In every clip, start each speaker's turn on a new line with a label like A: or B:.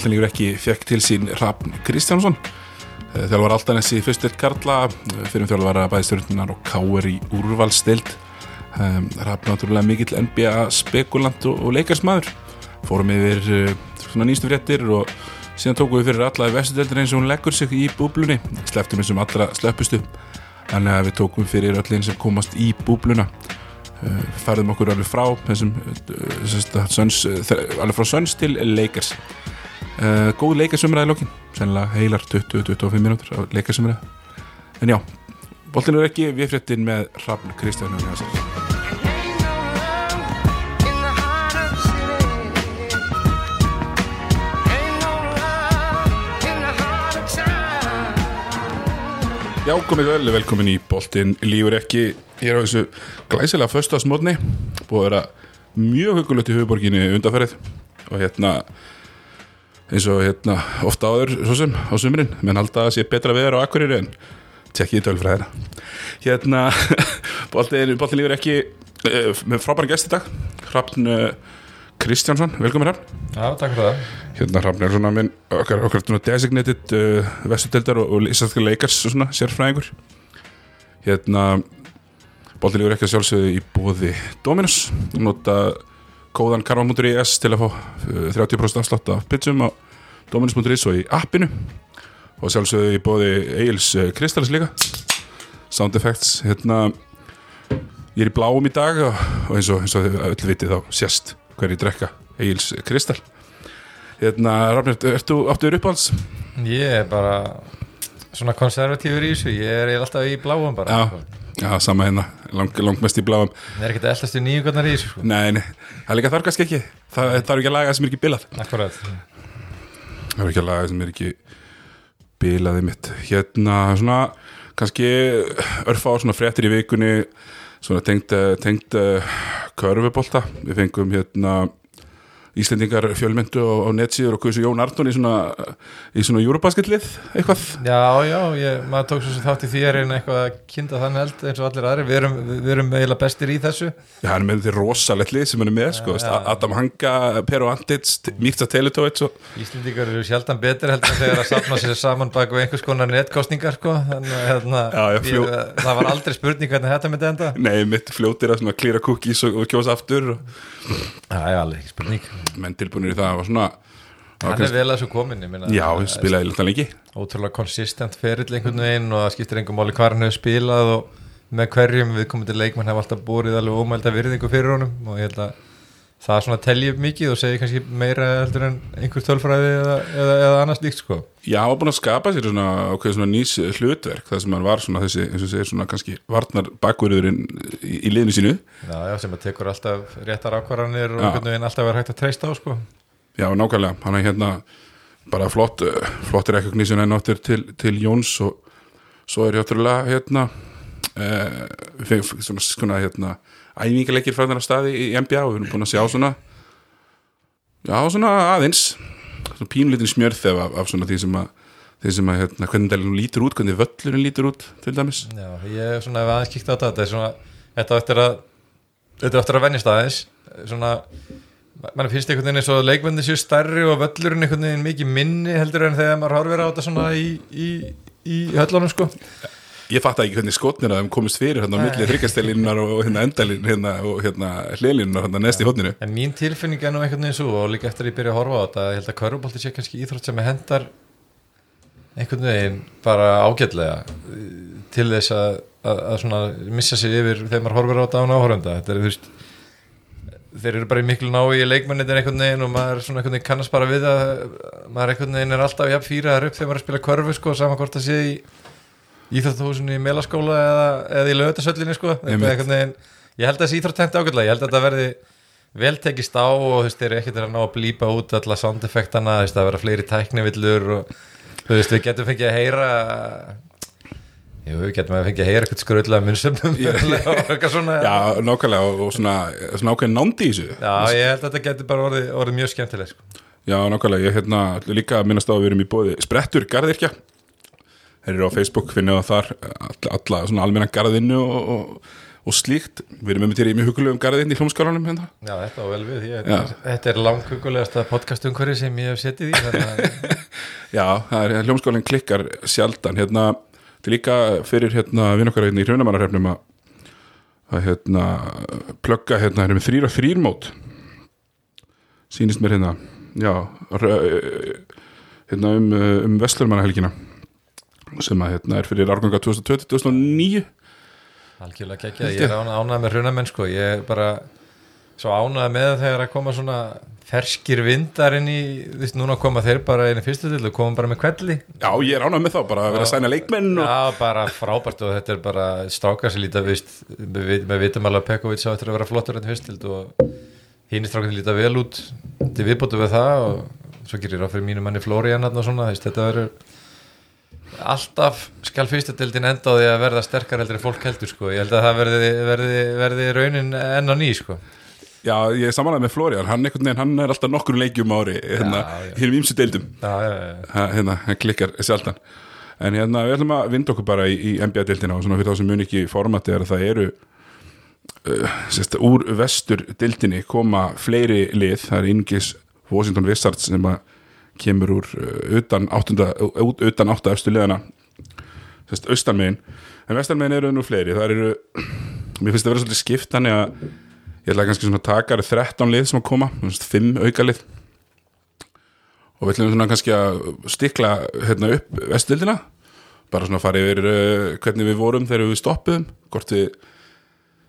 A: bóttin líkur ekki fekk til sín Rafn Kristjánsson þjálfur Altanessi fyrstir Karla fyrir þjálfur að bæðstjórnunar og káir í úrvalstild Rafn náttúrulega mikill NBA spekulant og, leikarsmaður. Fórum yfir uh, svona nýstu fréttir og síðan tókum við fyrir alla í vestudeldur eins og hún leggur sig í búblunni. Sleftum eins og allra slöppustu þannig að við tókum fyrir öllin sem komast í búbluna. Færðum okkur alveg frá þessum uh, söns, alveg frá Söns til Lakers uh, góð leikarsumræði lókin sennilega heilar 20-25 minútur á leikarsumræði en já, boltin er ekki við fréttin með Rafn Kristján Já, komið vel, velkomin í boltin lífur ekki, ég er á þessu glæsilega föstasmotni, búið að vera mjög hugulegt í höfuborginni undanferðið og hérna eins og hérna ofta áður svo sem á sumrin, menn halda að sé betra veður á akkurir en tjekkið í tölfræðina. Hérna, boltin lífur ekki uh, með frábæri gæst í dag. Hrafn uh, Kristjánsson, velkomin Hrafn.
B: Já, takk fyrir það.
A: Hérna Hrafn er svona minn okkar, okkar svona designated uh, vestudeldar og, og íslenska leikars og svona sérfræðingur. Hérna Bóltin lífur ekki að sjálfsögðu í bóði Dominus Nota kóðan karvan.is til að fá uh, 30% afslátt af pizzum á Dominus.is og í appinu. Og sjálfsögðu í bóði Egil's uh, Kristallis líka. Sound Effects Hérna Ég er í bláum í dag og, og eins og, eins og öll vitið þá sést hverju drekka Egil's Kristall. Hérna, Rafnir, ertu áttuður uppáhalds?
B: Ég er bara svona konservatífur í þessu, ég er alltaf í bláum bara.
A: Já, já sama hérna, lang, langmest í bláum.
B: Það er ekkert að ellastu nýjungarnar í þessu sko.
A: Nei, nei, það er líka þar kannski ekki. Það, það er ekki að laga sem er ekki bilað.
B: Akkurat.
A: Það er ekki að laga sem er ekki bilaði mitt Hérna, svona, kannski örfa á svona fréttir í vikunni Svona tengt, tengt körfubolta. Við fengum hérna Íslendingar fjölmyndu á, á netsíður og hversu Jón Arnón í svona, í svona júrubaskettlið eitthvað?
B: Já, já, ég, maður tók svo þátt í því að reyna eitthvað að kynna þann held eins og allir aðri, við erum, við erum eiginlega bestir í þessu.
A: Já, hann er með þetta rosalegt lið sem hann er með, sko,
B: já.
A: Adam Hanga, Pero Andits, Mirta Teletovits og...
B: Íslendingar eru sjaldan betur heldur þegar að safna sér saman bak við einhvers konar netkostningar, sko, hérna,
A: Já, já,
B: ég, það var aldrei spurning hvernig þetta myndi enda.
A: Nei, mitt fljótir að klýra cookies og, og kjósa aftur og
B: ekki spurning
A: menn tilbúinir í það og svona og
B: Hann er
A: kannski-
B: vel að þessu komin, ég minna
A: Já, spilaði lítið lengi
B: ótrúlega konsistent ferill einhvern veginn og það skiptir engum máli hvað hann hefur spilað og með hverjum við komum til leikmann hafa alltaf búrið alveg ómælda virðingu fyrir honum og ég held að það svona telji upp mikið og segir kannski meira heldur en einhver tölfræði eða, eða, eða annars líkt sko.
A: Já, hann var búin að skapa sér svona ákveð svona nýs hlutverk það sem hann var svona þessi, eins og segir svona kannski varnar bakverðurinn í, í liðinu sínu.
B: Já, já, sem að tekur alltaf réttar ákvarðanir og einhvern veginn alltaf verið hægt að treysta á sko.
A: Já, nákvæmlega, hann er hérna bara flott, uh, flottir recognition en áttir til, til Jóns og svo er hjáttúrulega hérna fengum svona, svona hérna æfingarleikir frá þennar staði í NBA og við erum búin að sjá svona já, svona aðeins svona pínlítin smjörð af, af svona því sem að því sem að hérna, hvernig það lítur út, hvernig völlurinn lítur út til dæmis.
B: Já, ég er svona aðeins kíkt á þetta þetta er svona, þetta á eftir að þetta á eftir að venjast aðeins svona mann finnst einhvern veginn eins og leikmenni séu stærri og völlurinn einhvern veginn mikið minni heldur en þegar maður horfir á þetta svona í, í, í höllunum sko
A: Ég fatt ekki hvernig skotnir að þeim komist fyrir hérna á milli þryggjastelinar og hérna endalin hérna, og hérna hliðlinunar hérna næst í hodninu
B: En mín tilfinning er nú einhvern veginn svo og líka eftir að ég byrja að horfa á þetta ég held að körubolti sé kannski íþrótt sem hendar einhvern veginn bara ágætlega eh, til þess að, að, að svona missa sig yfir þegar maður horfir á þetta án áhörunda þetta er þú veist þeir eru bara í miklu nái í leikmennir einhvern veginn og maður svona einhvern veginn kannast bara við að maður einhvern veginn er alltaf jafn fýraðar upp þegar maður er að spila körfu sko saman hvort það sé í íþróttahúsinu í melaskóla eða, eða í lögutasöllinni sko. Veginn, ég held að þessi íþrótt hendi ágætlega. Ég held að þetta verði vel tekist á og þú veist, þeir eru ekkert að ná að blípa út alla sound effektana, þú veist, að vera fleiri tæknivillur og þú veist, við getum fengið að heyra jú, við getum að fengið að heyra eitthvað skröðlega munnsöfnum og eitthvað svona.
A: Já, nákvæmlega og, og svona, svona ákveðin nándi í þessu.
B: Já, ég held að þetta getur bara orðið, orðið mjög skemmtileg sko.
A: Já, nákvæmlega, ég hérna líka minnast á að við erum í bóði Sprettur Garðirkja Þeir eru á Facebook, finnum það þar alla, svona almenna garðinu og, og, og slíkt. Við erum með til í mjög hugulegum garðinn í hljómskálanum hérna.
B: Já, þetta var vel við. Ég. Þetta er langhugulegasta podcastumhverfi sem ég hef setið í að
A: já, er hljómskálinn klikkar sjaldan. Hérna, er líka fyrir hérna vinn okkar hérna í hrjónamannarhefnum að að hérna plugga hérna, hérna með þrýr og þrýr mót. Sýnist mér hérna já hérna um, um Vestlurmannahelgina sem að hérna er fyrir árganga 2020-2009
B: Algjörlega gekkja, ég er ána, ánað með hrunamenn sko, ég er bara svo ánað með það þegar að koma svona ferskir vindar inn í, þú veist, núna koma þeir bara inn í fyrstu til og koma bara með kvelli
A: já, ég er ánægð með þá, bara að vera að sæna leikmenn og
B: Já, bara frábært og þetta er bara strákar sem líta, vitum alveg að Pekovic á eftir að vera flottur enn fyrstild og hinn strákar sem líta vel út til viðbótu við það og svo gerir ráð fyrir mínu manni Flórian og svona, veist, þetta verður alltaf skal fyrstildin enda á því að verða sterkar heldur en fólk heldur sko, ég held að það verði, verði, verði raunin enn á ný sko.
A: Já, ég er samanlega með Florian, hann, hann er alltaf nokkur leikjum ári hérna, hérna ímsu deildum. Hérna, hann klikkar sjaldan. En hérna, við ætlum að vinda okkur bara í, í NBA-dildina og svona fyrir þá sem mun ekki formati er að það eru uh, sérst, úr vestur dildinni koma fleiri lið, það er Ingis Washington Wizards sem að kemur úr uh, utan áttunda utan átta efstu liðana sérst, austanmegin, en vestanmegin eru nú fleiri, það eru mér finnst það vera svolítið skipt þannig að ég ætla kannski svona að taka það eru 13 lið sem að koma, 5 auka lið. Og við ætlum svona kannski að stikla hérna upp vestildina bara svona að fara yfir uh, hvernig við vorum þegar við stoppuðum hvort við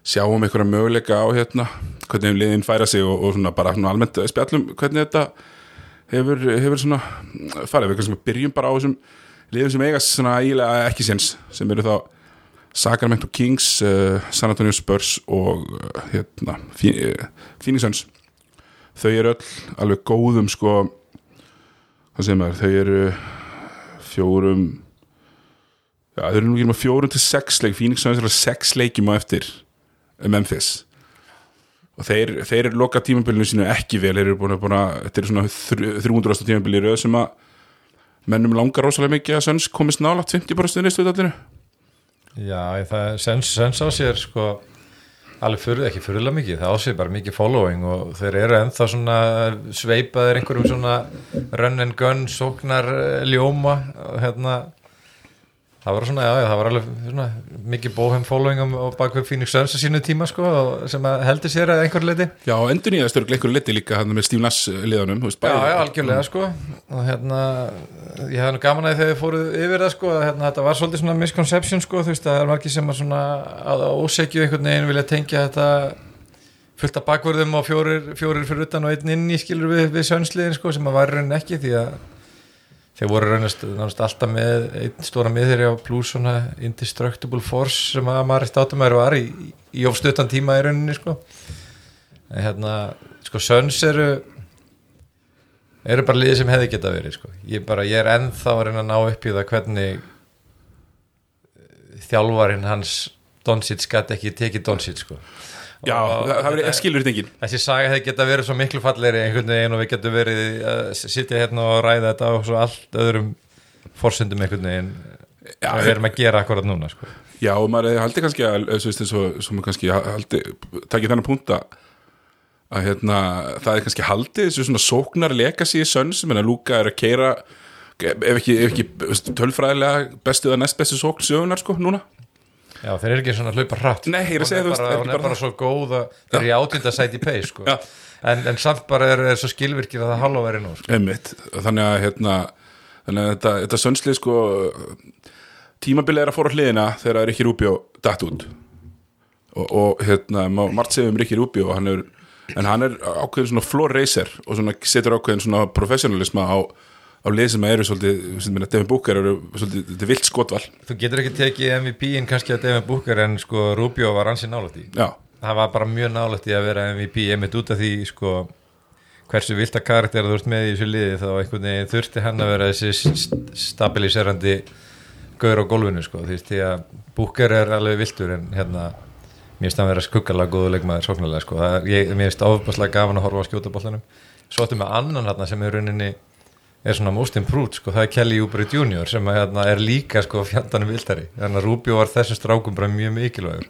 A: sjáum einhverja möguleika á hérna hvernig liðin færa sig og, og svona bara svona almennt spjallum hvernig þetta hefur, hefur svona farið. Við kannski byrjum bara á þessum liðum sem eiga svona ílega ekki séns sem eru þá Sacramento Kings, uh, San Antonio Spurs og uh, hérna uh, Phoenix Suns. Þau eru öll alveg góðum sko hvað segir maður, þau eru fjórum já, þau eru nú ekki með fjórum til sex leik. Phoenix Suns eru sex leikjum á eftir Memphis og þeir, þeir eru loka tímabilinu sínu ekki vel, þeir eru búin að, búin að þetta er svona þrjú- 300. tímabili í röð sem að mennum langar rosalega mikið að Suns komist nálægt 50% í stöðallinu
B: Já, það sens á sér sko alveg fyrir, ekki fyrirlega mikið, það á sér bara mikið following og þeir eru ennþá svona sveipaðir einhverjum svona run and gun, sóknar eh, ljóma hérna það var svona, já, já, það var alveg svona mikið bóhem following á, á bakveg Phoenix Suns á sínu tíma sko og sem að heldur sér að einhver leiti
A: Já, endur nýjaðast eru einhverju liti líka hann með Steve Nass liðanum þú veist,
B: Já,
A: bæði-
B: já, algjörlega sko og hérna, ég hafði nú gaman að þegar við fóruð yfir það sko að hérna, þetta var svolítið svona misconception sko, þú veist, það er margir sem að svona að ósekju einhvern veginn vilja tengja þetta fullt af bakvörðum og fjórir, fjórir fyrir utan og einn inn í skilur við, við sönsliðin sko sem að var raunin ekki því að þeir voru raunast, alltaf með einn stóra miðri á plus svona indestructible force sem að maður státumæður var í, í ofstuttan tíma í rauninni sko en hérna, sko söns eru eru bara liðið sem hefði geta verið sko. ég, bara, ég er ennþá að reyna að ná upp í það hvernig eh, þjálfarinn hans Doncic gæti ekki tekið Doncic sko.
A: Já,
B: Og-
A: það, skilur þetta engin
B: þessi saga hefði geta verið svo miklu fallegri einhvern veginn og við getum verið að sitja hérna og ræða þetta á svo allt öðrum forsendum einhvern veginn.
A: Já,
B: sem við erum að gera akkurat núna sko.
A: Já, og maður haldi kannski að og, svo maður kannski haldi takið þennan punkt að hérna, það er kannski haldið þessu svona sóknar legacy Suns menn að Luka er að keira ef ekki, ef ekki tölfræðilega bestu eða næst bestu sókn sögunar sko núna
B: já þeir eru ekki svona að hlaupa hratt
A: Nei, ég er að
B: Hún
A: segja, þú veist,
B: bara,
A: er ekki
B: hún er
A: bara
B: bara svo góð að þeir eru í átjönda sæti pay sko. En, en samt bara er, er svo skilvirkir að það halva verið nú sko.
A: Einmitt, þannig að hérna þannig að þetta, þetta Sunslið sko tímabilið er að fóra hliðina þegar Rikki Rubio datt út. Og, og hérna, margt segja um Rikki er, en hann er ákveðin svona floor racer og svona setur ákveðin svona professionalisma á, á lið sem eru svolítið, sem minna, Devin Booker eru svolítið, þetta er vilt skotval.
B: Þú getur ekki tekið MVP-in kannski að Devin Booker en sko Rubio var ansi nálægt í
A: Já,
B: það var bara mjög nálægt í að vera MVP einmitt út af því sko hversu vilta karakter þú ert með í þessu liði þá einhvern veginn þurfti hann að vera þessi st- stabiliserandi gaur á gólfinu sko því að Booker er alveg viltur en hérna mér finnst hann vera skuggalega góðu leikmaður sóknarlega sko. Það, ég, mér finnst ofbáslega gaman að horfa á skjóta boltanum. Svo áttum með annan hérna sem er rauninni er svona most improved sko, það er Kelly Oubre Jr. sem að, hérna, er líka sko fjandanum viltari, þannig að Rubio var þessum strákum bara mjög mikilvægur.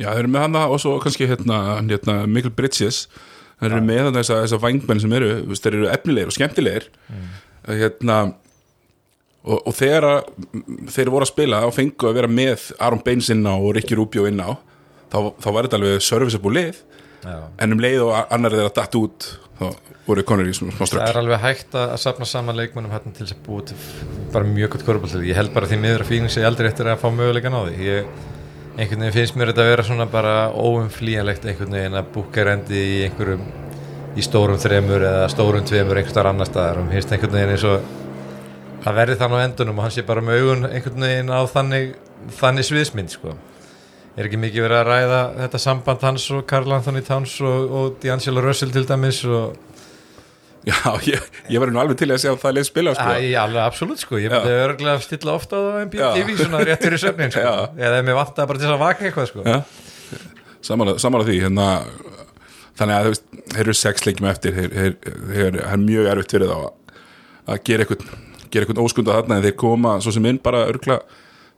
A: Já, þeir eru með hana og svo kannski hérna, hérna Mikkel Bridges. Þeir eru með þarna þessa, þessa vangmenn sem eru þeir eru efnilegir og skemmtilegir. Hérna og, og þegar að, þeir voru að spila og fengu að vera með Aron Baines inn á og Ricky Rubio inn á þá, þá var þetta alveg serviceable lið.
B: Já.
A: en um leið og annar þeirra datt út þá voru konur í svona smá
B: Það
A: strökk
B: er alveg hægt að að safna saman leikmennum hérna til þess að búa til bara mjög gott korfballið. Ég held bara því miður að Phoenix er aldrei eftir að fá möguleikan á því. Ég, einhvern veginn finnst mér þetta að vera svona bara óumflýjanlegt einhvern veginn að búka rendi í einhverjum í stórum þremur eða stórum tveimur einhvers þar annar staðar mér finnst einhvern veginn eins og að verði þann á endunum og hann sé bara með augun einhvern veginn á þannig, þannig sviðsmynd sko. Er ekki mikið verið að ræða þetta samband hans og Karl Anthony Towns og, og D'Angelo Russell til dæmis og
A: Já, ég, ég var nú alveg til að sjá það leið spila sko.
B: Æ, alveg absolutt sko, ég myndi örgulega að stilla ofta á
A: Já.
B: MBTV svona rétt fyrir söfnin sko. Eða mér vantaði bara til þess að vaka eitthvað sko.
A: Samála, því hérna, þannig að þeir eru sex leikjum eftir þeir, er mjög erfitt fyrir þá að, að gera eitthvað gera eitthvað óskunda þarna en þeir koma svo sem inn bara örgla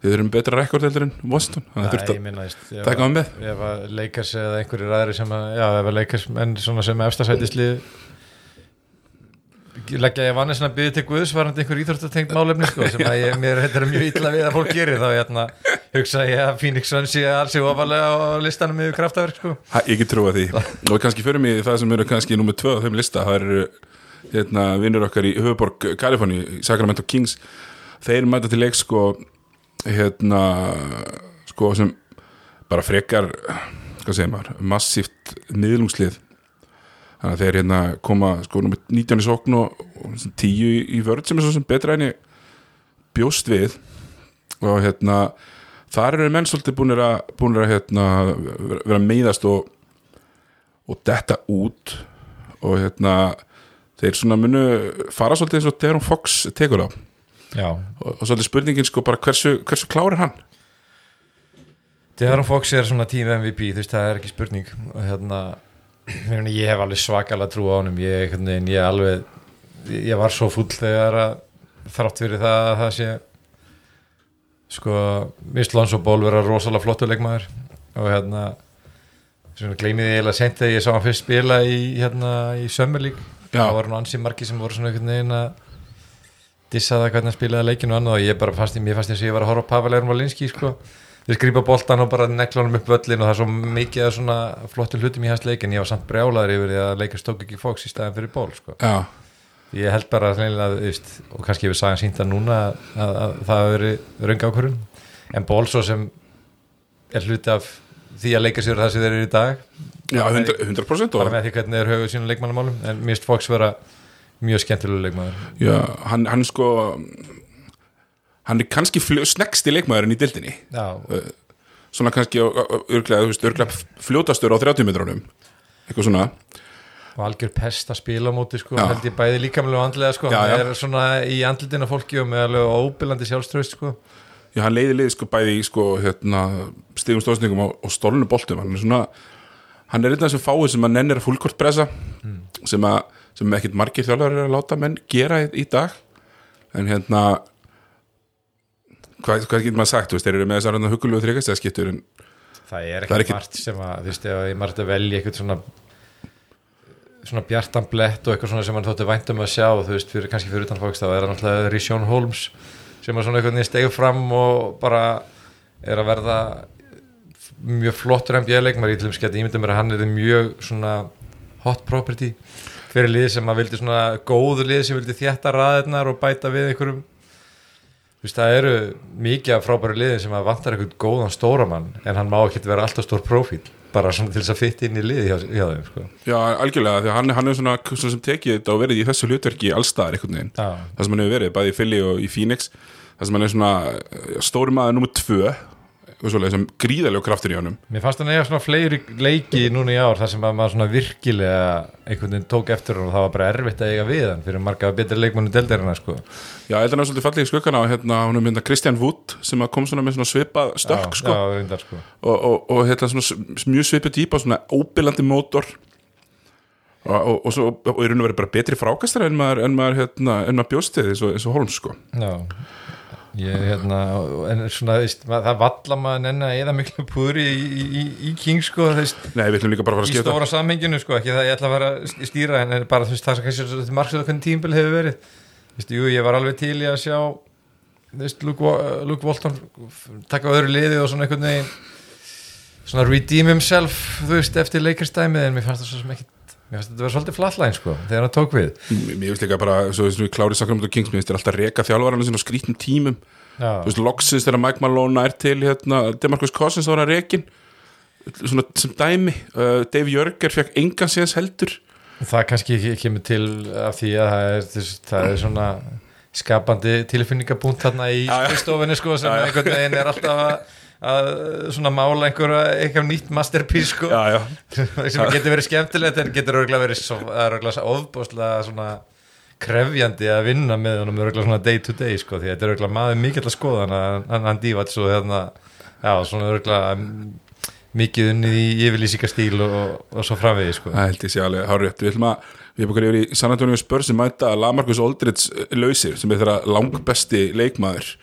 A: þeir eru um betra rekord heldur en Washington þannig að
B: Nei,
A: þurft
B: ég
A: að taka hann með.
B: ef að leikars eða einhverjir aðri sem að, já, ef að leikars menn svona sem efstasætisli leggja ég vanni svona byggði til Guðs varandi einhver íþróttatengt málefni sko, sem að ég, mér er mjög illa við að fólk gerir þá hérna, hugsa ég að Phoenix Suns sé alls í ofalega á listanum yfir kraftaverk sko.
A: ha, ég get trúa því. Og kannski fyrir mig það sem eru kannski nummið tvö á þeim lista. Það eru hérna, vinnur okkar í höfuborg Kaliforni, Sacramento Kings. Þeir mæta til leik sko hérna sko sem bara frekar hvað segir maður, massíft niðlungslið þannig að þeir hérna koma sko nummið 19 í sókn og, og 10 í, vörð sem er svo sem betra en ég bjóst við. Og hérna þar eru menn svolítið búinir að, búinir að hérna, vera meiðast og, og detta út. Og hérna þeir svona munu fara svolítið eins og Deron Fox tekur á og, og svolítið spurningin sko bara hversu, hversu klár er hann?
B: De'Aaron Fox er svona tím MVP þú veist það er ekki spurning. Og hérna ég hef alveg svakalega trú á honum. Ég, ég alveg ég var svo full þegar að þrátt fyrir það að það sé sko Vist Lonzo Ball vera rosalega flottu leikmaður. Og hérna svona gleymið ég eiginlega sent þegar ég sá hann fyrst spila í hérna í
A: Já.
B: það voru nú ansi margi sem voru svona einhvern veginn að dissa það hvernig hann spilaði leikinu og annað og ég bara fannst, mér fannst eins og ég var að horfa á Pavel Ermolinski sko. Við skrýpa boltan og bara nekla honum upp völlin og það er svo mikið af svona flottu hlutum í hans leik en ég var samt brjálaður yfir því að leikast tók ekki Fox í staðin fyrir ból sko.
A: já,
B: ég held bara að veist, og kannski ég vil sagja sínta núna að, að, að það hafi verið rönga ákvörun en ból svo sem er hluti af því að leika sér það sem þeir eru í dag.
A: Já 100%, 100%
B: bara með því hvernig þeir höfuð sínum leikmannamálum. En finnst Fox vera mjög skemmtilegu leikmannar
A: já, hann, hann sko hann er kannski snegsti leikmaðurinn í dildinni
B: já,
A: svona kannski örglega, fljótastur á 30 metrunum. Eitthvað svona.
B: Og algjör pest að spila á móti sko,
A: Já.
B: held ég bæði líkamlega og andlega sko,
A: Já,
B: hann er svona í andlitina fólki og með alveg óbylandi sjálfströst sko.
A: Já, hann leiði liði sko bæði í sko hérna, stigum stóðsningum og, og stólnu boltum. Hann er svona hann er einn af þessum fáið sem að nennir að fullkort pressa sem að sem ekkit margir þjálfar er að láta menn gera í, í dag. En hérna hvað, hvað getur maður sagt, þú veist, þeir eru með þessar hérna hugulegu þrygastæðskiptur en
B: það er
A: Það er
B: ekki
A: ekki-
B: margt sem að þú veist, ef ég margt að velja eitthvað svona svona bjartan blett og eitthvað svona sem hann þótti væntum að sjá þú veist, fyrir, kannski fyrir utan fólks þá er alltaf Rishon Holmes sem að svona eitthvað niður stegur fram og bara er að verða mjög flottur NBA-leikmar ég til þess að ímynda mér að hann er mjög svona hot property fyrir lið sem að vildi svona góðu lið sem vildi þjætta raðirnar og bæta við einhverjum. Þú veist, það eru mikið af frábæri liðin sem að vantar eitthvað góðan stóramann en hann má ekki vera alltaf stór profíl bara svona til þess að fytta inn í liði hjá, hjá þeim sko.
A: já, algjörlega, því að hann, hann er svona, svona sem tekið þetta og verið í þessu hlutverki allstaðar einhvern veginn,
B: Já,
A: það sem hann hefur verið bæði í Philly og í Phoenix, það sem hann er svona stóri maður nummer tvö og svoleiðis, sem gríðalegu kraftur í honum
B: mér fannst hann eiga svona fleiri leiki núna í ár þar sem að maður svona virkilega einhvern veginn tók eftir hann og það var bara erfitt að eiga við hann fyrir marga betri leikmannu deldarina sko.
A: Já, ég held að hann er svolítið fallið í skuggana á hérna, hún er mynda Kristján Wood sem kom svona með svona svipað stökk sko,
B: sko.
A: og, og, og hérna svona mjög svipað típa, svona óbillandi mótor og, og, og, svo, og í raun og verið bara betri frákastar en maður, maður, hérna, maður bjóstið eins og, eins og Holmes sko
B: já. Ég, hérna, en svona, veist, ma- það valla maður nenni að eða miklu púri í, í, í, í King sko, veist,
A: Nei, við ætlum líka bara að fara að
B: í
A: skipta
B: stóra samhenginu sko, ekki það ég ætla að vera að stýra en bara þú veist, það sem kannski þetta margsöðu hvernig tímbil hefur verið. Veist, jú, ég var alveg til í að sjá þú veist, Luke, Luke Walton taka öðru liði og svona einhvern veginn svona redeem himself þú veist, eftir leikarstæmið en mér fannst það svo sem ekki mér fannst þetta vera svolítið flatline sko, þegar hann tók við.
A: Mér finnst líka bara, svo þess að við klárið Sacramento Kings Mér finnst þér alltaf að reka þjálfarana sinna á skrítnum tímum.
B: Já,
A: Þú veist, loksins þegar Mike Malone er til hérna, Demarcus er að rekin Svona sem dæmi uh, Dave Jörger fekk engan síðans heldur.
B: Það kannski kemur til af því að það er, það er svona skapandi tilfinningabúnt þarna í stofinni sko sem einhvern veginn er alltaf að, að svona mála einhverja eitthvað nýtt masterpiece sko.
A: Já, já,
B: sem getur verið skemmtilegt en getur örgulega verið er örgulega ofbúslega svona krefjandi að vinna með honum örgulega svona day to day sko því þetta er örgulega maður mikill að skoða hann hann, dívat svo hérna já svona örgulega mikið unnið í yfirlýsingastíl og, og svo framvegi sko.
A: Það held ég sé alveg hárið Við ætlum að, við erum okkur yfir í San Antonio Spurs sem mæta Lamarcus Aldridge uh, lausir sem er þeirra langbesti leikmaður.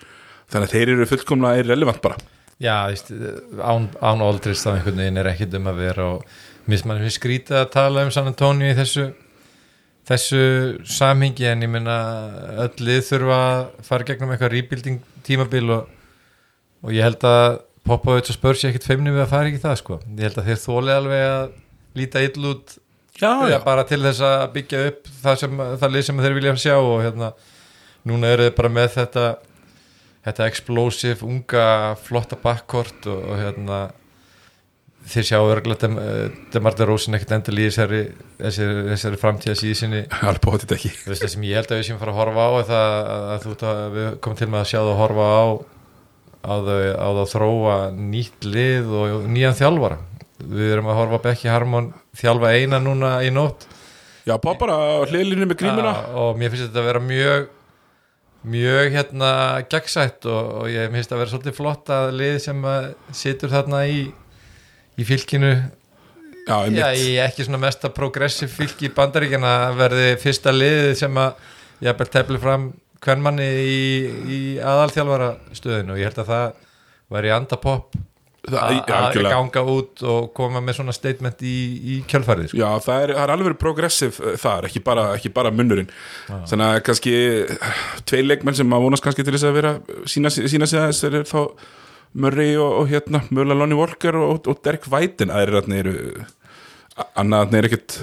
A: Þannig að þeir eru fullkomlega irrelevant bara
B: Já, veist, án, án Aldridge þá einhvern veginn er ekkit um að vera og minnst mann finnst skrítið að tala um San Antonio í þessu þessu samhengi en ég minna öll lið þurfa að fara gegnum eitthvað rebuilding tímabil og, og ég held að Popovich og Spurs ég ekkit feimni við að fara ekki það sko. Ég held að þeir þóli alveg að líta ill út
A: Já,
B: Já, bara til þess að byggja upp það, sem, það lið sem þeir vilja sjá og hérna, núna eru þeir bara með þetta þetta explosive, unga flotta bakkort og, og hérna þeir sjá örglega dem, Demarta Rósin ekkert endal í þessari, þessari, þessari framtíða síðsinni
A: alveg bótið ekki.
B: Það sem ég held að við séum fara að horfa á það að, að þú, að komum til með að sjá það að horfa á á það að þróa nýtt lið og nýjan þjálfara. Við erum að horfa Becky Harmon þjálfa eina núna í nótt.
A: Já, pop bara hliðlinni með grímuna.
B: Og mér finnst þetta að vera mjög mjög hérna gegnsætt og, og ég finnst að vera svolítið flott að lið sem að situr þarna í í fylkinu
A: Já,
B: já, í ekki svona mesta progressiv fylki í bandaríkjana verði fyrsta liðið sem að ég hef tefli fram hvern manni í, í aðalþjálfara stöðinu og ég held að það væri andapopp að að ganga út og koma með svona statement í, í kjölfarið sko.
A: Já, það er, það er alveg progressiv uh, þar, ekki bara, ekki bara munnurinn. Þannig að kannski uh, tvei leikmenn sem að vonast kannski til þess að vera sína, sig aðeins þeir eru þá Murray og, og hérna Murla Lonnie Walker og, og Derek Whiten þarna eru annað er ekkert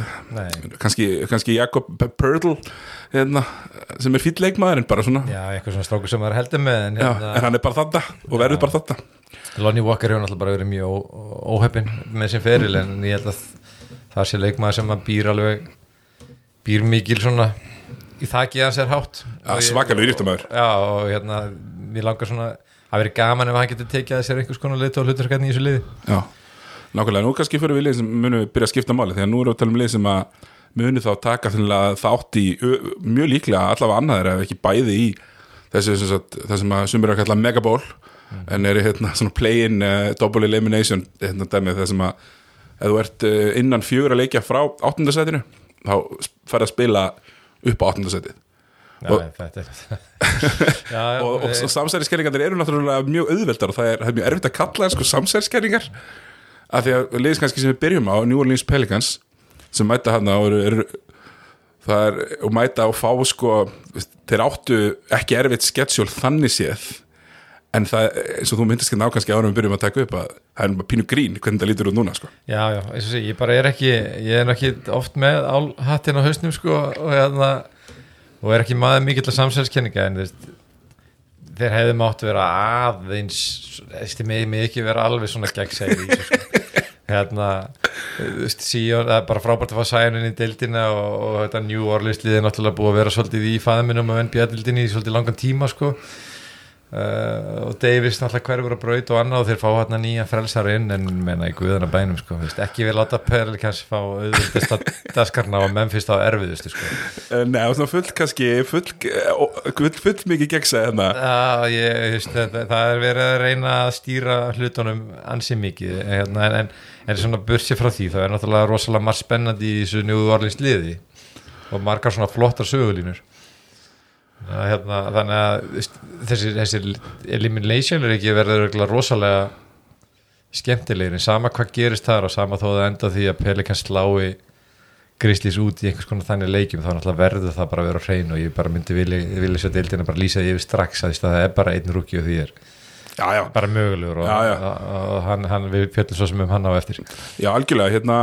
A: kannski, kannski Jakob Purtle hérna, sem er fýll leikmaður en bara svona. Já,
B: eitthvað svona strákur sem það er heldur með en, hérna,
A: en hann er bara þarna og verður bara þarna
B: Lonnie Walker hefur náttúrulega bara verið mjög ó- óheppinn með sem feril en ég held að það sé leikmaður sem að býr alveg býr mikil svona í þakið hans er hátt.
A: Svakalega yfirtumæður
B: Já, og hérna, mér langar svona að vera gaman ef hann getur tekið að sér einhvers konar lit og hlutur í þessu liði.
A: Já, nákvæmlega, nú kannski fyrir við lið sem munum við byrja að skipta máli þegar nú erum við að tala um lið sem að munum þá taka þátt í mjög líklega allavega annaðir ef ekki bæði í þessu sem sagt, það sem að sumir að kalla megaból en eru hérna svona play-in uh, double elimination hérna dæmið það sem að ef þú ert uh, innan fjögur að leikja frá áttundasætinu þá færð að spila upp á áttundasætið Og-
B: er
A: og, og,
B: eh,
A: og samsæriskerringar eru náttúrulega mjög auðveldar og það er, það er mjög erfitt að kalla sko samsæriskerringar af því að liðis kannski sem við byrjum á New Orleans Pelicans sem mæta hann eru, eru það er, og mæta og fá sko þeir áttu ekki erfitt sketsjól þannig séð en það, eins og þú myndist ekki ná kannski árum við byrjum að taka upp að það er bara pínu grín hvernig það lítur út núna sko.
B: Já, já, eins og sé, ég bara er ekki ég er ekki oft með álhattin á hausnum sko og hérna og er ekki maður mikill að samsælskenninga en veist þeir hefðu mátt vera aðeins eftir mig, ekki vera alveg svona gegnsæði sko. Hérna, síðan það er bara frábært að fá sæjunin í deildina og, og þetta New Orleans liðið er náttúrulega búið að vera svolítið í faðminum af NBA-deildinni í svolítið langan tíma sko Uh, og Davis náttúrulega hverfur að braut og annað og þeir fá hérna nýja frelsar inn en menna í guðana bænum sko, veist, ekki við láta Pelikans fá auðvitaðsta daskarna og Memphis þá erfiðustu sko.
A: Nei, og svona full kannski full, full, full mikið gegsa hérna.
B: Veist, það, það er verið að reyna að stýra hlutunum ansi mikið hérna, en, en, en svona bursi frá því það er náttúrulega rosalega margt spennandi í þessu New Orleans liði. Og margar svona flottar sögulínur. að, hérna, þannig að þessi, þessi elimination er ekki verið rosalega skemmtilegir en sama hvað gerist þar og sama þó að enda því að Pelikans slái Grizzlies út í einhvers konar þannig leikjum þá náttúrulega verður það bara að vera á hrein og ég bara myndi vilja, svo deildina bara lýsa því yfir strax að það er bara einn rúki og því er
A: já, já,
B: bara mögulegur og,
A: Já,
B: og, hann, hann, við fjöldum svo sem um hann á eftir.
A: Já, algjörlega hérna,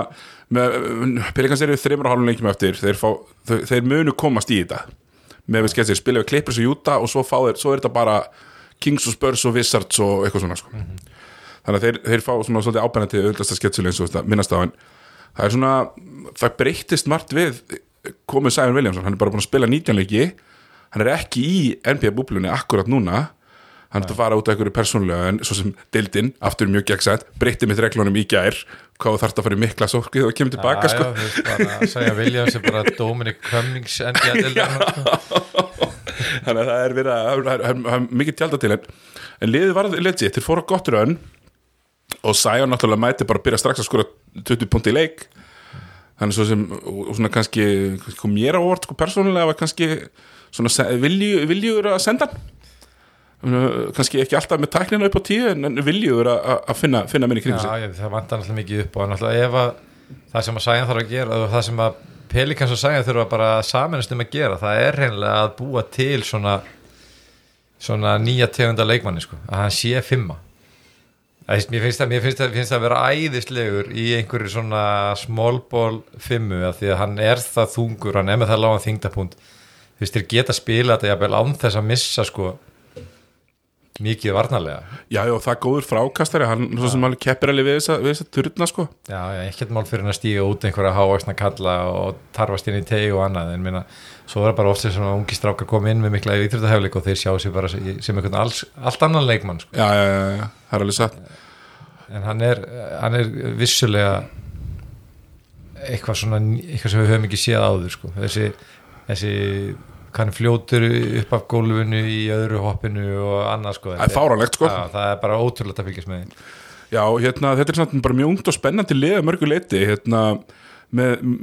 A: Pelikans eru þreymur og hálfum leikjum eftir þeir, fá, þeir munu komast í þetta með við sketsir, spila við Clippers og Utah og svo, fá þeir, svo er þetta bara Kings og Spurs og Wizards og eitthvað svona sko. þannig að þeir, þeir fá svona svolítið ábennandi auðvitað sketsul eins og þetta minnast á hann. Það er svona, það breyttist margt við komið Sæður Williamson, hann er bara búin að spila 19 leiki. Hann er ekki í NBA-búblunni akkurat núna hann er að fara út af einhverju persónulega en svo sem deildin, aftur mjög gegnsætt breytti mitt reglunum í gær. Hvað þarf að fara í mikla sókið og kemur tilbaka
B: Já,
A: sko.
B: já, veist, bara að segja Williams er bara Dominic Cummings NBA-deildar
A: þannig að það er verið að það er- það er- það er mikið tjálta til en, en liðið var legit, þeir fóru á gott raun og Sion náttúrulega mæti bara að byrja strax að skora 20 punkt í leik. Þannig svo sem svona kannski kom mér á orð sko persónulega var kannski svona se- vilju, viljugur að senda hann kannski ekki alltaf með tæknina upp á tíu en viljugur að að finna, finna minni kringu sig
B: Já, ég, það vantar náttúrulega mikið upp og náttúrulega ef að það sem að Sæjan þarf að gera og það sem að Pelikans og Sæjan þurfa bara að saminast um að gera það er reynilega að búa til svona svona nýja tegunda leikmanni sko, að hann sé fimma. Veist, Mér finnst það, mér finnst það, finnst það að vera æðislegur í einhverju svona small ball fimmu af því að hann er það þungur, hann er með það lágan þingdapunkt þú veist, þeir geta spila þetta jafnvel án þess að missa sko mikið varnarlega
A: Já, já, það er góður frákastari hann alveg keppir alveg við þessa, þessa turna sko
B: Já, já, ekkert mál fyrir hann að stíga út einhverja hávaksna kalla og tarfast inn í tegi og annað, en minna, svo er bara oft sem svona ungi strákar koma inn með mikla íþjóðahefleik og þeir sjá sér bara sem einhvern alls, allt annan leikmann sko.
A: Já, já, já, já, það er alveg satt
B: en hann er, hann er vissulega eitthvað svona eitthvað sem við höfum ekki séð áður sko. þessi, þessi hann fljótur upp af gólfinu í öðru hoppinu og annað sko.
A: Það er fáránlegt sko.
B: Já, það er bara ótrúlega að fylgjast með
A: Já, hérna, þetta er samt bara mjög ungt og spennandi lið að mörgu leiti, hérna með mm,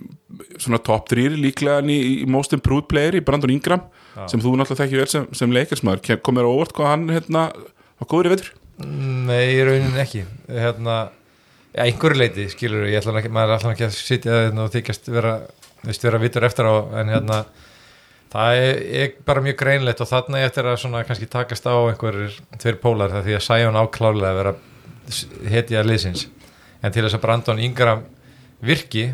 A: svona top 3 líklega í, í most improved player í Brandon Ingram sem þú náttúrulega þekki vel sem, sem leikarsmaður kom mér á óvart hvað hann hérna var góður í vetur?
B: Nei, í rauninni ekki. Hérna, ja, einhverju leiti skilur ég ætla ekki, maður er alltaf ekki að sitja hérna, og þykjast vera, vera vitur eftir á en hérna það er, bara mjög greinlegt og þarna ég eftir að svona kannski takast á einhverjir tveir pólar það því að Sæjón áklálega vera hetja liðsins. En til þess að Brandon Ingram virki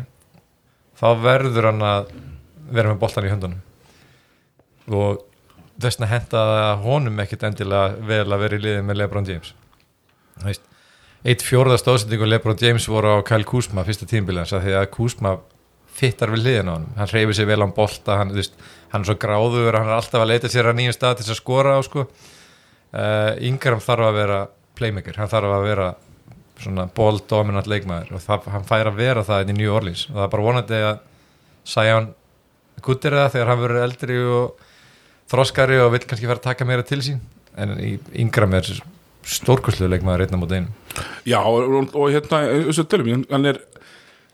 B: þá verður hann að vera með boltan í höndunum. Og þess að henda honum ekkit endilega vel að vera í liðið með Lebron James. Eitt fjórða stóðsending og Lebron James voru á Kyle Kuzma fyrsta tímbilans að því að Kuzma fittar við liðin á hann, hann reyfir sig vel án bolta hann, veist, hann er svo gráður hann er alltaf að leita sér að nýjum stað til þess að skora á sko. uh, Ingram þarf að vera playmaker, hann þarf að vera svona ball dominant leikmaður og það, hann fær að vera það í New Orleans. Og það er bara vonandi að Sion guttir það þegar hann verður eldri og þroskari og vill kannski vera að taka meira til sín. En Ingram er stórkurslu leikmaður einna mútið einu
A: Já, og, og, og hérna, þessu tölum hann er,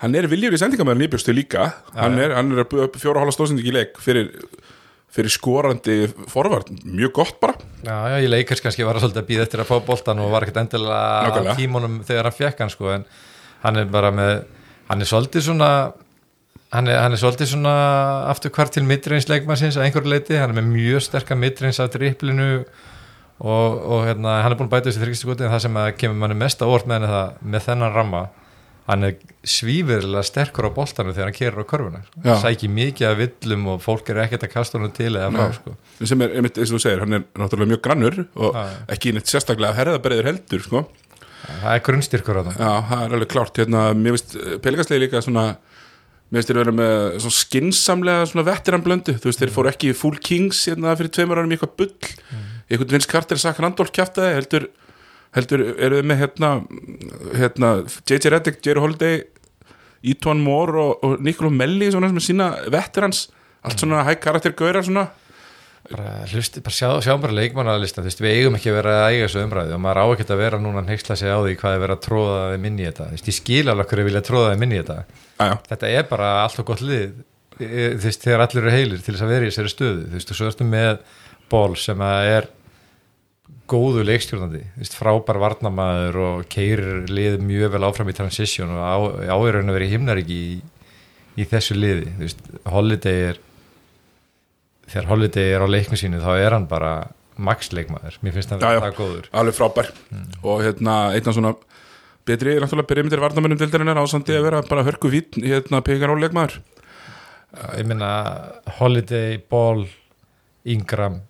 A: hann er viljur í sendingamæður nýbjörstu líka, hann er, hann er að búið upp fjóra hálfa stóðsending í leik fyrir, fyrir skorandi forvart. Mjög gott bara.
B: Já, já, ég leikars kannski var að svolítið að býða eftir að fá boltan og var ekkert endilega tímunum þegar hann fekk hann sko en hann er bara með, hann er svolítið svona hann er, hann er svolítið svona aftur hvert til midreins leikmannsins að einhverju leiti, hann er með mjög sterka midreins af driplinu og, og hérna, hann er búin að bæta þessi þryggstu en það sem kemur manni mest á orð með, með þennan ramma hann er svífurlega sterkur á boltanu þegar hann kerir á körfuna
A: Já.
B: sækir mikið af villum og fólk er ekkert að kasta honum til eða frá sko.
A: sem er, eins og þú segir, hann er náttúrulega mjög grannur og
B: Já.
A: ekki neitt sérstaklega herðabreiður heldur, sko
B: það er grunnstyrkur á það
A: Já, það er alveg klárt, hérna, mér veist Pelikanslegi líka svona mér veist þeir vera með svona skinsamlega svona veteranblöndu, þú veist, þeir fóru ekki full kings hérna fyrir tveimur árum í eitthvað bull mm. eitthvað Vince Carter, Sack Randolph kjaftaði heldur, heldur eru þið með hérna, hérna J.J. Reddick, Jerry Holiday Eton Moore og, og Nicolò Melli svona sem er sína veterans allt svona high karakter gaurar svona?
B: Bara hlusti, bara sjá, sjá bara leikmannalista þú veist, við eigum ekki að vera að eiga þessu umræði og maður á ekki að vera núna að neyksla sig á því hvað er verið að tróða við minni í þetta. Þú veist, ég skil alveg hverju vilja tróða við minni í þetta.
A: Æja,
B: þetta er bara allt og gott lið e, þú veist, þegar allir eru heilir til þess að vera í þessari stöðu, þú veist, og svo ertu með ból sem er góðu leikstjórnandi, frábær varnamaður og keirir lið mjög vel áfram í transition og á, áirun að vera í himnaríki í, í þessu liði, þú veist, Holiday er þegar Holiday er á leiknum sínu þá er hann bara max leikmaður, mér finnst hann
A: Já, já.
B: það góður.
A: Alveg frábær. Og hérna einn af svona betri, náttúrulega byrjumdir varnamennum dildarinnar ásandi að vera bara hörku vít hérna pegar og leikmaður
B: ég minna Holiday, Ball Ingram,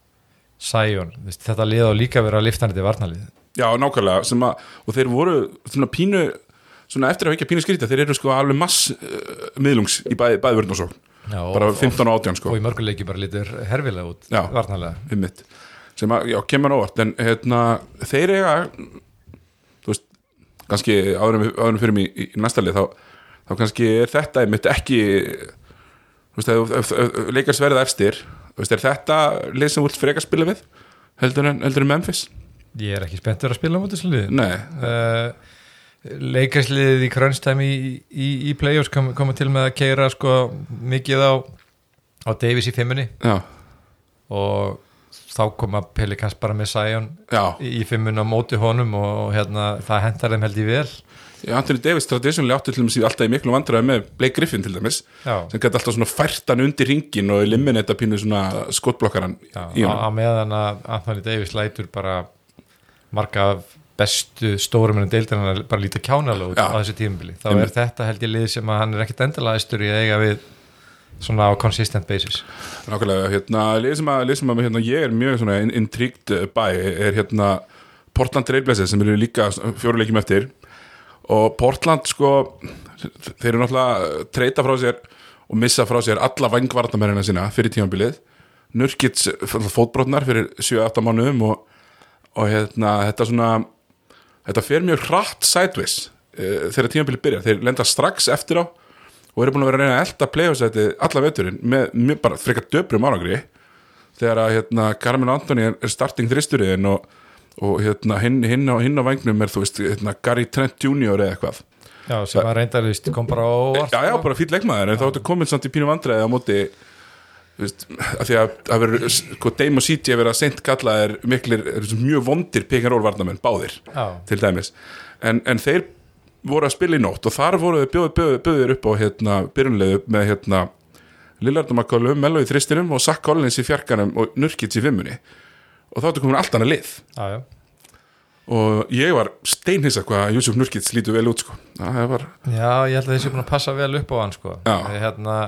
B: Veist, þetta lið á líka að vera liftandi varnalið
A: já, nákvæmlega, að og þeir voru svona pínu svona eftir að ekki pínu skrýta, þeir eru sko alveg mass uh, miðlungs í bæði, bæði vörn og svo
B: já,
A: bara
B: og,
A: 15 og 18 sko
B: og í mörguleiki bara lítur herfilega út
A: Já.
B: varnalega
A: einmitt, sem að, já, kemur óvart en hérna, þeir eiga þú veist, kannski áðurum, fyrir mig í, í næsta lið þá, þá kannski er þetta einmitt ekki þú veist, ef, leikars verða efstir, veist, er þetta lið sem vilt frekar spila við heldur en, heldur en Memphis?
B: ég er ekki spenntur að spila á þessu
A: Nei,
B: uh, leikarsliðið í krönstæmi í, í, í play-offs kom, kom til með að keira sko mikið á á Davis í fimmunni.
A: Já,
B: og þá koma Pelikans bara með Sion í, í fimmunni á móti honum og hérna það hentar þeim held ég vel
A: Anthony Davis traditionally átti til dæmis í alltaf í miklu vandræði með Blake Griffin til dæmis
B: Já.
A: sem gæti alltaf svona fært hann undir ringin og eliminata pínu svona skotblokkaran í
B: á,
A: hann
B: á meðan að Anthony Davis lætur bara marga af bestu stórumennum deildarinn bara líta kjánalega út
A: Já.
B: á þessu tímabili þá
A: Einmitt.
B: er þetta held ég lið sem að hann er ekkit endilega æstur í að eiga við svona á consistent basis
A: Nákvæmlega, hérna, lið sem að, lið sem að hérna, ég er mjög svona in- intrigued by er hérna Portland Trailblazers sem eru líka fjóruleikjum eftir og Portland sko þeir eru náttúrulega treyta frá sér og missa frá sér alla vangvartamærina sína fyrir tímabilið. Nurkits fótbrotnar fyrir 7-8 mánuðum og, og hérna þetta svona þetta fer mjög hratt sideways uh, þegar tímabilið byrjar, þeir lenda strax eftir á og eru búin að vera að reyna að elda playoffsæti alla veturinn með mjög bara frekar döprum árangri þegar að hérna Carmen Anthony er, starting þristuriðin og, og hérna hinn, hinn, á, hinn á vangnum er þú veist hérna Gary Trent Jr. eða eitthvað
B: Já, sem að reynda að vist kom bara á óvart
A: já já
B: sko.
A: bara fýll leikmaður en þá ertu komin samt í pínu vandræði á móti veist, að því að að vera, sko, Dame og CJ vera seint kallaðir miklir, er mjög vondir pekan rólvarnamenn, báðir
B: Já.
A: til dæmis en, en þeir voru að spila í nótt og þar voru þau bjóð, bjóð, bjóðir upp á hérna, byrjunlegu með hérna Lillard og McCollum, Mello í þristinum og Sack Collins í fjarkanum og Nurkits í fimmunni og þá ertu komin allt annað lið
B: Já, já.
A: og ég var steinhissa hvað Júsuf Nurkits lítur vel út sko. það var,
B: já, ég held að þessi búin að passa vel upp á hann sko. Ég, hérna,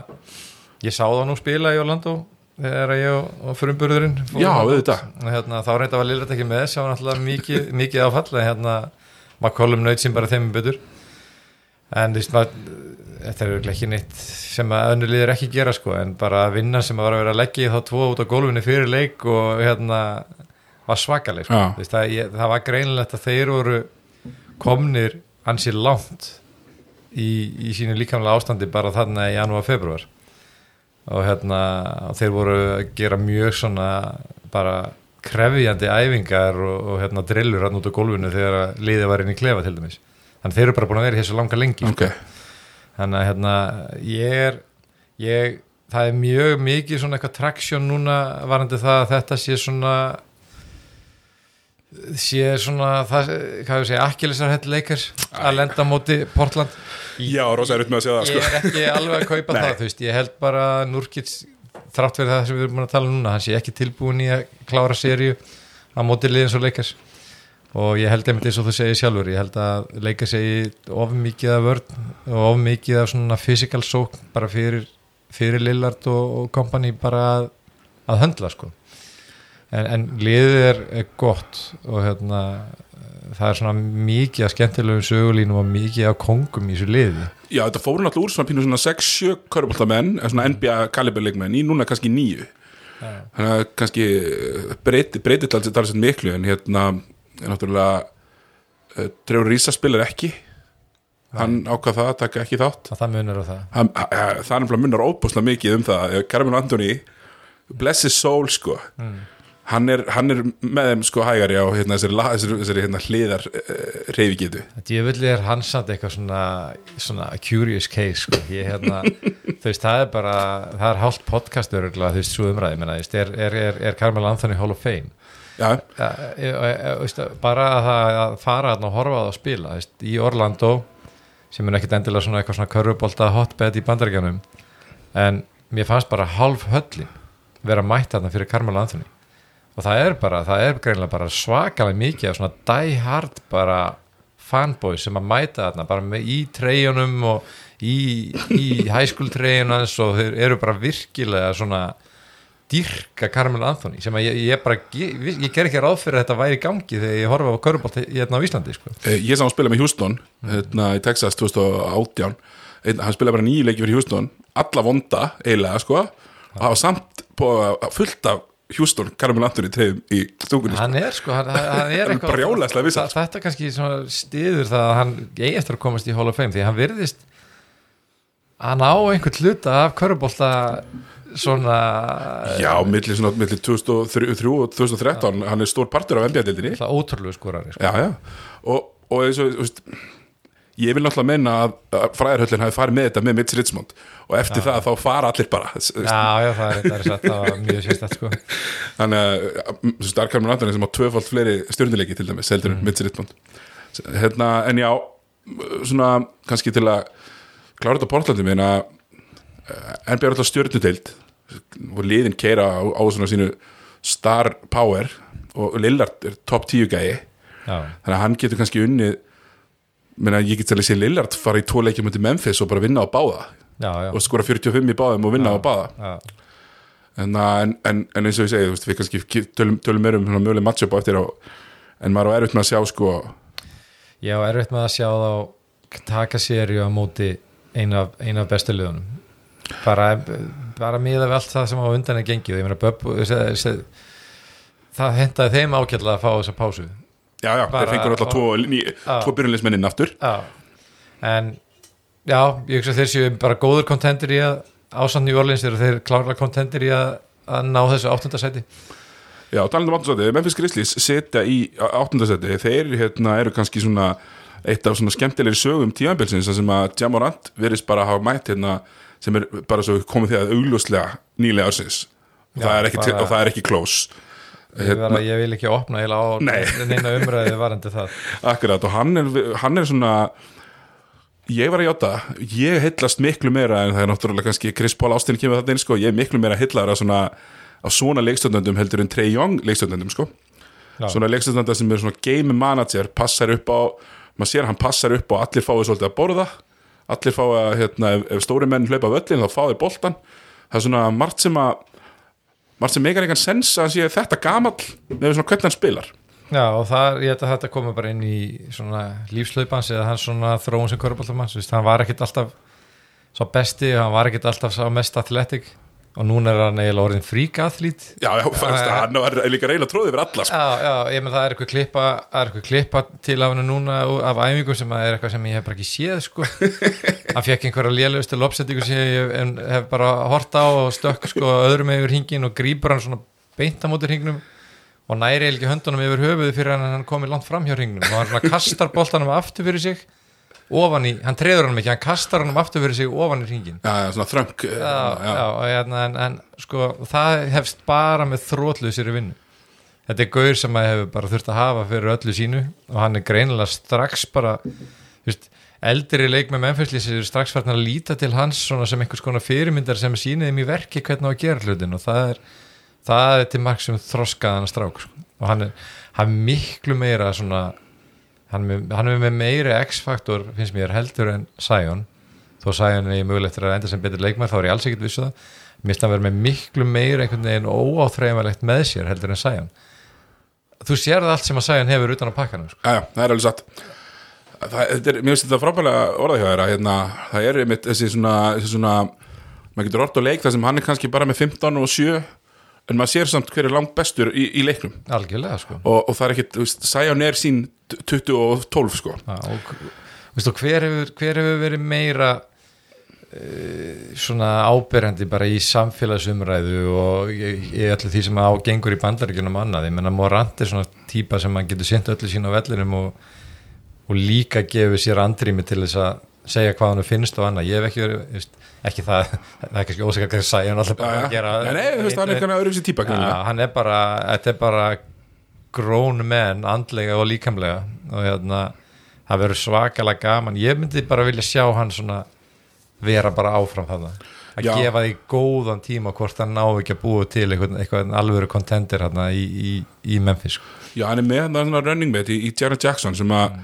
B: ég sá það nú spila í Orlando þegar ég og, frumburðurinn
A: Já, auðvitað.
B: Hérna, þá reynda var Lillard ekki með sá náttúrulega mikið, mikið áfall en hérna, McCollum naut sín bara þeim betur en þú veist maður þetta er ekki neitt sem að önnur liður ekki gera sko en bara að vinna sem að var að vera að leggja þá tvo út á gólfinni fyrir leik og hérna var svakaleg sko. Það, ég, það var greinilegt að þeir voru komnir ansi langt í, í sínu líkamlega ástandi bara þarna í janúar, februar og hérna og þeir voru að gera mjög svona bara krefjandi æfingar og, og hérna drillur hann út á gólfinu þegar liðið var inn í klefa til dæmis. Þannig þeir eru bara búin að vera í þessu langa lengi
A: ok
B: þannig að hérna ég er ég, það er mjög mikið svona eitthvað traksjón núna varandi það að þetta sé svona sé svona það, hvað ég segja, akkilisar hend leikars að lenda móti Portland.
A: Já, rosa er með að segja það sko.
B: ég er ekki alveg að kaupa það þú veist, ég held bara að Nurkits þrátt fyrir það sem við erum búin að tala um núna hann sé ekki tilbúin í að klára seríu á móti liðin svo leikars og ég held einmitt eins og þú segir sjálfur ég held að leika segi of mikið af vörn og of mikið af svona physical sók bara fyrir, fyrir Lillard og, kompani bara að, að höndla sko. En, en liðið er, er gott og hérna það er svona mikið af skemmtilegum sögulínum og mikið af kongum í þessu liði.
A: Já, þetta fóru náttúrulega úr svona pínu svona 6-7 köruboltamenn, svona NBA kaliberleikmenn í núna kannski 9 þannig að kannski breyti, breyti talsið talsið miklu en hérna náttúrulega Trevor Rísa spilar ekki. Hann ákvað það að taka ekki þátt.
B: Og það munur á það.
A: Hann, uh, það er náttúrulega munnar óbúslega mikið um það. Carmen Anthony bless his soul sko. Hann er, hann er með þeim sko hægari á hérna, þessari, þessari, þessari hérna, hliðar uh, reyfigetu
B: Djöfulli er hans samt eitthvað svona, svona curious case sko. ég, hérna, þú veist, það er bara það er hálft podcast öruglega þú veist, svo umræði menna, er, er, er Carmel Anthony Hall of Fame Bara að, að fara og horfa að spila í Orlando sem er ekkit endilega svona eitthvað svona körfubolta hotbed í bandaríkjanum en mér fannst bara half höllin vera mætt þarna fyrir Carmel Anthony. Og það er bara, það er greinlega bara svakalega mikið af svona die hard bara fanboys sem að mæta þarna bara með, í treyjunum og í, í high school treyjunans og þeir eru bara virkilega svona dyrka Carmel Anthony sem ég, ég bara, ég, ég ger ekki ráð fyrir að þetta væri í gangi þegar ég horfa á körubolt hérna á Íslandi sko.
A: Eh, Ég sá hann spila með Houston hérna, í Texas 2018 Einn- hann spilaði bara nýju leiki fyrir Houston alla vonda eiginlega sko og hafa samt på fullt af Houston Carmel Anthony treyðum í stúkunni sko.
B: hann er sko, hann, hann er
A: vinsæll.
B: Þa- þetta kannski stiður það að hann eigi eftir að komast í Hall of Fame því hann virðist hann á einhvern hluta af körubólta svona
A: Já, milli, svona, milli 2003 og 2013 hann er stór partur af NBA-dildinni
B: það ótrúlega skorari sko.
A: Já, já, og, og eins og, veist, ég vil náttúrulega menna að, að fræðarhöllin hafi farið með þetta með Mitch Richmond. Og eftir það þá fara allir bara
B: já, já, það er, það er satt, var mjög sérstætt sko.
A: þannig að Starkarman Anthony sem á tvöfald fleiri stjórnuleiki til dæmis, heldur en Mitch Richmond. Hérna, en já svona kannski til að klára þetta á Portlandi meina NBA er alltaf stjórnudeild og liðin keira á, á svona sínu star power og Lillard er top 10 gæi.
B: Já,
A: þannig að hann getur kannski unnið menna ég get að sé Lillard fara í tvo leikjum undir Memphis og bara vinna á báða.
B: Já, já,
A: og skora 45 í báðum og vinna á báða.
B: já.
A: en, en, en, en eins og ég segi, veist, við kannski ki- tölum, tölum meir um svona möguleg matchup á eftir á, en maður á erfitt með að sjá sko,
B: var erfitt með að sjá þá taka séri á móti eina af, ein af bestu liðunum bara, bara miða við allt það sem á undan er gengið, ég meina Böbb se- se- það hendaði þeim ágætlega að fá þessa pásu.
A: Já, já,
B: Bara-
A: þeir fengur alltaf tvo, tvo byrjunleismennin aftur.
B: Já, en já, ég hugsa þeir séu bara góður kontendur í að ásand New Orleans eru þeir klárlega kontendur í að, að ná þessu áttundasæti
A: Já, talandi um áttundasæti, Memphis Grizzlies setja í áttundasæti, þeir hérna, eru kannski svona eitt af svona skemmtilegri sögum tímabilsins, þar sem að Jamorant verðist bara að hafa mætt hérna sem er bara svo komið því að augljóslega nýlega ársins. Og, er og það er ekki close.
B: Vera, ég vil ekki opna eiginlega á
A: Nei.
B: neina umræði varandi það.
A: Akkurat og hann er, hann er svona ég var að játa. Ég heillast miklu meira en það er náttúrulega kannski Chris Paul Austin kemur þetta inn sko. Ég er miklu meira heillaður að svona á svona leikstöndundum heldur en Trey Young leikstöndundum sko.
B: Já.
A: svona leikstöndundar sem er svona game manager passar upp á, maður sér hann passar upp á allir fáið svolítið að borða allir fáið að, hérna, ef, ef stóri menn hlaupa völlin þá fáið boltan það er svona margt sem að margt sem meikar einhvern sens að sé þetta gamall með svona hvernig hann spilar.
B: Já, og það, ég held að þetta komið bara inn í svona lífslaupans eða hans svona þróun sem köruboltamanns, hann var ekkit alltaf svo besti, hann var ekkit alltaf svo mest athletic og núna er hann eiginlega orðin frík athlít
A: Já, já, fannst, hann var líka reyna tróðið yfir alla sko.
B: Já, já, ég menn það er eitthvað klippa er eitthvað klippa til af hennu núna af æfingu sem að er eitthvað sem ég hef bara ekki séð sko. hann fekk einhverja lélegustu lopsendingu sem ég hef, hef bara hort á og stökk sko öðrum yfir hingin og grípur hann svona beint á móti hingnum og næri ekki höndunum yfir höfuðu fyrir hann hann komið langt fram hjá hingnum og hann svona kastar boltanum aftur fyrir sig ofan í, hann treður hann ekki, hann kastar hann aftur fyrir sig ofan í hringin
A: Já, já, svona þröng
B: og hérna, en, en sko, það hefst bara með þrótlusir í vinnu. Þetta er gaur sem að hefur bara þurft að hafa fyrir öllu sínu og hann er greinilega strax bara just, eldri leik með Memphis er strax farin að líta til hans svona sem einhvers konar fyrirmyndar sem sýnið þeim í verki hvernig á að gera hlutin og það er, það er til marg sem þroskaðan strák sko. og hann er, hann er miklu meira svona hann er, með- hann með meiri X-faktor finnst mér heldur en Sion. Þó Sion er mögulegt að enda sem betur leikmæð þá er ég alls ekkert vissu það. Mér finnst hann vera með miklu meiri einhvern veginn óáþreifanlegt með sér heldur en Sion. Þú sér það allt sem að Sion hefur utan á pakkanum sko.
A: Já, já, það er alveg satt. Það, er, Mér finnst þetta frábælega orðað hjá þér að hérna, það er einmitt þessi svona, þessi svona maður getur orð á leik þar sem hann er kannski bara með 15 og 7 en maður sér samt hver er langt bestur í, í leiknum.
B: Algjörlega sko.
A: Og, og það er ekkit, Sæján er sín 20 og 12 sko.
B: Já, og, veistu, hver, hefur, hver hefur verið meira uh, svona áberandi bara í samfélagsumræðu og í, öllu því sem á gengur í bandaríkjunum annað, ég menna Morant er svona típa sem hann getur sint öllu sín á vellinum og, og líka gefur sér andrými til þess að segja hvað hann finnst og annað, ég hef ekki verið ekki það, það er kannski ósækja að segja hann alltaf bara að gera
A: Nei, nei, hann er eitthvað öðru sér típa
B: hann er bara, þetta er bara grown menn, andlega og líkamlega og hérna, það verður svakalega gaman, ég myndi bara vilja sjá hann svona vera bara áfram þarna, að
A: Já.
B: gefa því góðan tíma hvort hann ná ekki að búa til eitthvað, eitthvað alvöru contender hérna í, í, í Memphis sko.
A: Já, hann er með svona running mate í, í Jaron Jackson sem að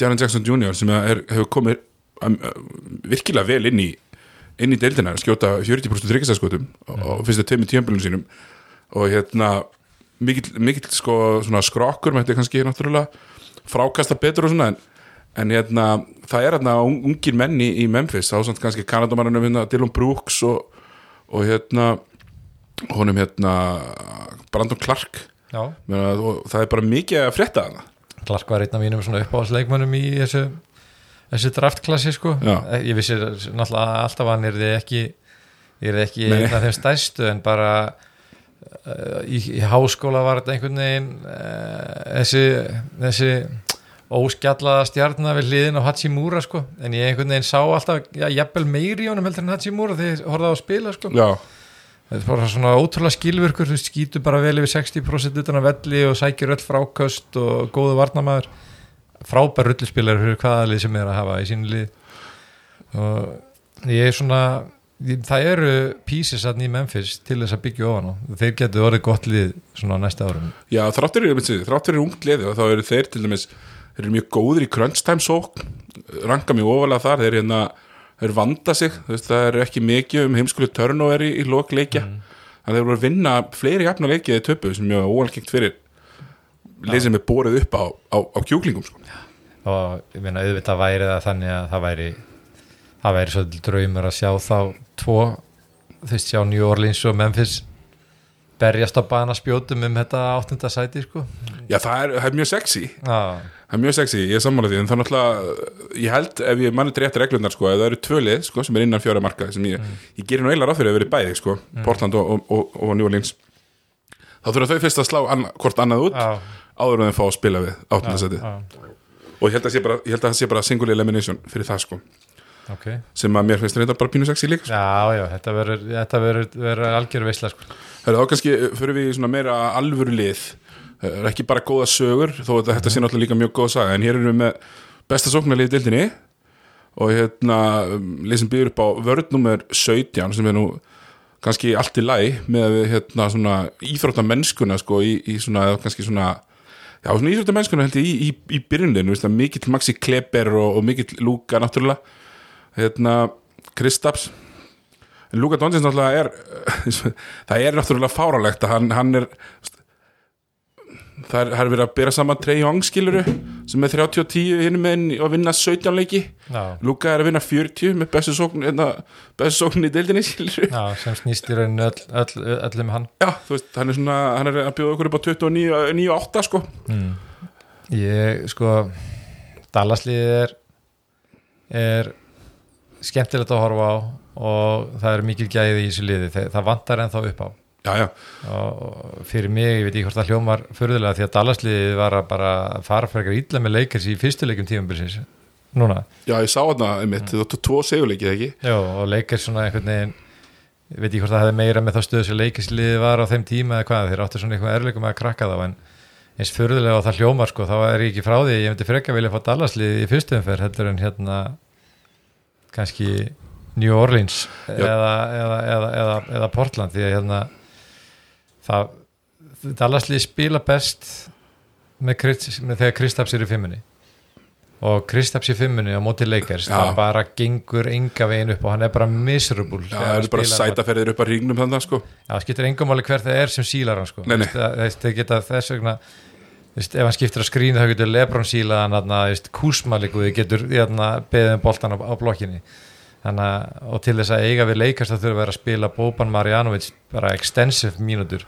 A: Jaron Jackson Jr. sem er, hefur komið um, uh, virkilega vel inn í inn í deildina, skjóta 40% þryggjastaskotum mm. og fyrstu tveimur tíðanbölunum sínum og hérna mikill, sko skrokkur mætti kannski náttúrulega frákasta betur og svona en, en hérna það er hérna un- ungir menni í Memphis þá samt kannski Kanadamarinn hérna Dylan Brooks og, og hérna honum hérna Brandon Clark
B: Já,
A: Meina, og það er bara mikið að frétta hana
B: Clark var einn af mínum svona uppáhaldsleikmönnum í þessu, þessu draftklassi sko.
A: Já.
B: ég vissi náttúrulega alltaf að hann er þið ekki er ekki
A: Nei.
B: einn af þeim stærstu en bara í, í háskóla var þetta einhvern veginn uh, þessi, þessi óskjallaða stjarnar við hliðin á Hachimura sko. en ég einhvern veginn sá alltaf já, jafnvel meiri í honum heldur en Hachimura þegar ég horfði á að spila sko.
A: Já,
B: þetta er bara svona ótrúlega skilvirkur þú skýtur bara vel yfir 60% utan að velli og sækir öll fráköst og góðu varnamaður frábær rullispilar fyrir hvaða lið sem er að hafa í sínu lið og ég er svona það eru pieces að í Memphis til þess að byggja ofan á. Þeir getur orðið gott lið svona næsta árum.
A: Já þráttur eru þráttur eru ungt liði og þá eru þeir til dæmis þeir eru mjög góður í crunch time sókn ranka mjög ofalega þar þeir, hérna, þeir vanda sig veist, það eru ekki mikið um heimskulu turnover í, í lok leikja.
B: Mm.
A: þeir voru að vinna fleiri jafna leikið í töpu sem mjög óalgengt fyrir lið sem er borið upp á, á, á kjúklingum sko.
B: og ég meina auðvitað væri það þannig að það væri það væri svolítið draumur að sjá þá tvo, þú veist sjá New Orleans og Memphis berjast á bana spjótum um þetta áttunda sæti sko.
A: Já það er, það er mjög sexy.
B: Já,
A: Það er mjög sexy, ég er sammála því en er náttúrulega, ég held ef ég manni rétt reglunar sko, ef það eru tvölið sko, sem er innan fjóra marka sem ég, ég gerir nú eiginlega ráð fyrir að vera bæði sko, Portland og, og, og, New Orleans. Þá þurfa þau fyrst að slá anna, hvort annað út
B: já,
A: áður en þeim fá að spila við áttundasæti
B: já,
A: og að ég held að það sé bara single elimination fyrir það sko,
B: ok.
A: Sem að mér finnst þetta bara pínu sexy líka sko.
B: Já, já, þetta verður þetta verður verður algjör veisla sko.
A: Herra, þá kannski fyrir við í svona meira alvöru lið Það er ekki bara góða sögur þó að þetta sé náttúrulega líka mjög góða saga en hér erum við með besta sóknarlið dildinni og hérna um, sem býður upp á vörð nummer 17 sem er nú kannski allt í læ með hérna svona íþróttamennskuna sko í, í svona kannski svona já svona íþróttamennskuna held ég í, í, í það, mikill Maxi Kleber og, og mikill Luka náttúrulega hérna Kristaps Luka Doncic náttúrulega er það er náttúrulega fáralegt að hann, hann er það er, er verið að bera saman Trey Young skiluru sem er 30 og 10 hinn með að vinna 17 leiki.
B: Já,
A: Luka er að vinna 40 með bestu sókn hérna, bestu sókn í deildinni
B: já, sem snýst í rauninu öll, öll, öll um hann.
A: Já, veist, hann er svona hann er að bjóða okkur upp á 29 og 8 sko.
B: Ég, sko Dallasliðið er er skemmtilegt að horfa á og það er mikil gæði í þessu liði. Það, vantar ennþá upp á.
A: Já, já,
B: og fyrir mig, ég veit ekki hvort það hljómar förðulega því að Dallasliðið var að bara fara fyrir eitthvað illa með leikars í fyrstu leikum tímambilsins núna,
A: já, ég sá hann að mitt, þú áttu tvo segjuleikið ekki?
B: Já, og leikars svona einhvern veginn ég veit ekki hvort það hefði meira með þá stöðu sem leikarsliðið var á þeim tíma eða hvað, þeir áttu svona eitthvað erleikum að krakka þá en eins förðulega og það hljómar sko, þá er ég ekki frá því, ég myndi frekka vilja fá Dallasliðið í fyrstu umferð heldur en hérna kannski New Orleans eða, eða, eða, eða, eða Portland því að hérna það Dallasliðið spila best með, með þegar Kristaps er í fimmunni og Kristaps í fimmunni á móti leikars,
A: Já.
B: það bara gengur enga veginn upp og hann er bara miserable
A: já, það
B: hann
A: er bara sætaferðir upp að rígnum þannig sko
B: Já, það skiptir engum máli hver það er sem sílar hann sko.
A: Nei, nei.
B: Það, það, það geta þess vegna veist, ef hann skiptir að skrína þá getur Lebron sílað hann þarna, veist, kúsmalikuði getur beðið um boltan á, á blokkinni að- og til þess að eiga við leikast þá að vera að spila Boban Marjanovic bara extensive mínútur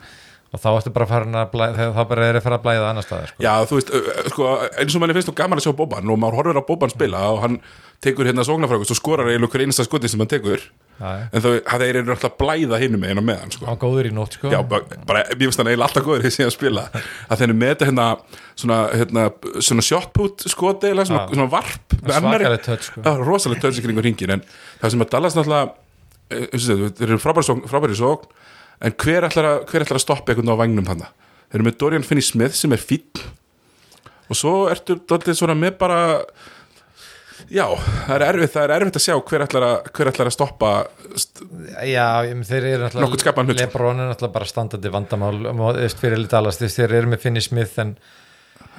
B: og þá ertu bara farin að blæða, þá bara er að fara að blæða annar staðar sko.
A: Já, þú veist, sko, eins og manni finnst þú gaman að sjá Boban og maður horfir á Boban spila og hann tekur hérna sóknarfrækust og skorar eiginlega hver einasta skoti sem hann tekur
B: já.
A: en þau, að þeir eru náttúrulega að blæða hinum einu meðan sko.
B: hann var góður í nótt sko
A: Já, bara, mér finnst hann eiginlega alltaf góður þegar að spila að þeir eru með þetta hérna svona, hérna, svona shotput skoti svona,
B: Já.
A: svona varp með
B: svakalega tött sko
A: rosalega töðs í kringu ringin en það sem að Dallas náttúrulega eh, þeir eru frábæri sókn, en hver ætlar að, hver ætlar að stoppa einhvern á vagnum hann þeir eru með Dorian Finney-Smith sem er fínn og svo ertu með bara já, það er erfitt, það er erfitt að sjá hver ætlar að, hver ætlar að stoppa st-
B: Já, þeir eru
A: sko.
B: Lebron er náttúrulega bara standandi vandamál. Fyrir Dallas, þeir eru með Finney Smith en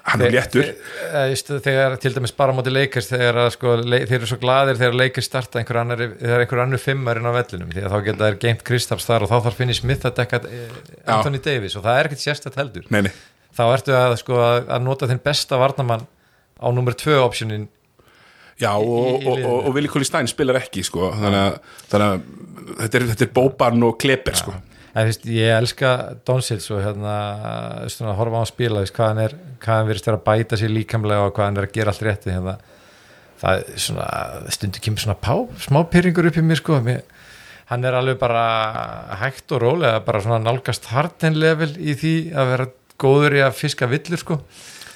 A: hann er léttur.
B: veist, þegar til dæmis bara móti leikars þegar sko, le, þeir eru svo gladir þegar leikars starta einhver annar, þegar einhver annar fimmar inn á vellinum því að þá geta þeir geimt Kristaps þar og þá þarf Finney Smith að dekka eh, Anthony Davis og það er ekkert sérstætt heldur.
A: Nei, nei,
B: þá ertu að, sko, að nota þinn besta varnamann á nummer 2 optionin
A: já og, og, og, og Willi Kóli Stein spilar ekki sko, þannig að, þannig að þetta er, þetta er bóbarn og kleper sko.
B: En, þú veist, ég elska Donsils og hérna að horfa á hann spila veist, hvað hann er, hvað hann vera að bæta sér líkamlega og hvað hann er að gera allt rétti hérna. það svona stundu kemur svona pá, smá pyrringur upp í mér sko. Mér, hann er alveg bara hægt og rólega bara svona nálgast harden level í því að vera góður í að fiska villur sko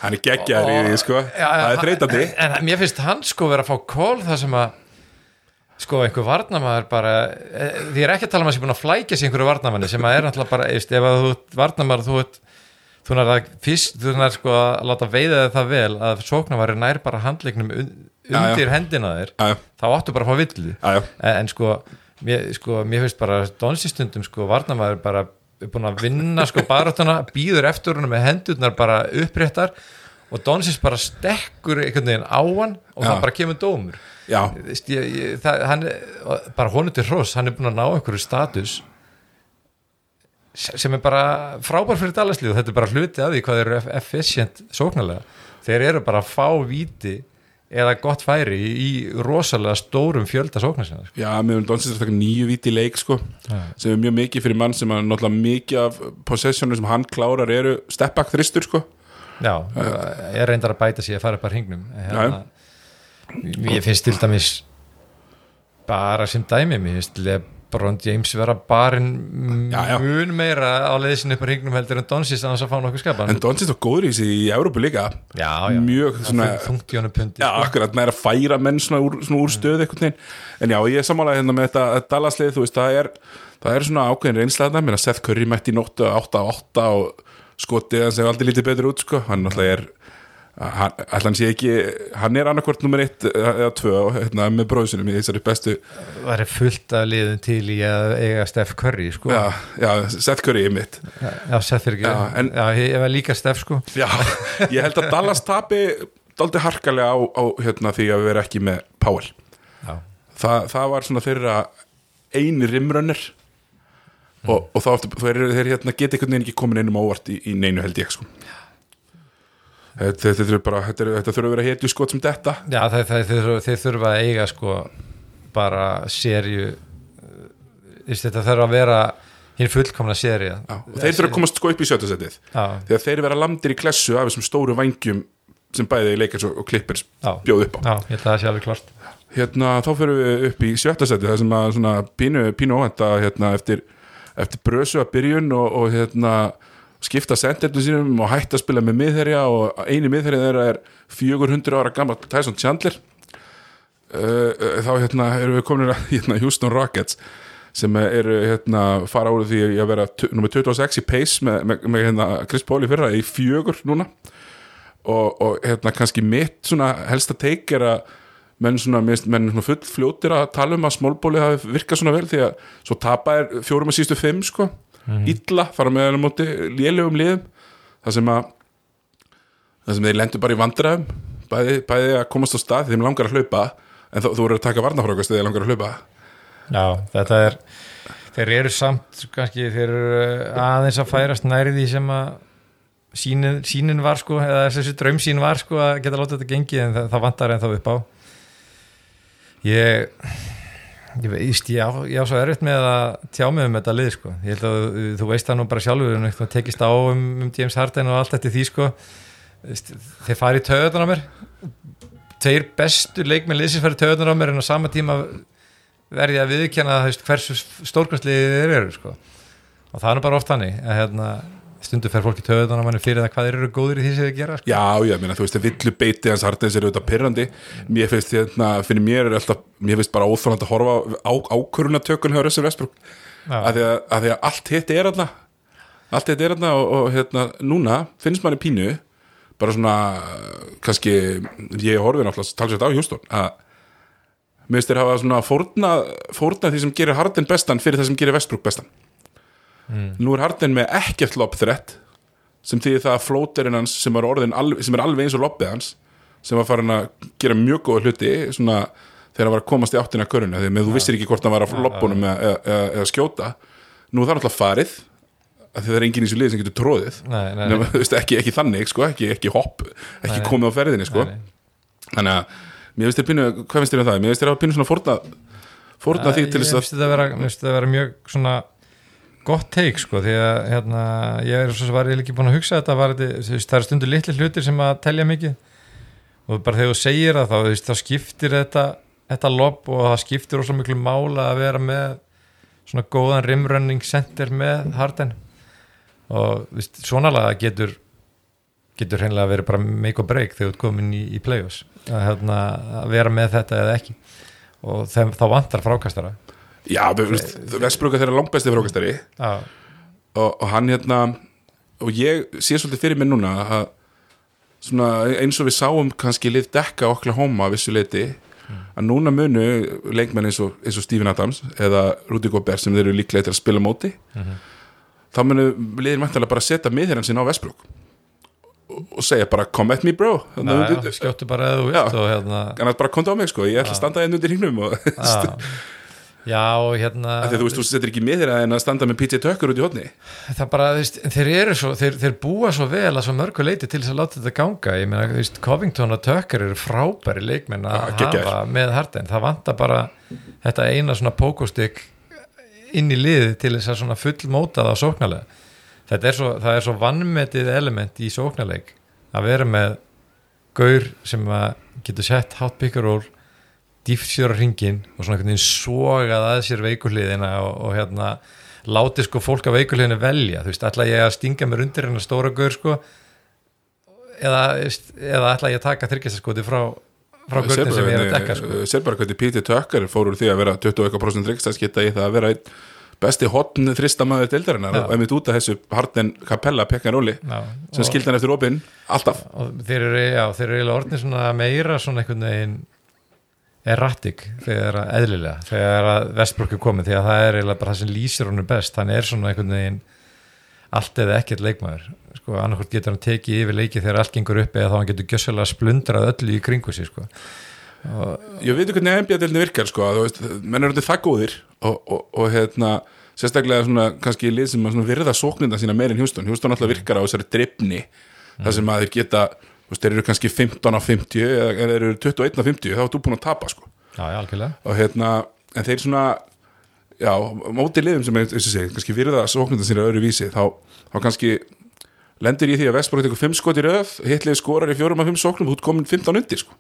A: hann er geggjaður í því sko.
B: Já,
A: það er þreytandi
B: en, en mér finnst hann sko vera að fá kól það sem að sko einhver varnamaður bara eh, því er ekki að tala um að sé búin að flækja sig einhverju varnamanni sem að er náttúrulega bara eist, ef að þú ert varnamaður þú ert þú nær að fyrst, þú nær sko að láta veiða það vel að sóknarværi nær bara handleiknum undir hendina þér þá áttu bara að fá
A: já.
B: en, sko, mér, sko mér finnst bara donsistundum sko varnamaður bara er búin að vinna sko baráttuna býður eftir húnum með hendurnar bara uppréttar og Donsist bara stekkur einhvern veginn á hann og
A: Já.
B: það bara kemur dómur.
A: Já,
B: Veist, ég, ég, það, hann, bara honum til hross hann er búin að ná einhverju status sem er bara frábær fyrir dalarslið og þetta er bara hluti af því hvað eru eff- efficient sóknarlega. Þeir eru bara að fá víti eða gott færi í, rosalega stórum fjölda sóknarsina sko.
A: já, finnst Donsins að taka nýju víti í leik sko, sem er mjög mikið fyrir mann sem að náttúrulega mikið af possessionum sem hann klárar eru step-back þristur sko.
B: já, er reyndar að bæta sig að fara upp að hringnum hérna, ég finnst til dæmis bara sem dæmi mér finnst Lebron James vera barinn mun meira á leiðisinn upp að hringnum heldur en Donsist annars að fá nokkuð skapa
A: en Donsins var góður í þessi í Európu líka.
B: Já, já,
A: mjög svona
B: þungt í honum pundi
A: Já, akkurat, næra að færa menn svona úr, svona úr einhvern veginn. En já, ég er sammálaði hérna með þetta Dallaslið, þú veist, það er það er svona ákveðin reynsla þetta að Seth Curry mætti í nóttu 8-8 og skotið hans hefur aldrei lítið betur út sko. hann náttúrulega er hann, sé ekki, hann er annarkvort nummer 1 eða 2 hérna, með bróðsunum í þessari bestu
B: það er fullt af liðin til í að eiga Steff Curry sko.
A: já, já, Seth Curry er mitt.
B: Já, Seth er ekki
A: Já,
B: já,
A: en-
B: ég ég var líka Steff sko.
A: Já, ég held að Dallas tapi dálítið harkalega á, á hérna, því að við erum ekki með Powell.
B: Já,
A: Þa, það var svona þeirra eini rimrönnir og, og þá eftir, þeir, þeir hérna, geta einhvern veginn ekki komin einum á óvart í, í neinu held ég sko. þetta, þetta, er bara, þetta, þurfa að vera hetju skot sem þetta
B: já þeir, þurfa- þurfa að eiga sko bara serju þetta þarf að vera hinn fullkomna
A: Já, og þeir þurfa að komast sko upp í sjötasettið þegar þeir vera landir í klessu af þessum stóru vangjum sem bæði leikars og,
B: Já.
A: bjóð upp á.
B: Já, ég held að það sé alveg klart
A: hérna, þá fyrir við upp í sjötta seti það sem að svona pínu, pínu óhænta hérna, eftir, eftir brösu að byrjun og, og hérna, skipta sendendu sínum og hætta að spila með miðherja og eini miðherja þeirra er 400 ára gammal Tyson Chandler. Uh, uh, þá hérna erum við komin að hérna, Houston Rockets sem eru hérna fara úr því að vera nummer 26 í pace með, með, með hérna, Chris Paul í fyrra í fjögur núna. Og, og hérna kannski mitt svona helsta teik er að menn svona, menn svona full fljótir að tala um að smólbóli hafi virkað svona vel því að svo tapa er fjórum að sístu fimm sko, illa fara með hann á móti lélugum liðum það sem að það sem þeir lendur bara í vandræðum bæði, bæði að komast á stað þeim langar að hlaupa en þú, voru að taka varnafrákast þegar þeir langar að hlaupa.
B: Já, þetta er þeir eru samt kannski þeir eru aðeins að færast næri því sem að sínin, sínin var sko eða þessi draumsín var sko að geta látið þetta gengi en það, það vantar en þá upp á. Ég ég veist, ég á, ég á svo erfitt með að tjá mig um þetta lið sko ég held að þú- þú veist það nú bara sjálfur um eitthvað tekist á um, um James Harden og allt eftir því sko þeir fari í töðunar á mér tveir bestu leikminn liðsins fari í töðunar á mér en á sama tíma verði að viðkjanna þú veist, hversu stórkvæmsliðið þeir eru sko. og það er nú bara oft hannig að hérna, stundu fer fólki töðan að manni fyrir það hvað þeir eru góður í því sem þeir gera sko.
A: Já, já, meina, þú veist, villu beiti hans Hardens er auðvitað pyrrandi mér finnst hérna, fyrir mér er alltaf mér finnst bara óþáland að horfa á ákvörunatökun hjá Russell Westbrook
B: Já.
A: að því að, að því að allt hitt er alltaf allt hitt er alltaf og, og hérna, núna finnst manni pínu bara svona, kannski ég horfið náttúrulega talsvægt á Houston að mér finnst þér hafa svona fórna, fórna því sem gerir Harden bestan fyrir það sem gerir Westbrook bestan nú er Harden með ekkert lob threat sem þýðir það að flóterinn hans sem er, alveg, sem er alveg eins og lobbið hans sem var farin að gera mjög góða hluti svona þegar hann var að komast í áttina köruna því með þú vissir ekki hvort hann var að lobbunum eða, eða, eða, eða skjóta nú er það náttúrulega farið að það er enginn í þessu lið sem getur tróðið
B: Nei, nei, nei.
A: Nefna, veist, ekki, ekki þannig, sko, ekki, ekki hopp ekki
B: Nei, nei.
A: komið á ferðinni sko.
B: Nei, nei.
A: þannig að mér finnst þér pínu, hvað finnst þér um það? Mér finnst þér að pínu svona fórna fórna því til þess að
B: mér finnst þetta að vera mjög svona gott teik sko því að hérna, ég er svo sem var ég ekki búin að hugsa þetta var, það er stundur litli hlutir sem að telja mikið. Og bara þegar þú segir það þá, þá skiptir þetta þetta lobb og það skiptir óslega miklu mála að vera með svona góðan rimrunning center með Harden. Og veist, svona laga getur getur hreinlega verið bara make or break þegar þú ert komin í, í play-offs. Að, hérna, að vera með þetta eða ekki. Og þeim, þá vantar frákastara
A: já, veist, Vestbrúka þeirra langbæsti frákastari.
B: Já,
A: og, og hann hérna og ég sé svolítið fyrir mig núna að svona eins og við sáum kannski lið dekka Oklahoma að vissu leiti að núna munu leikmenn eins og, eins og Steven Adams eða Rudy Gobert sem þeir eru líklega til að spila móti þá munu liðin mæntalega bara setja miðherran sinna á Vestbrúk og, og segja bara come at me bro.
B: Skjóttu bara eða þú vilt hérna
A: bara komdu á mig sko, ég ætla að standa einn undir hringnum og
B: já, hérna
A: að þú veist, þú setur ekki miðherra en að standa með PJ Tucker út í hodni
B: það bara, veist, þeir eru svo þeir, þeir búa svo vel að svo mörgu leiti til þess að láta þetta ganga, ég meina, þú veist, Covington og Tucker eru frábæri leikmenn að
A: geggjaðir.
B: hafa með Harden, það vantar bara þetta eina svona pókostik inn í liðið til þess að svona fullmóta það sóknarlega. Þetta er svo, það er svo vannmetið element í sóknarleik að vera með gaur sem að getur sett hot pick and roll dýft sér á ringin og svona einhvern veginn sogað að sér veikulíðina og, og hérna láti sko fólk af veikulíðinu velja. Þú veist, ætla ég að stinga mér undir hennar stóra gaur sko? Eða, eða ætla ég að taka þryggjastaskoti frá, frá gaurnin sem ég er að dekka sko?
A: Sér bara hvernig PJ Tucker fór úr því að vera 21% þryggstaskita í það að vera einn besti hotn þristamæður deildarinnar og einmitt út af þessu Harden Capella pekkan róli
B: Já,
A: sem hann eftir opinn alltaf.
B: og þeir eru, já, þeir eru meira svona einhvern veginn erratic þegar að eðlilega þegar að Vestbrok er komið því að það er eiginlega bara það sem lýsir honum best. Hann er svona einhvern veginn allt eða ekkert leikmaður. Sko, annarkvort getur hann tekið yfir leiki þegar allt gengur upp eða þá hann getur gjössalega splundrað öllu í kringu sig sko. og,
A: Ég veit ekki hvernig NBA-delni virkar sko, þú veist, menn eru þetta það góðir og, og, og hérna, sérstaklega svona kannski lið sem að virða sókninda sína meir en Hjústun, Hjústun alltaf virkar á þessari drifni þar sem að þeir geta þú veist, þeir eru kannski 15 á 50 eða þeir eru 21 á 50, þá er þú búin að tapa sko.
B: já, já, algjörlega
A: og hérna, en þeir svona já, móti liðum sem er, þessi segi, kannski virða sókninda sína öðru vísi, þá, þá kannski lendir í því að Vestbrot tekur 5 skot í röð, hitliði skorar í 4 af 5 sóknum, þú ert komin 15 undir sko.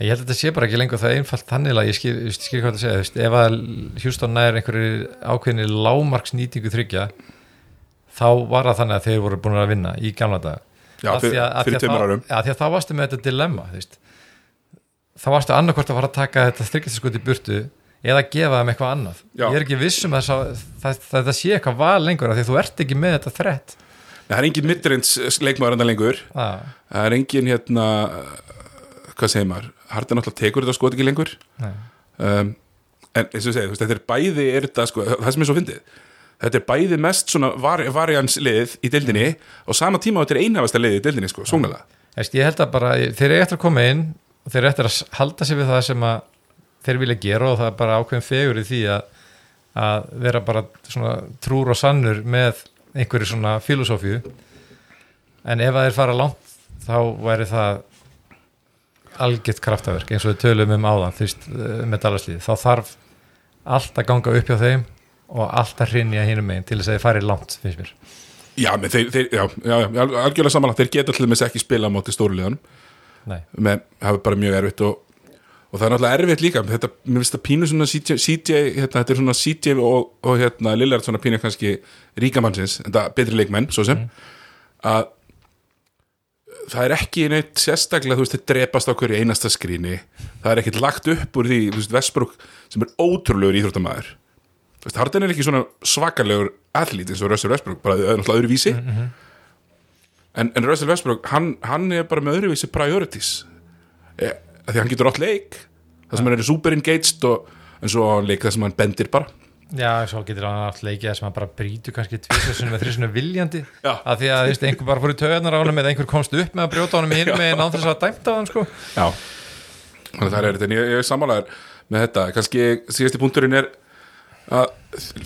B: Ég held að þetta sé bara ekki lengur það einfalt þannig að ég skil, ég skil hvað það segja, veist, ef að Hjústón nær einhverju ákveðinni lámarksnýtingu þryggja þá var það þannig að þeir voru búin að vinna í gamla dag
A: Já,
B: því
A: fyrir,
B: að-
A: fyrir
B: að
A: tveimur árum.
B: Já, því að þá varstu með þetta dilemma þú veist. þá varstu annarkvort að fara að taka þetta þryggjastaskot í burtu eða gefa þeim eitthvað annað.
A: Já.
B: ég er ekki viss um að það, það, það sé eitthvað val lengur af því að þú ert ekki með þetta þrett.
A: Það er engin midreins leikmaður enda lengur.
B: Ah,
A: Það er engin hérna Hvað segir maður? Harden náttúrulega tekur þetta skot ekki lengur.
B: Nei,
A: um, En eins og ég segi, þú veist, þetta er bæði er þetta, sko, Það sem er svo fyndið Þetta er bæði mest svona var, varianslið í deildinni og sama tíma þetta er einhafasta lið í deildinni, sko, svongalega
B: ég held að bara, þeir eru eftir að koma inn og þeir eru eftir að halda sig við það sem að þeir vilja gera og það er bara ákveðin fegur í því að, að vera bara svona trúr og sannur með einhverju svona filosófíu. En ef að þeir fara langt þá væri það algjört kraftaverk eins og við tölum um áðan veist, eh, með dalarslið þá þarf allt að ganga upp hjá þeim og allt að hrinja hinum megin til þess að þeir fari langt finnst mér.
A: Já, þeir, þeir já, já, já, algjörlega samanlagt Þeir geta allir með sér ekki spila á móti stórulegan
B: Nei.
A: með, hafa bara mjög erfitt og, og það er náttúrulega erfitt líka. Þetta, mér finnst það pínu svona CJ, CJ hérna, þetta er svona CJ og, og hérna, Lillard svona pínu kannski ríkamannsins þetta betri leikmenn, svo sem. Að það er ekki neitt sérstaklega, þú veist, þeir drepast á hverju einasta skrýni, það er ekkert lagt upp úr því, þú veist, Vestbruk sem er ótrúlegur íþróttamæður Harden er ekki svona svakalegur aðlít eins og Russell Westbrook, bara öðrum náttúrulega öðruvísi. En, en Russell Westbrook hann, hann er bara með öðruvísi priorities. E, því hann getur átt leik það sem hann er super engaged og en svo leik það sem hann bendir bara.
B: Já, svo getur hann allt leikið sem hann bara brýtur kannski tvísasunum með þrísunum viljandi.
A: Já.
B: að því að veist, einhver bara fór í taugarnar á hann eða einhver komst upp með að brjóta hann með hinn með án þess að dæmta hann sko.
A: Já, þannig að það er þetta. En ég, ég er sammálaður með þetta. Kannski síðasti punkturinn er að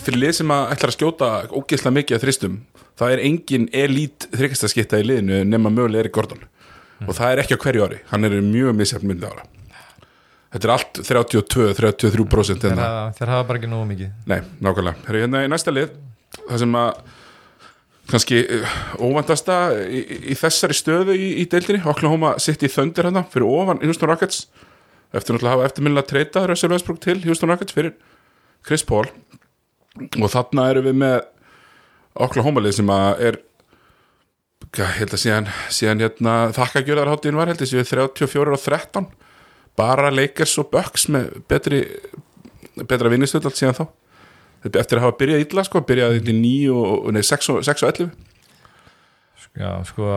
A: fyrir lið sem að ætlar að skjóta ógeðslega mikið að þristum það er engin elít þryggjastaskitta í liðinu nema mögulega Erik Gordon. Og það er ekki á hverju ári, hann er mjög misjafn myndið ára. Þetta er allt 32-33%
B: þeir,
A: hérna.
B: þeir hafa bara ekki nógu mikið.
A: Nei, nákvæmlega. Herru, hérna í næsta lið það sem að kannski uh, óvandasta í, í þessari stöðu í, í deildinni Oklahoma City Thunder hérna fyrir ofan Houston Rockets. Eftir náttúrulega að hafa eftirminnilega treytað Russell Westbrook til Houston Rockets fyrir Chris Paul. Og þarna erum við með Oklahoma lið sem að er held að síðan, síðan hérna þakkagjörðarháttin var held að séu 34 og 13 bara Lakers og Bucks með betri betra vinnistöld allt síðan þá. Þetta eftir að hafa byrjað illa sko, byrjað í 9 og, nei, 6 og, 6 og 11
B: Já, sko,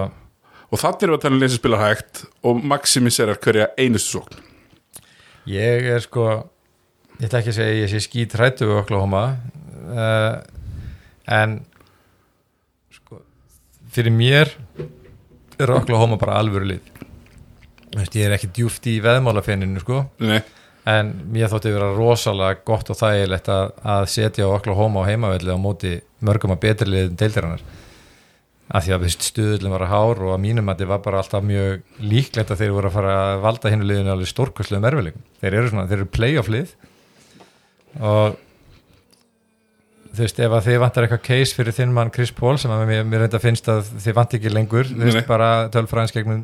A: og þannig erum við að tala um lið sem spilar hægt og maximiserar hverja einustu sókn.
B: Ég er sko ég ætla ekki að segja að ég sé skít hrættu við Oklahoma uh, en sko fyrir mér er Oklahoma bara alvöru lið. Ég er ekki djúft í veðmálafenninu sko
A: Nei,
B: en mér þótti vera rosalega gott og þægilegt að, að setja Oklahoma á heimavelli á móti mörgum að betri liðin deildarinnar. Af því að stuðullin var að hár og að mínum að þetta var bara alltaf mjög líklegt að þeir voru að fara að valda hinnu liðinu alveg stórkvæsluðum erfileikum þeir eru svona, þeir eru playoff lið og þú veist, ef að þið vantar eitthvað case fyrir þinn mann Chris Paul sem að mér, mér reynda finnst að þið vant ekki lengur, þú veist, bara tölfræðins gegnum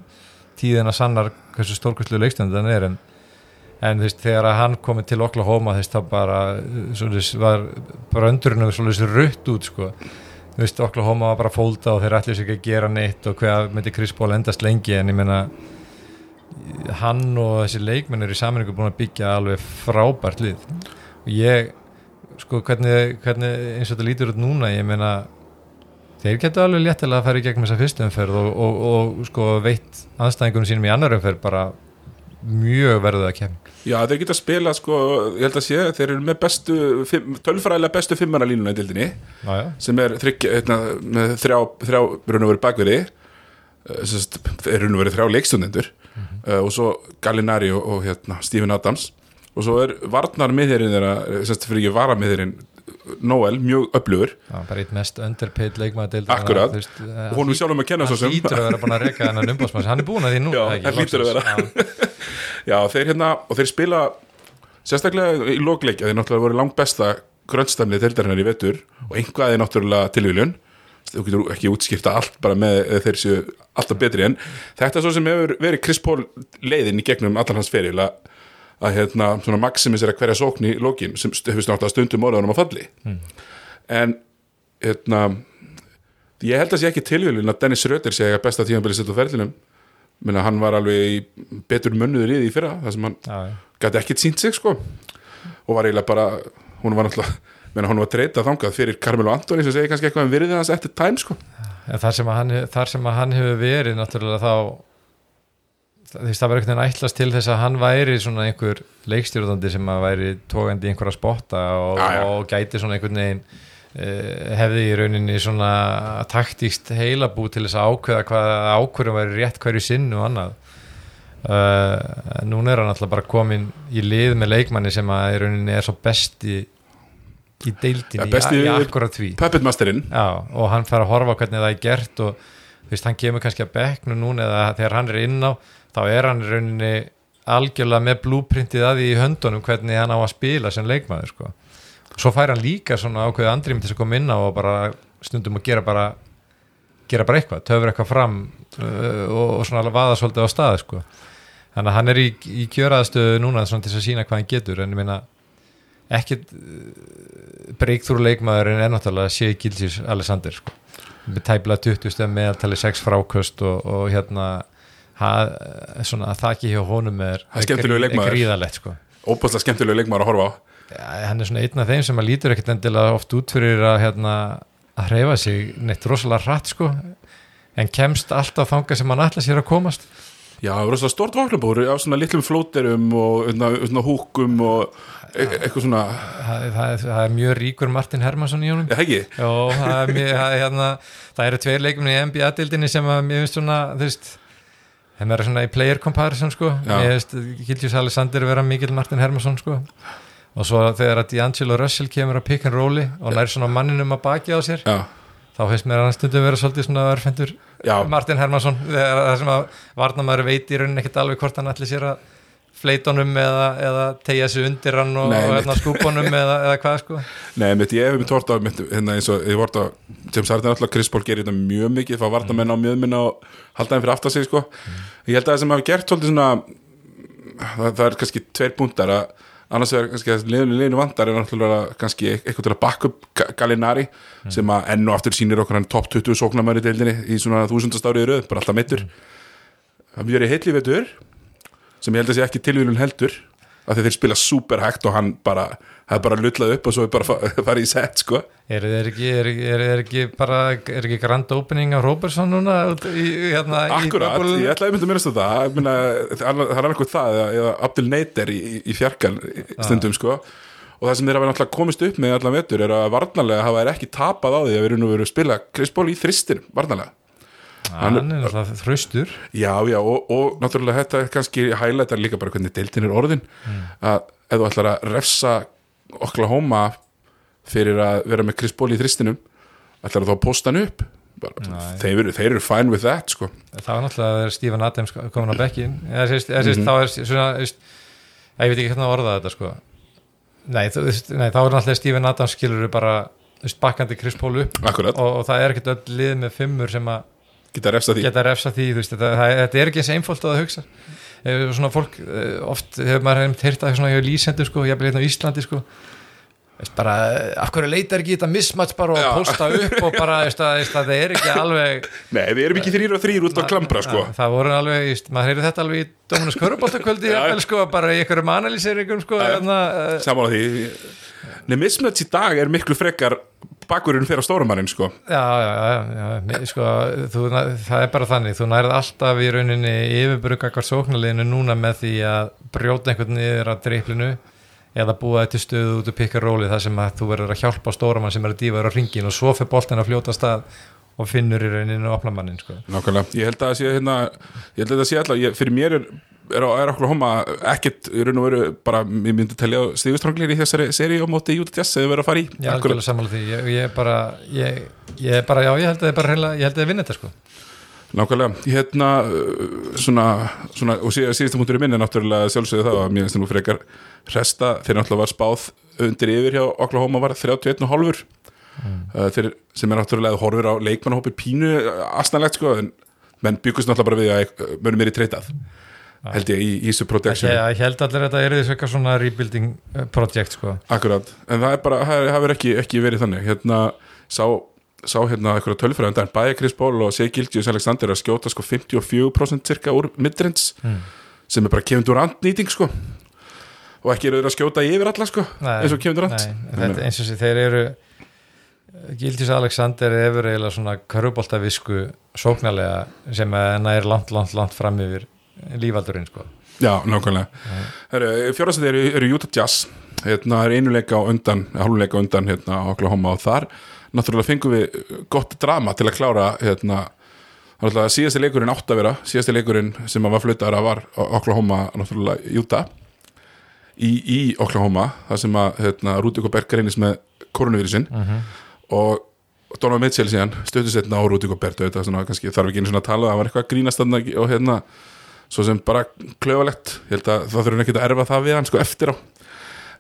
B: tíðina sannar hversu stórkvæslu leikstundan er en, en þú veist, þegar að hann komið til Oklahoma þú veist, þá bara svolítið, var bröndurinn og svolítið rutt út sko, þú veist, Oklahoma var bara fólda og þeir ætlis ekki að gera neitt og hvað myndi Chris Paul endast lengi en ég meina hann og þessi leikmenn eru í saminningu búin að byggja alveg frábært lið ég sko hvernig, hvernig eins og þetta lítur út núna ég meina þeir getur alveg léttilega að fara í gegnum þessa fyrstu umferð og, og, og sko veitt anstæðingunum sínum í annar umferð bara mjög verðuð að kemja
A: já þeir geta að spila sko, ég held að sé, þeir eru með bestu tölfræðilega bestu fimmara línuna í dildinni
B: já, já.
A: sem er þryggja, hérna, með þrjá, þrjá raun og verið bakverði sérst, er raun og verið þrjá leikstundendur uh, og svo Gallinari og, og hérna, Stephen Adams og svo er varnar miðherinn þeirra, sérst, fyrir ekki vara miðherinn Noel, mjög öflugur
B: bara eitt mest underpaid leikmaður
A: Akkurat. og honum sjálfum að kenna svo
B: hann
A: sem
B: lítur að vera búin að reyka þennan umbásmann hann er búin að því nú ekki,
A: hann að.
B: Já.
A: Þeir hérna, og þeir spila sérstaklega í lókleikja þeir náttúrulega voru langt besta grönnstæmlið deildarinnar í vetur og einhvað er náttúrulega tilvíljun þú getur ekki útskýrta allt bara með þeir séu alltaf betri en þetta er svo sem hefur verið Chris Paul leiðin í gegnum allan hans feril að, að hérna, svona maximisera hverja sókn í lókin sem hefur náttúrulega stundum orðanum á falli. En hérna ég held að sé ekki tilvíljun að Dennis Röder sé að besta tímabilið sitt á ferlinum. Menna hann var alveg í betur mönnuður í því fyrra þar sem hann gæti ekkit sínt sig sko. Og var eiginlega bara hún var náttúrulega, menna hún var treytað þangað fyrir Carmelo Antoni sem segir kannski eitthvað um virðið hans eftir time sko.
B: Þar sem, að hann, þar sem að hann hefur verið náttúrulega þá veist það var einhvern veginn ætlast til þess að hann væri svona einhver leikstjórnandi sem að væri tógandi í einhverja spotta og,
A: Já, já.
B: og gæti svona einhvern veginn uh, hefði í rauninni svona taktíst heilabú til þess að ákveða hvað ákveðum væri rétt hverju sinn og annað. Uh, núna er hann alltaf bara komin í lið með leikmanni sem að í rauninni er svo besti í deildinni,
A: Ja, besti-
B: í, í akkurat því. og hann fær að horfa hvernig það er gert og veist, hann kemur kannski að bekknu núna eða þegar hann er inn á þá er hann rauninni algjörlega með blúprintið að því í höndunum hvernig hann á að spila sem leikmaður sko. svo fær hann líka svona ákveðið andrým til að koma inn á og bara stundum að gera bara gera bara eitthvað, töfur eitthvað fram uh, og, og svona vaða svolítið á stað sko. þannig að hann er í, í kjöraðastöðu núna til að sína hvað hann getur en ég meina ekkit breykþúr leikmaðurinn er náttúrulega sé Gilsís Alessander sko. Með tæpla 20 stöðum meðaltali 6 fráköst og, og hérna ha, svona að það ekki hjá honum er,
A: Það er
B: gríðalegt sko.
A: óbúslega skemmtilega leikmaður að horfa á.
B: Ja, hann er svona einn af þeim sem að lítur ekkit endilega oft út fyrir að hérna, að hreyfa sig neitt rosalega hratt sko. En kemst alltaf þanga sem hann ætla sér að komast.
A: Já, það rosalega stort vaklabúr á svona litlum flóterum og svona, svona húkum og e eitthvað svona
B: það, það, það er mjög ríkur Martin Hermansson í honum. Jó, það er, mjög, það, er hérna, það eru tveir leikum í NBA-dildinni sem að mér finnst svona, þeim er svona í player comparison sko. Mér finnst Gildjus Alexander vera mikill Martin Hermansson sko. Og svo þegar að D'Angelo Russell kemur að pick and rolli og nær svona manninum að baki á sér
A: já,
B: þá finnst mér að hann stundum vera svolítið svona örfendur Martin Hermansson. Það sem að varnamæður veit í rauninni ekkert alveg hvort hann ætli sér að fleitunum eða, eða tegja sig undir hann og,
A: Nei,
B: og hérna, skúpunum eða, eða hvað sko?
A: Nei, mitt, ég hef mitt vort á mitt, hérna eins og ég vort á James Harden alltaf Chris Paul gerir þetta mjög mikið fá vartamenn á mjöðminna og halda þeim fyrir aftar sig sko. ég held að það sem hafi gert svolítið svona það, það er kannski tveir púntar að annars er kannski að liðinu, vandar er náttúrulega kannski eitthvað til að bakka upp Ga- Gallinari sem að enn og aftur sýnir okkur hann top 20 sóknarmæri deildinni í svona þúsundastáriði röð, bara alltaf meittur það mjög er heilli vetur sem ég held að sé ekki tilvílun heldur af því þeir spila super hægt og hann bara það er bara lullað upp og svo er bara fa- farið í set sko.
B: Er það ekki, er, er, er ekki bara, er ekki grand opening af Robertson núna í, hérna,
A: Akkurat,
B: í
A: ég ætlaði að mynda að minnast þetta það. Er annarkoð það eða, Abdel Neider í, í- fjarkan stundum sko. Og það sem þeir hafa náttúrulega komist upp með allan vetur er að varnarlega hafa þeir ekki tapað á því að við erum nú verið að spila Chris Paul í þristir varnarlega
B: Hann er náttúrulega þraustur.
A: Já, já, og, og náttúrulega þetta er kannski highlightar líka bara hvernig deildin er orðin. Að ef þú ætlar að refsa Oklahoma fyrir að vera með Chris Paul í þristinum ætlar þá að posta hann upp? Bara, þeir, eru, þeir eru fine with that sko.
B: Það var náttúrulega Stephen Adams komin á bekkin eða sést, sést, þá er svona ég veit ekki hvernig að orða þetta sko. Nei, þú, nei þá er náttúrulega Stephen Adams skilur bara bakkandi Chris Paul upp. Og, og það er ekkert öll lið með fimmur sem að
A: geta refsa því
B: geta refsa því, veist, þetta, það, þetta er ekki eins einfalt að hugsa svona fólk, eh, oft hefur maður hefum teirt að svona hjá lýsendur sko, ég hérna á Íslandi sko bara, eh, af hverju leitar ekki þetta mismatch bara og
A: Já.
B: posta upp og bara, það er ekki alveg
A: Nei, við erum ekki þrýr og þrýr út á klambra sko.
B: Það voru alveg, veist, maður heyrði þetta alveg í
A: Já.
B: jafnvel, sko, bara í einhverjum analýseringum sko,
A: Já.
B: hérna, eh,
A: Saman á því Nei, mismöts í dag er miklu frekar bakurinn fyrir stórumannin sko.
B: já, já, já, sko, þú, það er bara þannig þú nærið alltaf í rauninni yfirbruga hvert sóknarliðinu núna með því að brjóta einhvern niður að driplinu eða búa þetta stöðu út og pikka róli þar sem að þú verður að hjálpa stóramann sem er að dífa á ringin og svo fyrir boltin að fljóta stað og finnur í rauninni opna mannin sko.
A: Nákvæmlega, ég held að það sé hérna ég held að það sé alltaf, ég, fyrir mér er er, okkur hóma ekkert í raun og veru bara, ég myndi telja á stígustranglir í þessari seri á móti Utah Jazz eða verið að fara í.
B: Er algjörlega sammála því. Ég, ég, bara, ég, ég bara, já, ég held að það er bara ég held að það vinna þetta sko.
A: Nákvæmlega, hérna uh, svona, svona og síð, síðustu mútur í minni náttúrulega sjálfsögðu það að mér finnst það nú frekar resta þegar náttúrulega var spáð undir yfir hjá Oklahoma var 31 og hálfur. Uh, þeir, sem er náttúrulega horfur á leikmannahópi pínu astanlegt sko en menn byggust náttúrulega bara við að uh, mönnum er í treytað held ég í Ísu Protection
B: ég, ég held allir að þetta er eitthvað svona rebuilding uh, project sko.
A: Akkurat, en það er bara, það hefur ekki, ekki verið þannig. Hérna sá, sá hérna eitthvað tölfræðan bæja Chris Paul og Shea Gilgius Alexander að skjóta sko 54% cirka úr midrins
B: Mm.
A: sem er bara Kevin Durant nýting sko. Og ekki eru þeir að skjóta yfir alla sko
B: Nei,
A: eins og Kevin Durant.
B: nei, þetta, eins og sé, þeir eru Gildis Alexander hefur eiginlega svona köruboltavisku sóknarlega sem er langt, langt, langt fram yfir lífaldurinn sko.
A: Já, nákvæmlega Fjórastæði eru, eru Utah Jazz hérna er einuleika á undan hálfuleika á undan hérna á Oklahoma og þar náttúrulega fengum við gott drama til að klára hérna náttúrulega síðasti leikurinn átt að vera síðasti leikurinn sem að var fluttar að var Oklahoma náttúrulega Utah í, í Oklahoma þar sem að hérna, Rúti Gobert greinist með koronavírusin
B: mm -hmm.
A: og Donovan Mitchell síðan stöðu setna á Gobert og þetta svona, kannski, þarf ekki einu svona að tala það var eitthvað að grínast og hérna svo sem bara klöfalegt ég held að það þurfum ekki að erfa það við hann sko eftir á.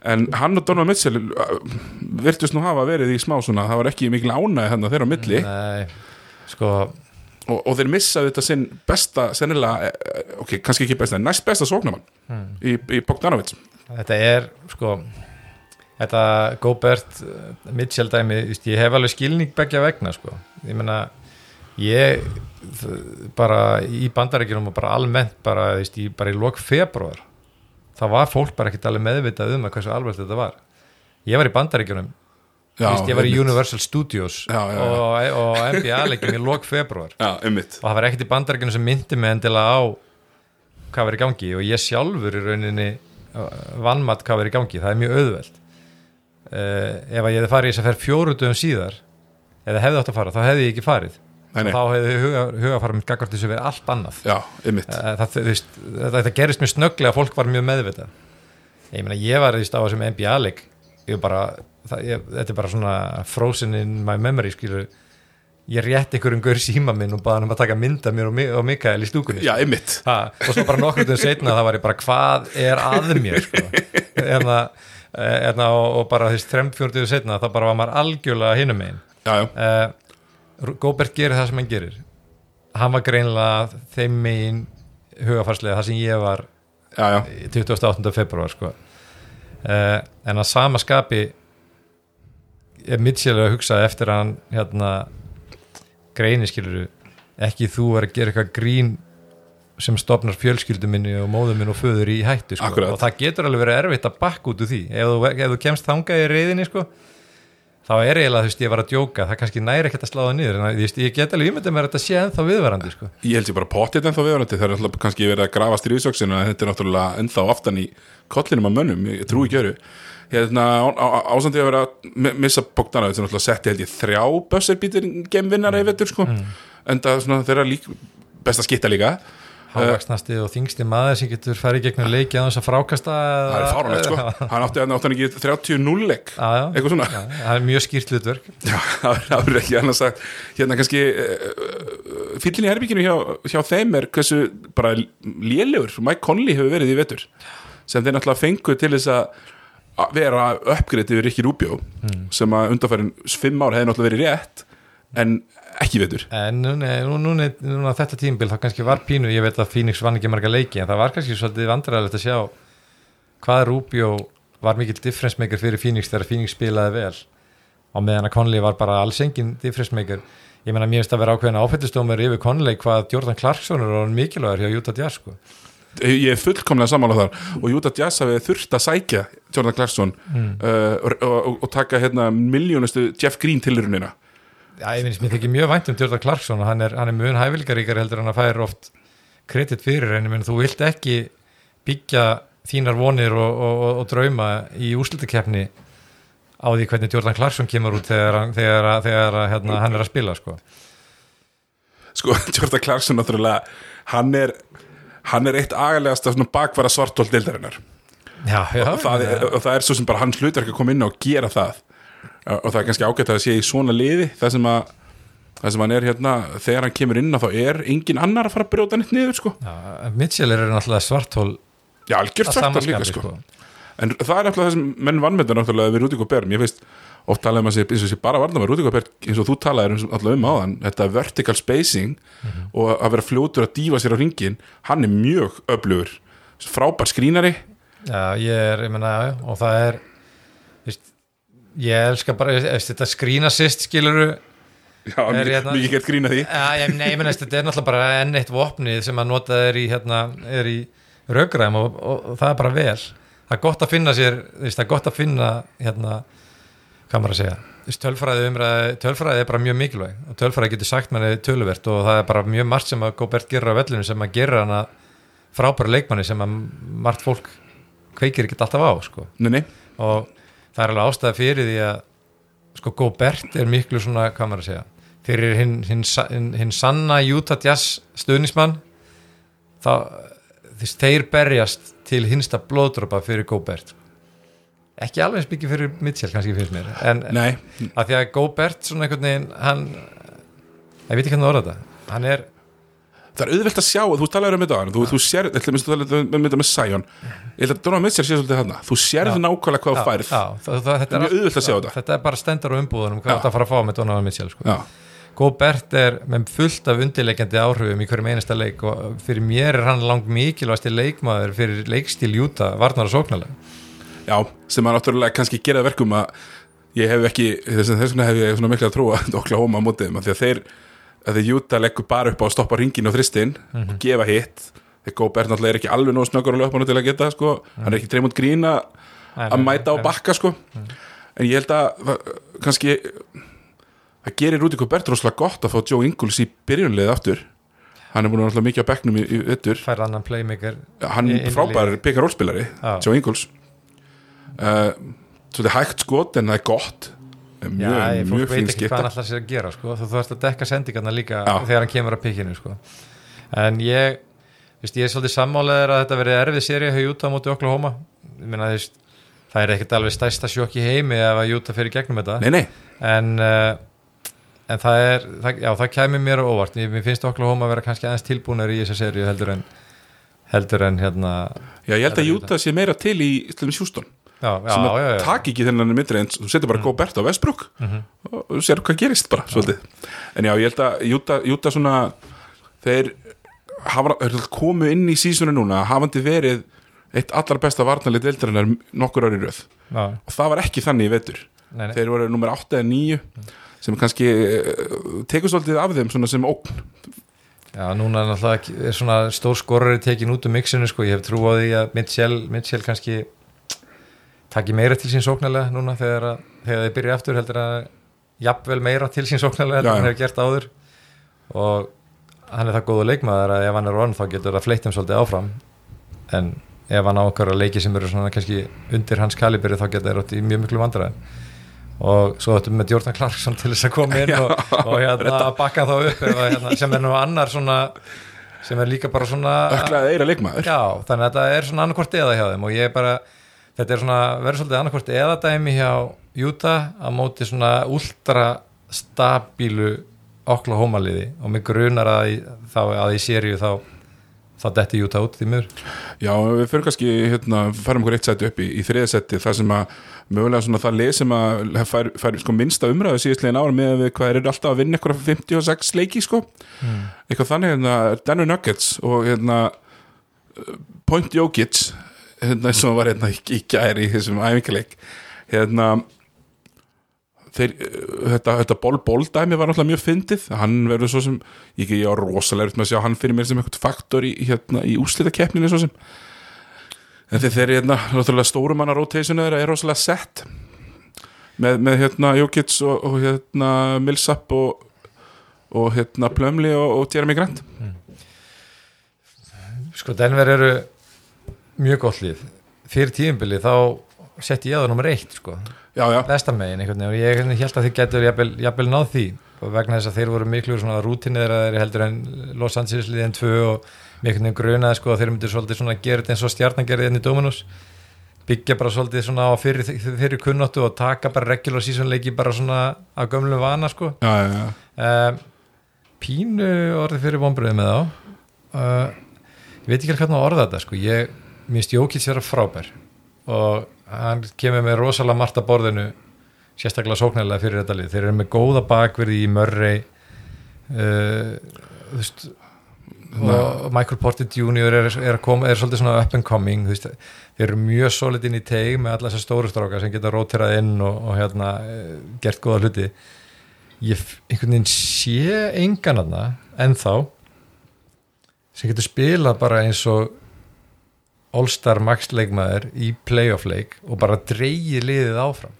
A: En hann og Donovan Mitchell uh, virtust nú hafa verið í smá svona það var ekki mikil ánæði hann þeirra á milli.
B: Nei, sko
A: og, og þeir missa þetta sinn besta sennilega, eh, ok, kannski ekki besta næst besta sóknamann í, í Bogdanovic.
B: Þetta er sko Þetta Gobert uh, Mitchell dæmi, ég hef alveg skilning begja vegna sko, ég meina ég bara í bandarækjunum og bara almennt bara, veist, í, bara í lok februar þá var fólk bara ekkert alveg meðvitað um að hversu alveg þetta var. Ég var í bandarækjunum, ég var í. Universal Studios
A: Já, já, já.
B: og, og NBA leikum í lok februar og það var ekkert í bandarækjunum sem myndi mig endilega á hvað í gangi og ég sjálfur í rauninni vannmatt hvað var í gangi, það er mjög auðveld uh, ef að ég hefði farið í þess að fer fjóruðum síðar eða hefði átt að fara, þá hefði ég ekki farið
A: Nei, nei.
B: þá hefði huga, hugafara mitt gagvart þessu verið allt annað.
A: Já,
B: Eh, það, veist, þetta, gerist mjög snögglega að fólk var mjög meðvitað. Ég meina ég var veist, á þessum NBA-leik það, þetta er bara svona frozen in my memory skilur ég rétt einhverjum gaur síma minn og baða hann um að taka mynda mér og, og Mikael í stúkunni
A: Já,
B: ha, og svo bara nokkurtum setna það var ég bara hvað er að mér sko. erna, erna, og, og bara þess þremfjörnduðu setna þá bara var maður algjörlega hinum
A: já,
B: uh, Góbert gerir það sem hann gerir hann var greinlega þeim megin hugafarslega það sem ég var
A: já, já
B: í 28. februar sko. uh, en að sama skapi er Mitchell að hugsa eftir að hann hérna greini skiluru ekki þú er að gera eitthvað grín sem stopnar fjölskyldu minni og móðu minn og föður í hættu sko. Og það getur alveg verið erfitt að bakka út úr því ef þú, ef þú kemst þangað í reyðinni sko, þá er eiginlega þú veist ég var að djóka það kannski næri ekkert að slá það niður en veist, ég get alveg ímyndið mér að þetta sé ennþá viðvarandi sko.
A: Ég held ég bara potið ennþá viðvarandi það er alltaf kannski verið að grafa stríðsöksin en þetta er náttúrulega ennþá aftan í kollinum af mönnum, ég trúi ekki öru hérna ásandi að vera að mi- missa Bogdanovic sem náttúrulega setti held ég þrjá bösserbítir gemvinnara í vettur sko. En það er svona þeirra lík best að skitta líka
B: hávaksnasti og þingsti maður sem getur farið gegnum leiki að þess að frákasta
A: það er fáránlegt sko, hann átti að átti hann ekki 30-0 leik, eitthvað svona.
B: Já, það er mjög skýrt hlutverk.
A: Já, það er- er ekki annars sagt. Hérna kannski uh, fyllin í herbygginu hjá, hjá þeim er hversu bara lélegur Mike Conley hefur verið í vetur sem þeir náttúrulega fengu til þess að að vera uppgreitt yfir Rikki Rubjó sem að undanfærin fimm ár hefði náttúrulega verið rétt en ekki í vetur
B: en núna, núna, núna, núna þetta tímbil þá kannski var pínu, ég veit að Phoenix vann ekki marga leiki en það var kannski svolítið vandræðilegt að sjá hvað Rubio var mikill difference maker fyrir Phoenix þegar Phoenix spilaði vel. Og meðan að Conley var bara alls engin difference maker ég menna mér finnst að vera ákveðin áfættistómur yfir Conley hvað Jordan Clarkson er orðinn mikilvægur hjá Utah Jazz sko.
A: ég er fullkomlega sammála þar. Og Júta Jazz hafið þurft að sækja Jordan Clarkson uh, og, og, og taka hérna miljónustu Jeff Green tilurunina
B: Já, ég finnst mér þykir mjög vænt um Jordan Clarkson og hann er, hann er mjög hæfilgaríkar heldur en að fær oft kredit fyrir en þú vilt ekki byggja þínar vonir og, og, og, drauma í úrslutakefni á því hvernig Jordan Clarkson kemur út þegar, hann- þegar, þegar hérna, hann er að spila sko.
A: sko, Jordan Clarkson náttúrulega hann er, hann er eitt agalegasta svona bakvara svartól deildarinnar
B: Já, já,
A: og og það er svo sem bara hans hlutverk að koma inn og gera það og það er kannski ágætt að sé í svona liði það sem að það sem hann er hérna, þegar hann kemur inn þá er engin annar að fara að brjóta nýtt niður sko.
B: já, Mitchell er náttúrulega svartól
A: já, algjört svartól líka sko.
B: sko.
A: en það er náttúrulega það sem menn vannmynda náttúrulega við Rúdík og Björn, ég veist oft talaðum að sé, eins og sé bara varna með Rúdík og Björn eins og þú talaðir um, alltaf um áðan þetta vertical spacing og að vera fljótur að dífa sér á ringin hann er mjög öflugur frábær skrínari
B: Já, ég er, ég menna, og það er ég elska bara veist, þetta skrínasist skiluru
A: já, mikið,
B: hérna-
A: mikið gett grína því.
B: Já, ég, nei, menn, þetta er náttúrulega bara enn eitt vopnið sem að nota er í, hérna, er í röggræðum og, og, og það er bara vel. Það er gott að finna sér, veist, það er gott að finna hérna, hvað maður að segja? Tölfræði umræði, tölfræði er bara mjög mikilvæg og tölfræði getur sagt manni töluvert og það er bara mjög margt sem að Góbert gerir á vellinu sem að gera hana frábæra leikmanni sem að margt fólk kveikir ekki alltaf á, sko.
A: Nei, nei,
B: og það er alveg ástæða fyrir því að sko Gobert er miklu svona hvað maður að segja fyrir hinn, hinn, sa- hinn, hinn sanna Utah Jazz stuðnismann þá þess, þeir berjast til hinsta blóðdropa fyrir Gobert. Ekki alveg eins mikið fyrir Mitchell kannski finnst mér en
A: nei.
B: að því að Gobert svona einhvern veginn hann ég veit ekki hvernig orða þetta hann er
A: það er auðvelt að sjá, þú talaður um þetta áðan, þú, þú sér, ætla, minnst, þú talaður um þetta með Sion. Ég held að Donovan Mitchell sé svolítið þarna. Þú sérð nákvæmlega hvað færð.
B: Þetta
A: er mjög auðvelt að sjá þetta.
B: þetta er bara stendur á umbúðunum hvað þetta að fara að fá með Donovan Mitchell sko. Gobert er með fullt af undirleikjandi áhrifum í hverjum einasta leik og fyrir mér er hann langt mikilvægasti leikmaður fyrir leikstíl Júta, varnar og sóknarlega
A: Já, sem að náttúrulega kannski gera verkum að ég hef ekki, þess vegna hef ég svona miklu að trúa Oklahoma á mótið, því að þeir að þeir Júta leggur bara upp á að stoppa ringin og þristinn og gefa hitt. Þegar Gobert náttúrulega er ekki alveg nóg snöggur og löpmann til að geta, sko, hann er ekki dreymund grína að mæta á bakka, sko. En ég held að kannski það gerir Rúti Gobert rosalega gott að fá Joe Ingles í byrjunlið aftur. Hann er búin að mikið á bekknum í, í vettur
B: fær annan playmaker
A: hann frábær pekar rólspilari
B: Já.
A: Joe Ingles. Uh, svolítið hægt skot en það er gott mjög,
B: Já,
A: mjög fín
B: ekki hvað
A: skipta
B: hann ætlar sér að gera sko. þú þarfst að dekka sendingarna líka
A: Já.
B: þegar hann kemur að pikkinu sko. en ég veist, ég er svolítið sammáleður að þetta verið erfið séri að Júta á móti Oklahoma. Þú veist, það er ekkert alveg stærsta sjokk í heimi ef að Júta fyrir gegnum þetta.
A: Nei, nei,
B: en, uh, en það er það, já, það kæmi mér óvart. Mér finnst Oklahoma að vera kannski aðeins tilbúinir í þessa seríu heldur en heldur en hérna
A: já, ég held að Júta sé meira til í
B: já, já,
A: sem að
B: já, já,
A: taka ekki þennan myndri eins þú setur bara Gobert á Westbrook og þú sér hvað gerist bara svolítið. en já, ég held að Júta, Júta svona þeir hafa, komu inn í sísonu núna hafandi verið eitt allar besta varnalið deildarinnar nokkur ári röð.
B: Já,
A: og það var ekki þannig í vetur.
B: Nei, nei.
A: þeir voru nummer 8 eða 9 sem kannski uh, tekur svolítið af þeim svona sem ógn.
B: Já, núna er náttúrulega stór skorari tekin út um mixinu sko, ég hef trú á því að Mitchell, Mitchell kannski taki meira til sín sóknarlega núna þegar, að, þegar þeir byrja aftur heldur að jafnvel meira til sín sóknarlega heldur hann hefur gert áður. Og hann er það góðu leikmaður að ef hann er orðin þá getur það fleitt um svolítið áfram. En ef hann á einhverja leiki sem eru svona kannski undir hans kaliberi þá getur það rátt í mjög miklu vandræðin og svo þetta með Jordan Clarkson til þess að koma inn og, og hérna að bakka þá upp ef, að, hérna, sem er nú annar svona sem er líka bara svona
A: öklaði eira leikmaður.
B: Já, þannig að þetta er svona annarkvort eða hjá þeim og ég er bara, þetta er svona verður svolítið annarkvort eða dæmi hjá Utah á móti svona ultra stabílu Oklahoma liði og mig grunar að, í- þá, að í séríu þá þá detti Utah út því mjög
A: já, við fyrir kannski hérna, farum okkur eitt seti upp í, í þriða seti það sem að mögulega svona það lið sem að fær, fær sko minnsta umræðu síðastlegin ára með við hvað er alltaf að vinna eitthvað 56 leiki sko. Eitthvað þannig hérna Denver Nuggets og hérna Point Jokic hérna sem var hérna í, gæri í þessum æfingarleik hérna þeir, uh, þetta, þetta ból-ból dæmi var náttúrulega mjög fyndið. Hann verður svo sem, ég, ég á rosalega erfitt með að sjá hann fyrir mér sem eitthvað faktor í, hérna, í úslitakeppninu svo sem. En þeir, þeir hérna, náttúrulega stórumanna rotationu þeirra er rosalega sett með, með hérna Jokic og, og hérna Millsap og, og hérna Plumlee og, og Jeremy Grant.
B: Sko Denver eru mjög gott lið. Fyrir tíðinbili þá setti ég það nummer eitt sko. Vestamegin einhvern veginn og ég held að þið getur jafnvel, náð því. Vegna þess að þeir voru miklu svona rútinniðraðir heldur en Los Angeles liðin 2 og veginn grunaði sko að þeir myndir svolítið svona gera þetta eins og stjarnan gerði enn í Dominus byggja bara svolítið svona á fyrir, fyrir kunnáttu og taka bara regular season leiki bara svona af gömlum vana sko.
A: Já, já, já.
B: um, pínu orðið fyrir vonbröðu með þá. Uh, ég veit ekki alveg hvernig að orða þetta sko. Ég minnst Jókits vera frábær og hann kemur með rosalega margt að borðinu sérstaklega sóknarlega fyrir þetta lið. Þeir eru með góða bakverði í mörrei uh, þú veist og Michael Porter Jr. er, er, að koma, er svolítið svona up and coming veist, þeir eru mjög solid inn í teig með alla þessar stóru stráka sem geta rótirað inn og, og hérna, eh, gert góða hluti. Ég einhvern veginn sé engan aðna ennþá sem getur spilað bara eins og All-Star Max leikmaður í playoff leik og bara dreigið liðið áfram.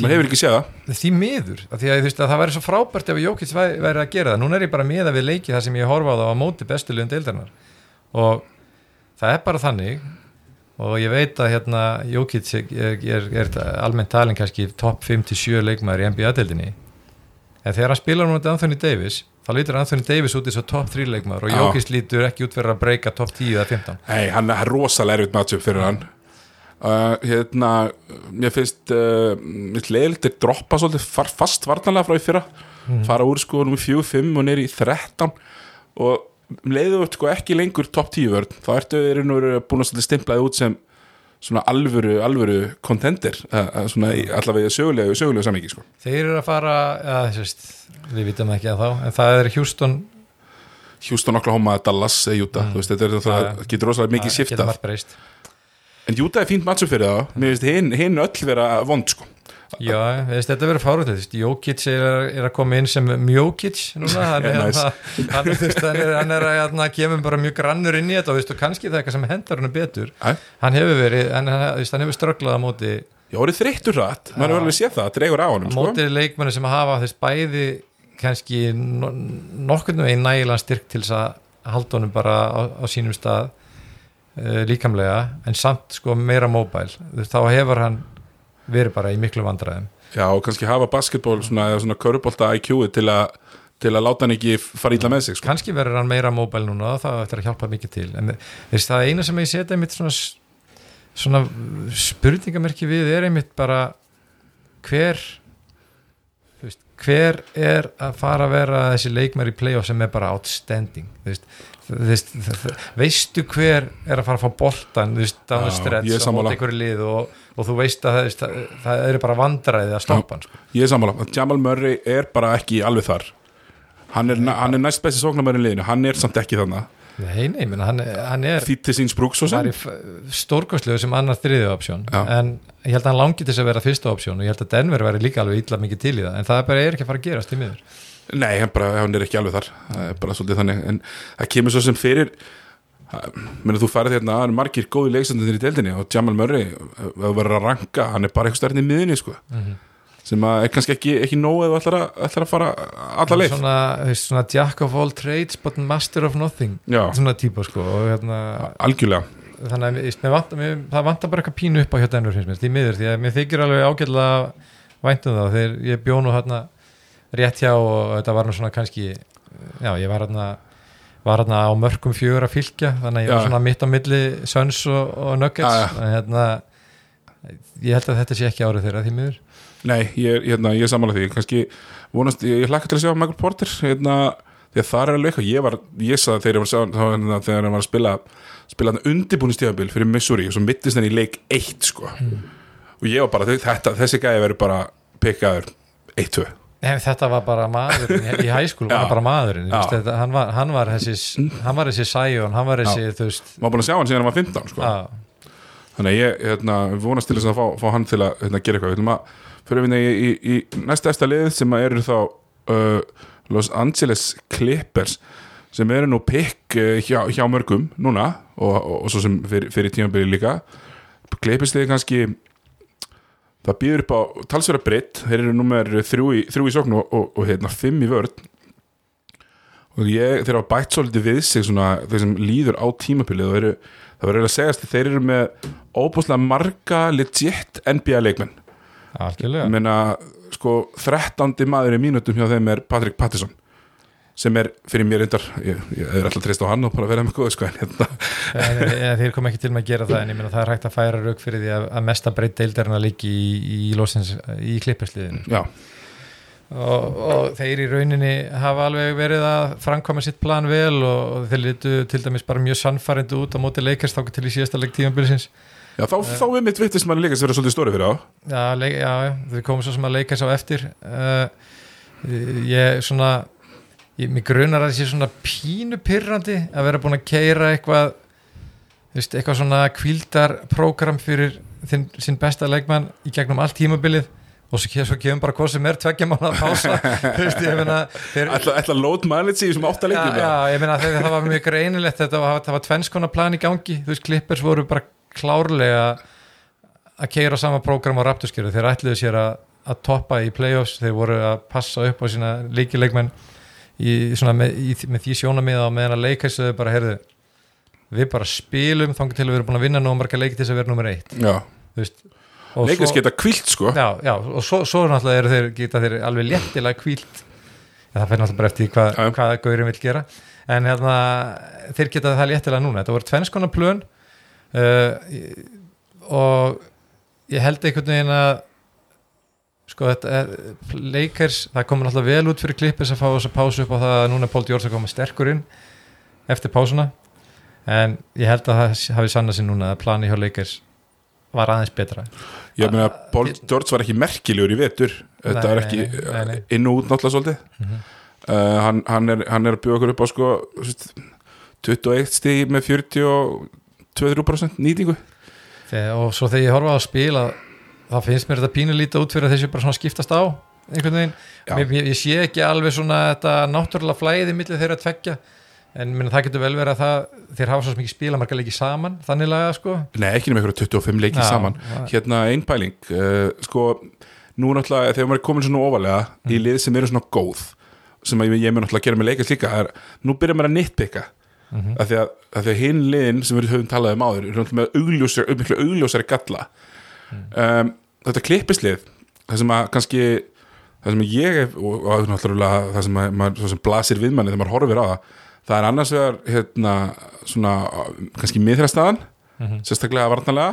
A: Maður hefur ekki séð það.
B: Því miður, því að, að það væri svo frábært ef Jókits væri, að gera það. Núna er ég bara með að við leiki það sem ég horfa á það á móti bestu liðum deildarnar og það er bara þannig og ég veit að hérna Jókits er, er, er, almennt talin kannski topp 5-7 leikmaður í NBA-deildinni en þegar hann spilar núna Anthony Davis þá lítur Anthony Davis út eins og topp 3 leikmaður og
A: Já.
B: Jókits lítur ekki út fyrir að breyka topp 10 eða 15
A: Nei, hann er rosalega erfitt matchup fyrir hann. Uh, hérna mér finnst uh, mitt leiðilegt droppa svolítið far, fast varnarlega frá í fyrra. Fara úr sko nummer 4-5 og neyri í 13 og leiðu sko ekki lengur topp 10 vörn þá ertu í veru búin að stimplaði út sem svona alvöru, alvöru kontender svona í allavega sögulegu, sögulegu samíki sko.
B: Þeir eru að fara, eða þessist við vitum ekki að þá, en það er Houston
A: Houston, Oklahoma, Dallas eða Utah,
B: Mm.
A: þetta er það
B: Ja.
A: getur rosalega mikið
B: margt breyst
A: en Utah er fínt mattsum fyrir það mér finnst hinn öll vera vond sko.
B: Já, veist, þetta verður fárútt Jókic er, er að koma inn sem Mjókic núna hann er,
A: nice.
B: hann, hann, hann er, hann er að hérna, kemur bara mjög grannur inn í þetta og veist, og kannski það er eitthvað sem hendar hann betur
A: Æ.
B: hann hefur verið, hann, hann, hann hefur strögglað á móti,
A: ég orðið þreyttur rætt, maður
B: Já.
A: hefur alveg séð það dregur á
B: á
A: sko.
B: móti leikmenni sem hafa þess bæði kannski no, nokkurnu einn nægilega styrk til þess að halda honum bara á, á sínum stað uh, líkamlega en samt sko meira móbæl þá hefur hann verið bara í miklu vandræðum.
A: Já, og kannski hafa basketball svona, eða svona körubólta IQ til, til að láta hann ekki fara ítla með sig sko.
B: kannski verður hann meira móbæl núna og það eftir að hjálpa mikið til. En þess, það eina sem ég setja einmitt svona, svona spurningamerki við er einmitt bara hver veist, hver er að fara að vera þessi leikmær í play-off sem er bara outstanding veist, veist, veistu hver er að fara að fá boltan þú veist,
A: er
B: og
A: sammála.
B: móti einhverju lið og, og þú veist að það, það, eru bara vandræði að stoppa hann sko.
A: ég er sammála, Jamal Murray er bara ekki alveg þar. Hann er, hann er næst besti sóknarmærin liðinu, hann er samt ekki þannig
B: nei, nei, menn, hann, hann er
A: þýtt til síns brúks og sem.
B: í stórkostlegu sem annar þriði option.
A: Já.
B: en ég held að hann langi til þess að vera fyrsta option og ég held að Denver væri líka alveg illa mikið til í það. En það bara er ekki að fara að gerast í miður
A: Nei, hann, bara, hann er ekki alveg þar. Það er bara svolítið þannig. En það kemur svo sem fyrir menn þú færið hérna, það eru margir góði leiksandir í deildinni og Jamal Murray ef þú verður að ranka, hann er bara eitthvað stærni í miðinni sko, sem að er kannski ekki, ekki nóg eða ætlar að, ætlar að fara alla leið.
B: Svona, svona jack of all trades but master of nothing.
A: Já,
B: svona típa sko og hérna,
A: algjörlega.
B: Þannig að mér vantar, mér, það vantar bara eitthvað pínu upp á finnst mér, því miður, því að mér þykir alveg ágætlega væntum það. Þegar ég bjó nú hérna rétt hjá og þetta var nú svona kannski já, ég var hérna var hérna á mörgum fjögur að fylgja þannig að ég var svona mitt á milli Suns og, og Nuggets. En hérna ég held að þetta sé ekki árið þeirra því miður.
A: Nei, ég, hérna, ég er sammála því. Kannski vonast, ég, ég hlakka til að sjá Michael Porter hérna, því að það er alveg eitthvað. Ég var, ég sagði þegar ég var sjá þá, hérna, þegar hann var að spila spila hann undirbúinu stíðabil fyrir Missouri og svo mittist hann í leik 1 sko. Og ég var bara, þetta, þessi gæði verður bara pikkaður 1-2
B: Nei, þetta var bara maðurinn í- hæskúl var bara maðurinn veist, þetta, hann, var, hann var þessi hann var þessi Sion, hann var þessi þú veist,
A: maður búin að sjá hann síðan hann var 15 sko. þannig ég hérna, vonast til þess að fá, fá hann til að hérna, gera eitthvað. Við ætlum að fyrir við í, í, í næsta eftir lið sem eru þá uh, Los Angeles Clippers sem eru nú pikk uh, hjá, hjá mörgum núna og, og, og svo sem fyrir, fyrir tímabili líka. Clippers liði kannski það býður upp á talsverða breytt þeir eru nummer þrjú í, þrjú í sókn og, og, og hérna fimm í vörð og ég, þeir hafa bætt svolítið við sig svona þeir sem líður á tímabilið og eru, það verður að segast að þeir eru með óbúslega marga legit NBA leikmenn. Meina sko 13. maður í mínutum hjá þeim er Patrick Patterson sem er fyrir mér reyndar ég, ég er alltaf treyst á hann og bara vera með góð sko en hérna.
B: En, en, þeir kom ekki til með að gera það en ég meina það er hægt að færa rauk fyrir því að, að mesta breytt deildarinn að líka í, í, losins, í klippersliðinu
A: já,
B: og, og þeir í rauninni hafa alveg verið að framkvæma sitt plan vel og, og þeir litu til dæmis bara mjög sannfærindu út á móti leikast þá til í síðasta leik tímabilsins.
A: Já þá, þá er mitt vittist manni líka sem vera svolítið stóri fyrir á
B: Já, leik, já, já, við komum svo sem að leika sá eftir. Uh, ég svona ég, mig grunar að það sé svona pínu pyrrandi að vera búin að keira eitthvað veist, eitthvað svona kvíldarprogram fyrir þinn, sinn besta leikmann í gegnum allt tímabilið og svo, ke- svo kemur bara hvað sem er tveggja mánu að pása
A: ætla, load mileage í þessum átta
B: já, já, ég meina það var mjög greinilegt þetta var, var tvennskona plan í gangi þú veist, klippers voru bara klárlega að keira sama prógram á rapturskjöru þeir ætluðu sér að, að toppa í playoffs, þeir voru að passa upp á sína leikileikmenn í, svona með, í, með því sjónamiða og meðan að leika þessu bara, heyrðu við bara spilum þangar til að við erum búin að vinna nú marga leiki til þess að vera nummer eitt.
A: Leikast geta kvilt sko.
B: Já, já, og svo, svo náttúrulega eru þeir geta þeir alveg léttilega kvílt það fyrir náttúrulega bara eftir hvað,
A: Já.
B: hvað Gaurin vil gera. En hérna, þeir geta það léttilega núna. Þetta voru tvennskona plön uh, og ég held einhvern veginn að sko þetta er, leikers, það komur alltaf vel út fyrir klippis að fá þess að pásu upp á það að núna Pól Djórs að koma sterkur inn eftir pásuna. En ég held að það hafi sannað sér núna að plani hjá leikers var aðeins betra.
A: Ég meina, Paul George var ekki merkilegur í vetur. Þetta
B: Nei,
A: er ekki
B: nei, nei, nei.
A: inn og út náttúrulega svolítið. Uh, hann, hann, er, hann er að bjóða okkur upp á sko þú veist, 21 stig með 42% nýtingu.
B: Þegar, og svo þegar ég horfa á að þá finnst mér þetta pínu lítið út fyrir að þessi bara svona skiptast á einhvern veginn,
A: Já.
B: mér, ég, sé ekki alveg svona þetta náttúrulega flæði millir þeirra að tveggja en minna, það getur vel verið að það þeir hafa svo mikið spila marga leiki saman þannig laga sko
A: Nei, ekki nema ykkur 25 leikið
B: Já,
A: saman
B: það-
A: Hérna einn pæling uh, Sko, nú náttúrulega þegar maður er komin svona ofalega í
B: Mm.
A: lið sem eru svona góð sem að ég, ég mun náttúrulega gera með leikast líka er, nú byrjar maður að nitpicka
B: Mhm.
A: af því að, að, að hinn liðin sem við höfum talað um áður eru náttúrulega með augljósari, augljósari galla
B: Mm.
A: um, þetta klippislið það sem að kannski það sem ég hef, og, og náttúrulega það sem, að, maður, sem blasir við manni þegar maður horfir á það það er annars vegar hérna, svona, kannski miðræðstæðan
B: Mhm.
A: sérstaklega varnarlega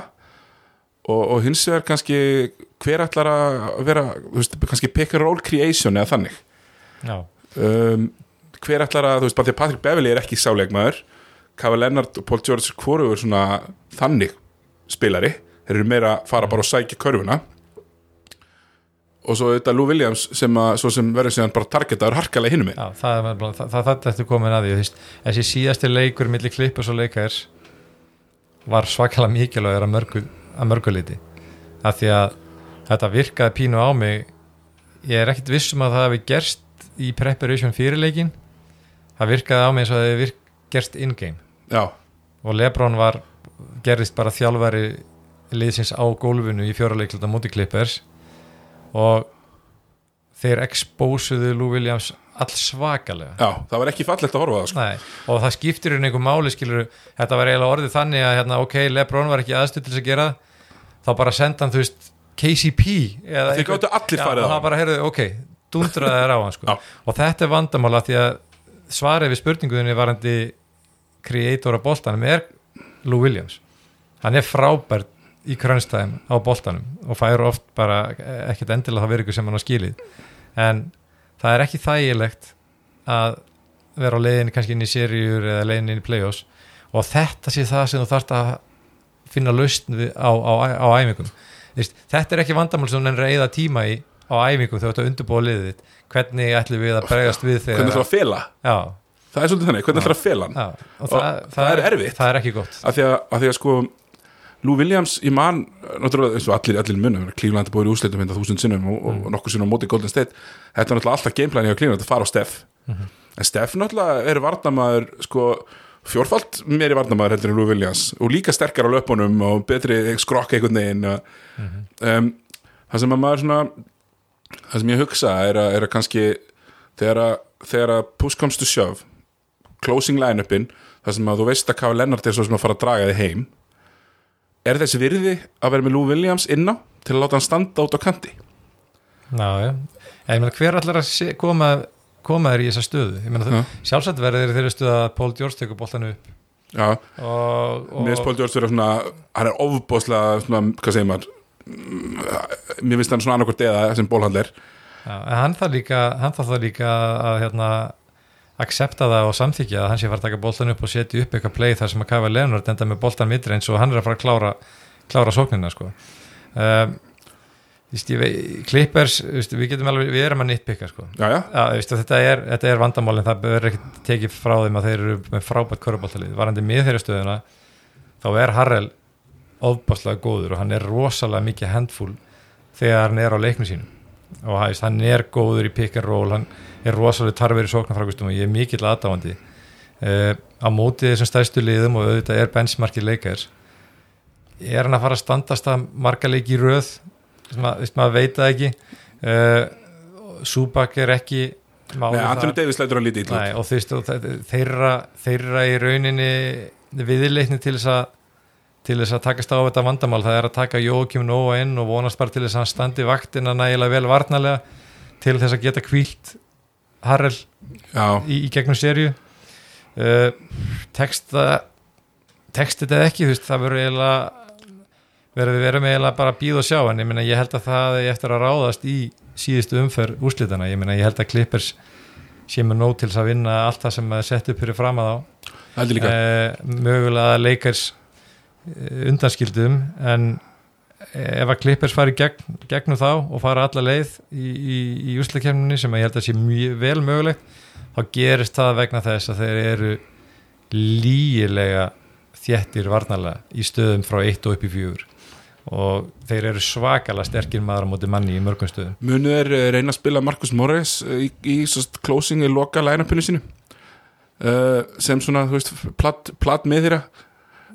A: og, og hins vegar kannski hver ætlar að vera veist, kannski pick and roll creation eða þannig um, hver ætlar að, þú veist, bara því að Patrick Beverley er ekki sáleikmaður Kava Lennart og Paul George hvoru er svona þannig spilari, þeir eru meira að fara bara og sækja körfuna. Og svo þetta Lou Williams sem, að, sem verður síðan bara targetaður harkalega hinnum
B: það það, það, það þetta komin að því þessi síðasti leikur millir klippus og leikærs var svakalega mikilvægur að mörgu, að mörgu liti af því að þetta virkaði pínu á mig. Ég er ekkit vissum að það hefði gerst í preparation fyrir leikin það virkaði á mig eins og það hefði gerst in-game. Og Lebron var gerðist bara þjálfari liðsins á gólfinu í fjóraleiklita móti klippers og þeir expósuðu Lou Williams all svakalega
A: já, það var ekki fallegt að horfa það sko.
B: Nei, og það skiptir í einhver máli skilur, þetta var eiginlega orðið þannig að hérna, ok, Lebron var ekki aðstuð til að gera þá bara senda hann, þú veist KCP eða
A: þeir gáttu allir farið
B: og það bara, heyrðu, ok, dundraði þær á hann sko. Og þetta er vandamála því að svarið við spurninguðinni varandi kreator á boltanum er Lou Williams. Hann er frábært í krönstæðum á boltanum og fær oft bara ekkert endilega það verið ykkur sem hann á skilið. En það er ekki þægilegt að vera á leiðinni kannski inn í seríur eða leiðinni inn í play-offs og þetta sé það sem þú þarft að finna lausn á, á, á æfingum. Þvist, þetta er ekki vandamál sem hann reyða tíma í á æfingum þegar þú ert að undirbúa liðið þitt. Hvernig ætlum við að bregast við
A: hvernig ætlar
B: þegar
A: að fela,
B: já,
A: það er svolítið þannig hvernig ætlar að fela
B: og
A: Og
B: það,
A: það er erfitt.
B: það er ekki gott.
A: Að því að, að því að sko Lou Williams, ég man náttúrulega eins og allir, allir munum, Cleveland er búið í úsleitum hérna þúsund sinnum og, og, og nokkur sinnum á móti Golden State. Þetta er náttúrulega alltaf gameplani á Cleveland að fara á Steff en Steff náttúrulega er varnamaður sko fjórfalt meiri varnamaður heldur en Lou Williams og líka sterkar á löpunum og betri skrokk einhvern veginn um, það sem að maður svona það sem ég hugsa er að, er að kannski þegar að, að push comes to shove closing line-upin það sem að þú veist að Kavi Lennart er svo sem að fara að draga þig heim er þessi virði að vera með Lou Williams inná til að láta hann standa út á kanti.
B: En ég meina, hver allar að sé, koma, koma þér í þessa stöðu? Ég meina,
A: Já.
B: sjálfsagt verður þeir þeirri stöðu að Paul George tekur boltan upp
A: já,
B: og, og
A: mér finnst Paul George vera svona hann er ofbóðslega svona, hvað segir maður mér finnst hann svona annarkvort eða sem bólhandler
B: já, en hann þarf líka, hann þarf það líka að hérna, accepta það og samþykja að hann sé fara að taka boltan upp og setja upp eitthvað play þar sem að Kæfa Leonard enda með boltan mitri eins og hann er að fara að klára, klára sóknina sko. um, Clippers, vist, við getum alveg, við erum að nitpicka sko. þetta, er, þetta er vandamálin, það verður ekki tekið frá þeim að þeir eru með frábært köruboltalið varandi mið þeirra stöðuna þá er Harrell ofbáslega góður og hann er rosalega mikið handfull þegar hann er á leiknum sínum og hann er góður í pick and roll hann er rosalega tarfið í sóknarfrakustum og ég er mikill aðdáandi. Uh, á móti þessum stærstu liðum og auðvitað er benchmarkið leikars er hann að fara að standast að marga leiki í röð? Sem að, veist, maður veit það ekki. Uh, Súbak er ekki
A: Nei, Anthony. Davis lætur hann lítið illa
B: Nei, og þú veist, þeirra, þeirra í rauninni viðleikni til þess að til þess að takast á þetta vandamál það er að taka Jókim Nóa inn og vonast bara til þess að hann standi vaktina nægilega vel varnalega til þess að geta kvílt Harrell í, í gegnum serju uh, texta textið eða ekki, þú veist, það verður eiginlega verður við verðum eiginlega bara að býða og sjá en ég meina ég held að það er eftir að ráðast í síðustu umferð úrslitana ég meina ég held að Clippers sé með nóg til að vinna allt það sem er sett upp fyrir fram að
A: líka.
B: Uh, mögulega leikars uh, undanskildum en ef að Clippers fari gegn, gegnum þá og fara alla leið í, í, í úslakefninni sem ég held að sé mjög vel mögulegt þá gerist það vegna þess að þeir eru lígilega þjettir varnalega í stöðum frá 1 og upp í 4 og þeir eru svakala sterkir maður á móti manni í mörgum stöðum.
A: Munu er eh, reyna að spila Marcus Morris eh, í, í svo closing í loka line-upinu sínu? Uh, sem svona, platt, platt með uh,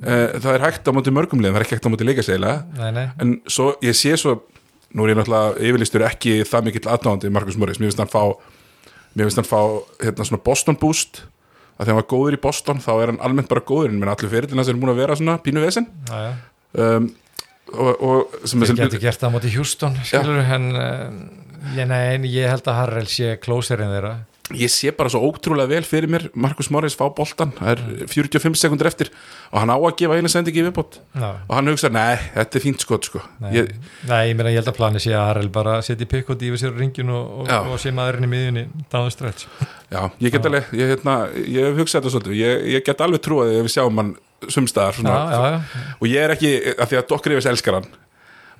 A: það er hægt á móti mörgum liðum, það er ekki hægt á móti leikasegla en svo, ég sé svo nú er ég náttúrulega yfirlistur ekki það mikill aðdáðandi Marcus Morris, mér finnst hann fá mér finnst hann fá hérna svona Boston boost. Að þegar hann var góður í Boston þá er hann almennt bara góður, en allir fyrirlina sem er múin að vera svona pínu vesen. Um, og, og sem er sem
B: getur gert það á móti Houston skilur, en ég, nei, en ég held að Harrell sé closer en þeirra
A: ég sé bara svo ótrúlega vel fyrir mér Markus Morris fá boltan, það er 45 sekundur eftir og hann á að gefa eina sendingi í viðbót. Og hann hugsa, nei, þetta er fínt skot sko.
B: Nei,
A: ég,
B: nei, ég meina ég held að plani sé að Harrell bara setja pikkot yfir sér ringin og, og, og sé maðurinn í miðjunni the stretch.
A: Já, ég get alveg ég, hérna, ég hef hugsað þetta svolítið. Ég, ég get alveg trúið ef við sjáum hann sumstaðar og ég er ekki, af því að Doc Rivers elskar hann.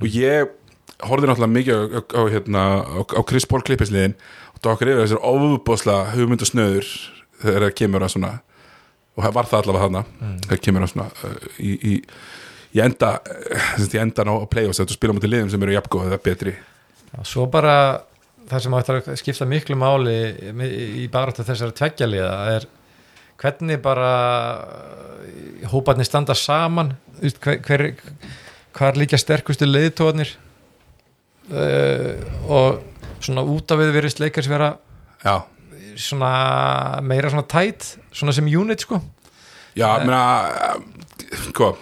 A: Og ég horfði náttúrulega mikið á, á, hérna, á, Chris Paul klippisliðin og Doc Rivers er ofubosla hugmynd og snöður þegar það kemur að svona og var það allavega þarna
B: Mm.
A: þegar kemur að svona uh, í, í, í enda uh, í endan á, play-offs þú spila mútið liðum sem eru jafngóð eða betri
B: Svo bara það sem ætlar að skipta miklu máli í baráttu þessara tveggjaliða er hvernig bara uh, hóparnir standa saman hver, hver, hvar líka sterkustu leiðtóðnir uh, og svona út af við verið sleikars vera svona meira svona tætt svona sem unit sko.
A: Já, meina sko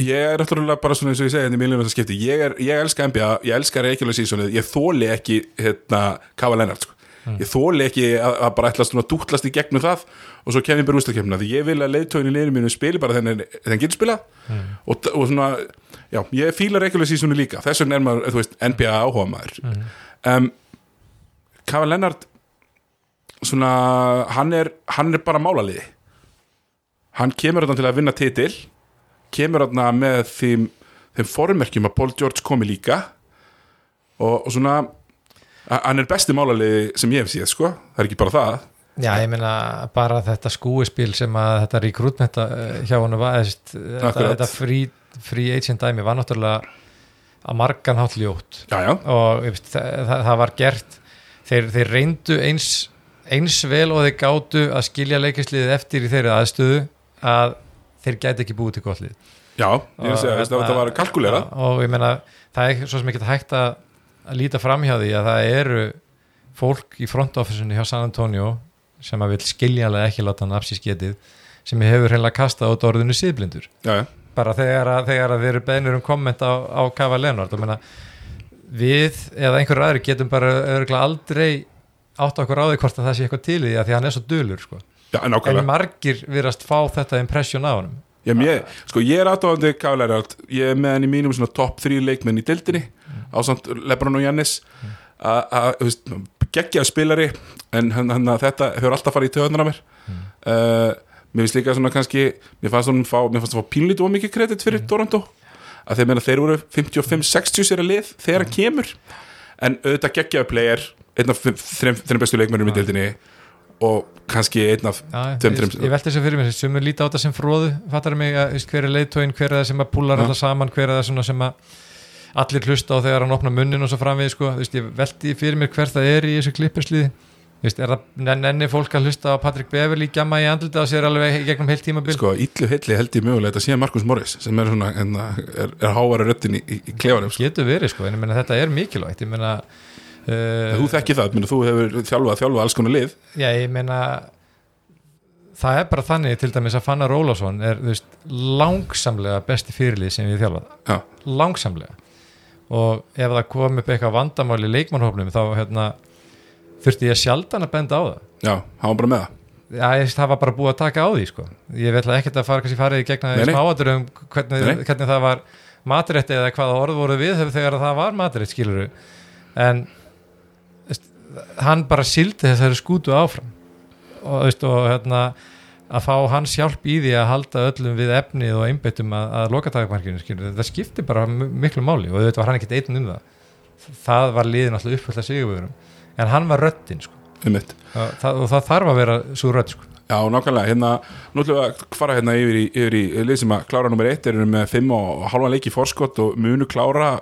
A: ég er náttúrulega bara svona eins og ég segi hérna í miljónum þess að skipti, ég, er, ég elska NBA ég elska regular seasonið, ég þóli ekki hérna, Kava Lennart sko. Ég þóli ekki að, að bara ætla svona dútlast í gegnum það. Og svo kemur bara ústakefna því ég vil að leiðtóin í liðinu mínu spili bara þennan þennan getur spilað. Og, og svona, já, ég fíla regular seasonið líka, þess vegna er maður, þú veist, NBA áhuga maður. Um, Kava Lennart svona, hann er hann er bara málaliði. Hann kemur þarna til að vinna titil kemur þarna með þeim, þeim formerkjum að Paul George komi líka. Og, og svona hann er besti málalegi sem ég hef séð sko, það er ekki bara það.
B: Já, ég meina bara þetta skúispil sem að þetta rekrútmenta hjá hann var þetta, þetta free, free agent dæmi var náttúrulega að margan hátt ljótt.
A: Já, já,
B: og það, það, var gert. Þeir, þeir reyndu eins eins vel og þeir gátu að skilja leikisliðið eftir í þeirri aðstöðu að þeir gæti ekki búið til gott lið.
A: Já ég að segja,
B: Og,
A: þetta, þetta var kalkulera.
B: og ég meina það er svo sem ekki hægt að, að líta fram hjá því að það eru fólk í front office-unni hjá San Antonio sem að vil skiljanlega ekki láta hann af sér sketið sem hefur hreinlega kastað út orðinu síðblindur
A: já, já,
B: bara þegar að, þegar að við erum beðnir um komment á, á Kava meina, við eða einhver aðri getum bara örgulega aldrei átt okkur á því hvort að það sé eitthvað til því að því að hann er svo dulur sko.
A: já,
B: en margir virðast fá þetta impression á
A: Já, mér, sko, ég er aðdáðandi Kava ég er með hann í mínum topp þrý leikmenn í dildinni á samt Lebron og Jannis að, að, geggjaðu spilari en hann, hann, þetta hefur alltaf farið í töðunar á mér. Uh, mér finnst líka svona kannski mér fannst fannst hann fá pínlítið og mikið kredit fyrir Toronto. Að þeir meina þeir voru 55-60 sér að lið þegar hann kemur. En auðvitað geggjaðu player einn af þrem bestu leikmennum í dildinni og kannski einn af
B: Já,
A: tveim,
B: ég, ég velti þessu fyrir mér sem er líta á þetta sem fróðu fattar mig að hver er leiðtóin, hver er það sem að púlar alltaf saman, hver er það sem að allir hlusta á þegar hann opna munnin og svo framvið sko, veist, ég velti fyrir mér hver það er í þessu klippersliði. Veist, er það nenn- nenni fólk að hlusta á Patrick Beverly gjamma í andlita og sér alveg gegnum heilt tímabil?
A: Sko, illu heilli held ég mögulega þetta sé Markus Morris sem er svona en, er, er hávara röttin í, í, í klefanum sko.
B: getur verið sko, en ég meina þetta er mikilvægt ég meina uh,
A: þú þekki það, menn, þú hefur þjálfað þjálfað alls konar lið.
B: Já, ég meina það er bara þannig til dæmis að Fannar Ólafsson er þú veist, langsamlega besti fyrirlið sem við þjálfað,
A: já,
B: langsamlega og ef það kom upp eitthvað vandamál í leikmannhófnum þá hérna, þurfti ég sjaldan að benda á það.
A: Já, hann var bara með það.
B: Já, ég það var bara búið að taka á því sko. ég vil ekkert að fara farið í gegna
A: Nei, nei.
B: smáaturum hvernig, hvernig það var matrétti eða hvaða orð voru við þegar það var matrétt skiluru en hann bara sildi þessari skútu áfram. Og, veist, og hérna að fá hans hjálp í því að halda öllum við efnið og einbyttum að, að lokatagmarkinu skilur, það skipti bara miklu máli og þetta var hann ekkert einn um það. Það var liðin alltaf uppfullt að sigurvegurum. En hann var röddinn sko. það, og það þarf að vera svo rödd sko.
A: Já, nákvæmlega, hérna, nú ætlum við að fara hérna yfir í, yfir í lið sem að klára nummer eitt, eru með fimm og halvan leik í forskott og munu klára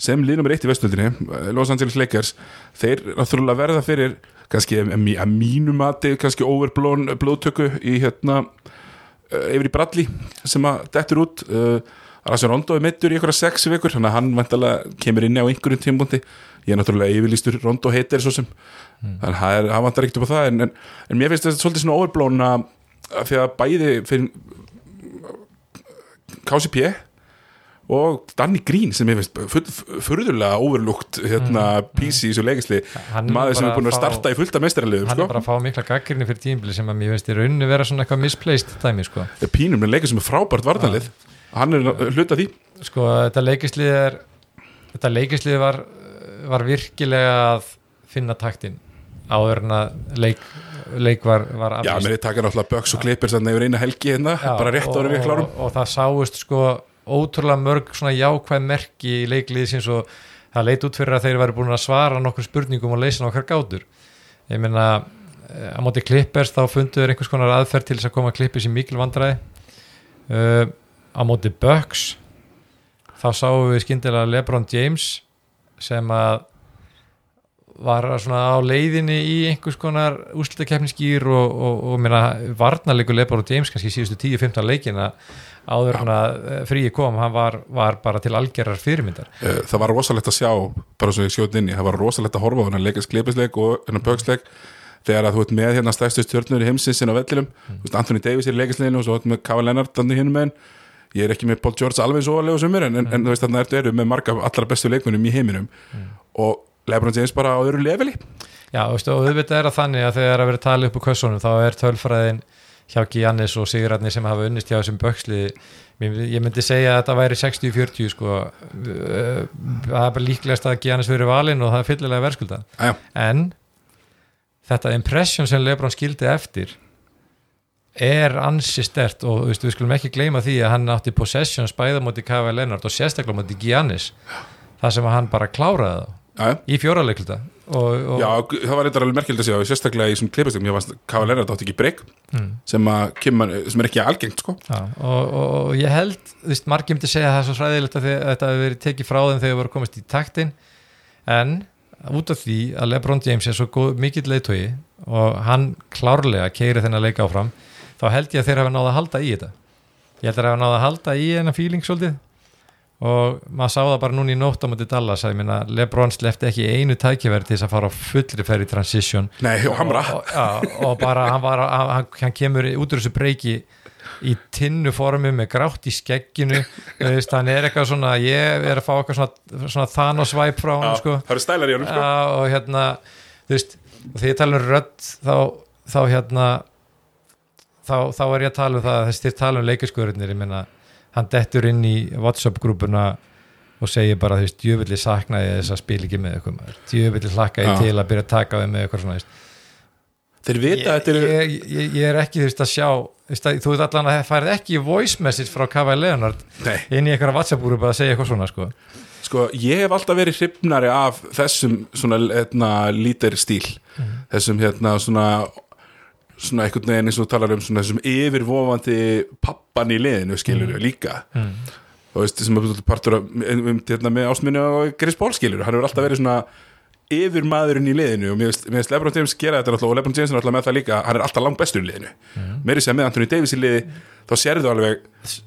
A: sem lið nummer eitt í vestöldinni, Los Angeles Lakers, þeir náttúrulega verða fyrir, kannski að mí- að mínu mati, kannski overblón blóðtöku í hérna eh, yfir í Bradley sem að dettur út. Uh, Rassi Rondo er meittur í einhverja sex vikur, þannig að hann vantalega kemur inn á einhverjum tímpúndi, ég er náttúrulega yfirlýstur Rondo heitir svo sem. Þannig að hann vantar ekkert upp á það en, en, en mér finnst þetta svolítið svona overblón að að því að bæði fyrir KCP og Danny Green sem ég finnst furðulega overlukt hérna PC í þessu leikisli
B: er
A: maður sem er búin að
B: að
A: starta í fullta meistaraliðum
B: hann
A: sko.
B: er bara að fá mikla gaggrinni fyrir tímbili sem að mér finnst í rauninni vera svona eitthvað misplaced dæmi sko.
A: Það er pínum en leikur sem er frábært varnalið hann er hluta því
B: sko þetta leikislið er þetta leikislið var var virkilega að finna taktin áður en að leik, leik var, var
A: Já,
B: aflýst.
A: mér er taka náttúrulega Böks og Clippers þannig yfir eina helgi hérna,
B: Já,
A: bara rétt ára við
B: og,
A: klárum
B: og, og það sáust sko ótrúlega mörg svona jákvæð merki í leiklið sem svo það leit út fyrir að þeir væri búin að svara nokkur spurningum og leysa nokkar gátur. Ég meina eh, á móti klippers þá fundu þeir einhvers konar aðferð til þess að koma klippers í mikil vandræði. Uh, á móti Bucks þá sáum við skyndilega Lebron James sem að var svona á leiðinni í einhvers konar úrslutakeppniskýr og, og, og meina, varnarleikur Lebron James kannski síðustu 10-15 leikina áður en að fríi kom, hann var, var bara til algjörar fyrirmyndar.
A: Eh, það var rosalegt að sjá bara svo ég skjótt inn í, það var rosalegt að horfa á hennar leikast Clippersleik og hennar Böksleik. Þegar að þú ert með hérna stærstu stjórnur í heimsinsinn á vellinum, mm. veist, Anthony Davis er í leikastleginu og svo ert með Kava Leonard þannig hinn með ég er ekki með Paul George alveg svo alveg sumir en, en, en þú veist þarna ertu eru með marga allra bestu leikmunum í heiminum. Og Lebron James bara á öðru leveli.
B: Já, og auðvitað er að þannig að þegar að vera að tala upp úr kössunum þá er tölfræðin hjá Giannis og Sigurarni sem hafa unnist hjá þessum böksli ég myndi segja að þetta væri 60-40 sko. Eh, það er bara líklegast að Giannis verið valinn og það er fyllilega verðskulda en þetta impression sem Lebron skildi eftir er ansi stert og við skulum ekki gleyma því að hann átti possession spæða móti Kava Leonard og sérstaklega móti Giannis. Það sem hann bara kláraði það
A: æja
B: í fjóraleiklita og, og
A: Já, það var eitthvað alveg merkjöld að segja sérstaklega í svona Clippersleikum, ég varst Kava Leonard átti ekki breyk
B: Mm.
A: sem, sem er ekki algengt sko.
B: Já, og, og, og ég held, þú veist, margir myndi segja að það er svo fræðilegt að þetta hefur verið tekið frá þeim þegar þau voru komist í taktin. En út af því að LeBron James er svo góð, mikill leiðtogi og hann klárlega keiri þennan leik áfram þá held ég að þeir hafa náða að halda í þetta. Ég held að þeir hafa náða að halda í og maður sá það bara núna í nótt á mútið Dallas að ég meina LeBron slefti ekki einu tækifæri til þess að fara á fullri ferri transition.
A: Nei, og hamra.
B: Og, já, og bara hann, var, hann, hann kemur út úr þessu breyki í tinnu formi með grátt í skegginu hann er eitthvað svona ég er að fá eitthvað svona, svona Thanos-væp frá hann sko.
A: Það eru stælar í honum sko.
B: Og hérna þú veist, og þegar ég tala um rödd þá, þá hérna þá, þá er ég að tala um það þess þér tala um leikaskurðinir, ég meina hann dettur inn í Whatsapp-grúpuna og segir bara, þú veist, djöfulli saknaði þess að spila ekki með eitthvað djöfulli hlakkaði
A: Já.
B: til að byrja að taka við með eitthvað svona, veist.
A: Þeir vita þetta eru
B: ég, ég, ég er ekki, þú veist, að sjá veist, að, þú veist allan að það færið ekki voice message frá Kava Leonard
A: Nei,
B: inn í einhverja Whatsapp-grúpu að segja eitthvað svona, sko.
A: Sko, ég hef alltaf verið hrifnari af þessum svona hérna, lítir stíl. Þessum hérna svona svona einhvern veginn eins og þú talar um svona þessum yfirvofandi pappan í liðinu skilur líka
B: mm.
A: og veist, sem er partur af um, hérna, með ásminni og Chris Paul skilur hann hefur alltaf verið svona yfir maðurinn í liðinu og mér finnst- Lebron James gera þetta náttúrulega og Lebron James er náttúrulega með það líka hann er alltaf langt bestur í liðinu mm. meiri sem með Anthony Davis í liði þá sérðu alveg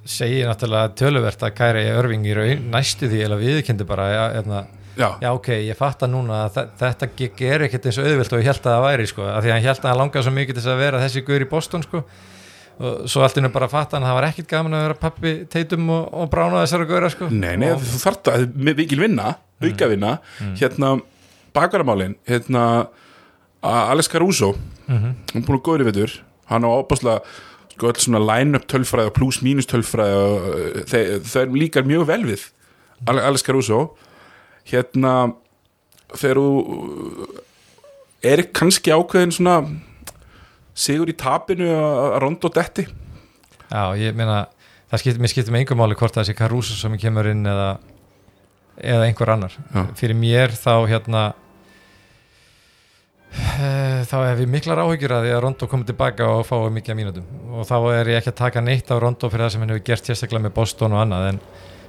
B: segir náttúrulega töluvert að Kæri Örving í raun næstu því eða viðkendi bara hérna,
A: já,
B: já ok, ég fatta núna að þe- þetta er ekkert eins og auðvilt og ég held að það væri sko, af því að hann held að hann langaði svo mikið til þess að vera þessi guður í Boston sko. Og svo allt innum bara að fatta hann að það var ekkert gaman að vera pappi teitum og, og brána þessara guðra sko.
A: Nei, nei,
B: og,
A: þú þarft að með vikil vinna, auka vinna. Hérna, bakaramálin hérna, Alex Caruso
B: Mhm.
A: hann er búin að góður í veitur hann á opaslega sko öll svona line-up tölfræði og plus-mínus tölfræði og uh, þe- það er líkar mjög vel við Ale- Alex Caruso hérna þegar þú er kannski ákveðin svona sigur í tapinu að Rondo detti?
B: Já, ég meina það skiptir, mér skiptir með einhver máli hvort það sé Caruso sem kemur inn eða, eða einhver annar.
A: Já.
B: fyrir mér þá hérna eh, þá hef ég miklar áhyggjur að því að Rondo komið tilbaka og fái mikið af mínútum. Og þá er ég ekki að taka neitt á Rondo fyrir það sem hann hefur gert sérstaklega með Boston og annað en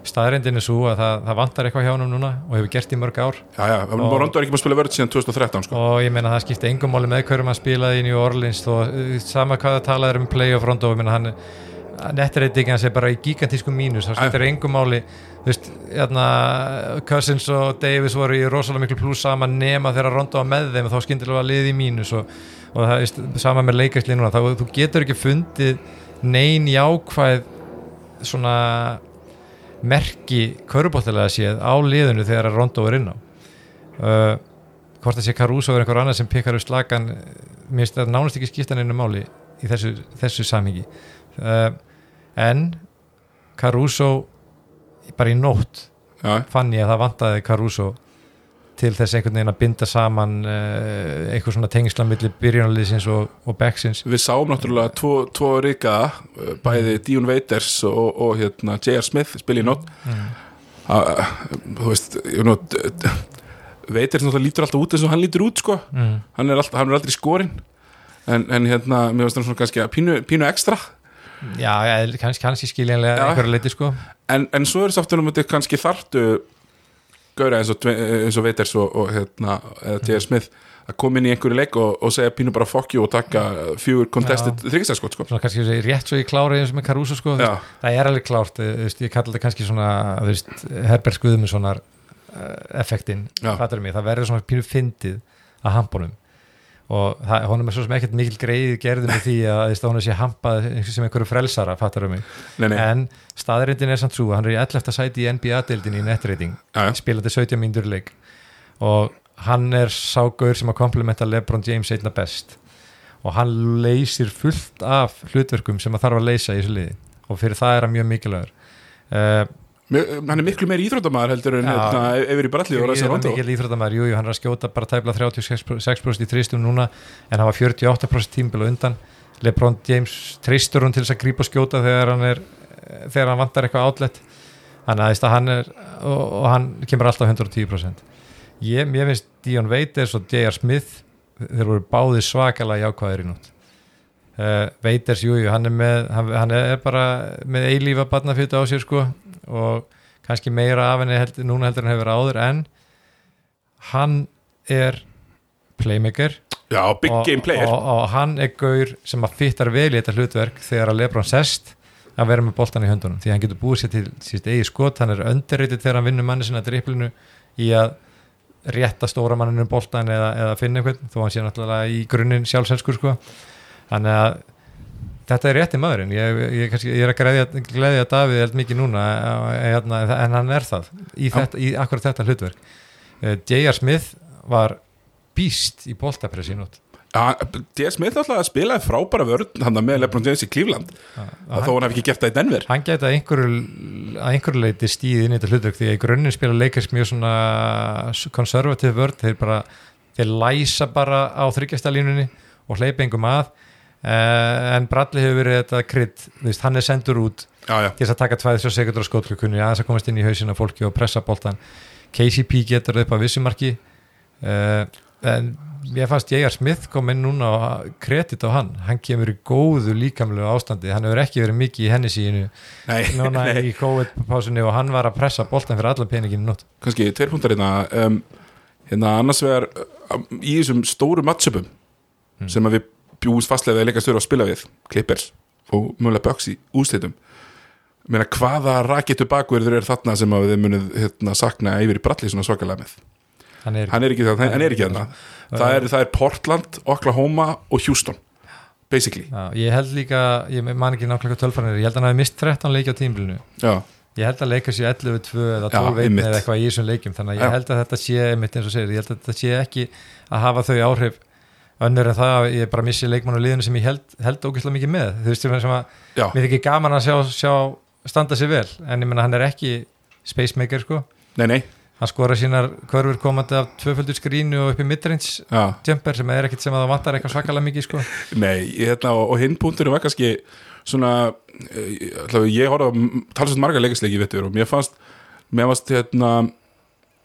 B: staðrindin er svo að það, það vantar eitthvað hjá hann núna og hefur gert í mörg ár.
A: Já, já, Rondo er ekki búin að spila vörð síðan 2013 sko.
B: og ég meina það skipti engum máli með hverjum hann spilaði í New Orleans og uh, sama hvað það talaði um play of Rondo ég meina hann netreitingin hans er bara í gigantískum mínus það skiptir engum máli. Þú veist, hérna, Cousins og Davis voru í rosalega miklu pluss saman nema þegar Rondo var með þeim og þá skyndilega var liði í mínus og, og það sama með leikastli núna þá þú getur ekki fundið nein jákvæð svona merki körubóttilega séð á liðinu þegar Rondo er inn á. Uh, hvort það sé Caruso er einhver annar sem pekar upp slagan mér finnst það nánast ekki skipta neina máli í þessu, þessu samhengi. Uh, en Caruso bara í nótt
A: Já,
B: fann ég að það vantaði Caruso til þess einhvern veginn að binda saman uh, einhver svona tengsla millir byrjunarliðsins og, og backsins
A: við sáum náttúrulega tvo, tvo ríkaða, uh, bæði Dion Waiters og, og hérna, J.R. Smith spila í nótt
B: mm.
A: þú veist Waiters náttúrulega lítur alltaf út eins og hann lítur út sko.
B: Mm.
A: hann er, alltaf, hann er aldrei skorinn en, en hérna, mér finnst hann svona kannski að pínu, pínu ekstra
B: já, kannski, kannski skiljanlega einhverja leiti sko
A: en, en svo er að kannski þartu gauðra eins og, og Veiters og, og hérna, J.R. Smith að koma inn í einhverju leik og, og segja pínu bara fuck you og taka fjögur contested þryggstarskot sko.
B: svona kannski rétt svo í klári eins og með Caruso sko, veist, það er alveg klárt eh, veist, ég kallar þetta kannski svona Herbert Guðmundssonar uh, effektin,
A: Já.
B: fattur mig, það verður svona pínu fyndið að hampunum og það, honum er svo sem ekkert mikil greið gerði með því að veist, að hún sé hampað sem einhverju frelsara, fattur mig?
A: Nei, nei,
B: en staðarindin er samt svo, hann er í 11. sæti í NBA-deildin í
A: já.
B: spilandi 17 mínútur í leik. Og hann er ságaur sem að komplementa LeBron James einna best. Og hann leysir fullt af hlutverkum sem að þarf að leysa í þessu liði. Og fyrir það er hann mjög mikilvægur. Uh,
A: hann er miklu meir íþróttamæður heldur en
B: Já.
A: hérna, yfir í bralli og
B: er
A: rondo
B: mikil íþróttamæður, jú, jú, hann er að skjóta bara tæpla 36% í þristum núna en hann var 48% tímbil og undan. Lebron James tristur hún til þess að grípa og skjóta þegar hann er þegar hann vantar eitthvað átlet þannig að, hann er og, og hann kemur alltaf 110% ég, ég finnst Dion Waiters og J.R. Smith þeir voru báði svakalega jákvæðir í nótt. Uh, Waiters, jú, jú, hann er með hann, hann er bara með eilífa barnafjötu á sér sko og kannski meira af henni held, núna heldur en hefur áður en hann er playmaker.
A: Já, big
B: og,
A: game player.
B: og, og hann er gaur sem að fittar vel í þetta hlutverk þegar að Lebron sest að vera með boltan í höndunum því hann getur búið sér til síst eigi skot. Hann er underrated þegar hann vinnur manni sinna driplinu í að rétta stóra manninu boltan eða, eða finna einhvern þó hann sé náttúrulega í grunninn sjálfselskur sko. Þannig að þetta er rétti maðurinn. Ég, ég, ég er að gleðja Davíð held mikið núna eh, hérna, en hann er það í, þetta, í akkurat þetta hlutverk. Uh, J.R. Smith var býst í boltapressi í nótt.
A: Já, D.S. Smith alltaf að spila frábæra vörn hann með Lebron James í Cleveland. Að þó hann hef ekki gert það í Denver.
B: hann gæti að einhverju, einhverju leiti stíð inn í þetta hlutverk því að í grunninn spila leikast mjög svona konservativ vörð þeir bara, þeir læsa bara á þryggjastalínunni og hleypa engum að en Bradley hefur verið þetta krydd, hann er sendur út
A: já, já,
B: til þess að taka 2-3 sekundur á skótlukunni aðeins að komast inn í hausina fólki og pressa boltan KCP getur upp á vissumarki. Uh, en ég fannst J.R. Smith kom inn núna og kredit á hann, hann kemur í góðu líkamlegu ástandi, hann hefur ekki verið mikið í henni sínu núna í COVID-pásunni og hann var að pressa boltan fyrir allan peninginu nótt.
A: Kannski tveir punktar hérna. Um, hérna annars vegar um, í þessum stóru matchupum sem að við bjúumst fastlega við að leika störu að spila við Clippers og mjögulega Bucks í úslitum meina hvaða raketu bakverður er þarna sem að við munið hérna, sakna yfir í bralli svona svakalega með?
B: Hann er,
A: hann er ekki það, hann er ekki þarna. Það er, það er Portland, Oklahoma og Houston basically.
B: Já, ég held líka, ég man ekki nákvæmlega tölfræðinir, ég held að hann hafi mist 13 leiki á tímbilinu ég held að leika sér 11-2 eða
A: Já,
B: 12-1
A: einmitt.
B: eða eitthvað í þessum leikjum þannig að ég held að þetta sé, einmitt eins og segir, ég held að þetta sé ekki að hafa þau áhrif önnur en það að ég bara missi leikmann á liðinu sem ég held, held ógeðslega mikið með. Þú veist sem að,
A: já,
B: mér er ekki gaman að sjá, sjá standa sér vel, en ég menna hann er ekki spacemaker sko,
A: nei, nei.
B: Hann skora sínar hverfur komandi af tvöföldu skrínu og upp í midrange jumper sem er ekkit sem að það vantar eitthvað svakalega mikið sko.
A: nei, ég, hérna, og, og hinn punktur var kannski svona eh, allavega, ég horfði á talsvægt marga leikisleiki og mér fannst mér fannst hérna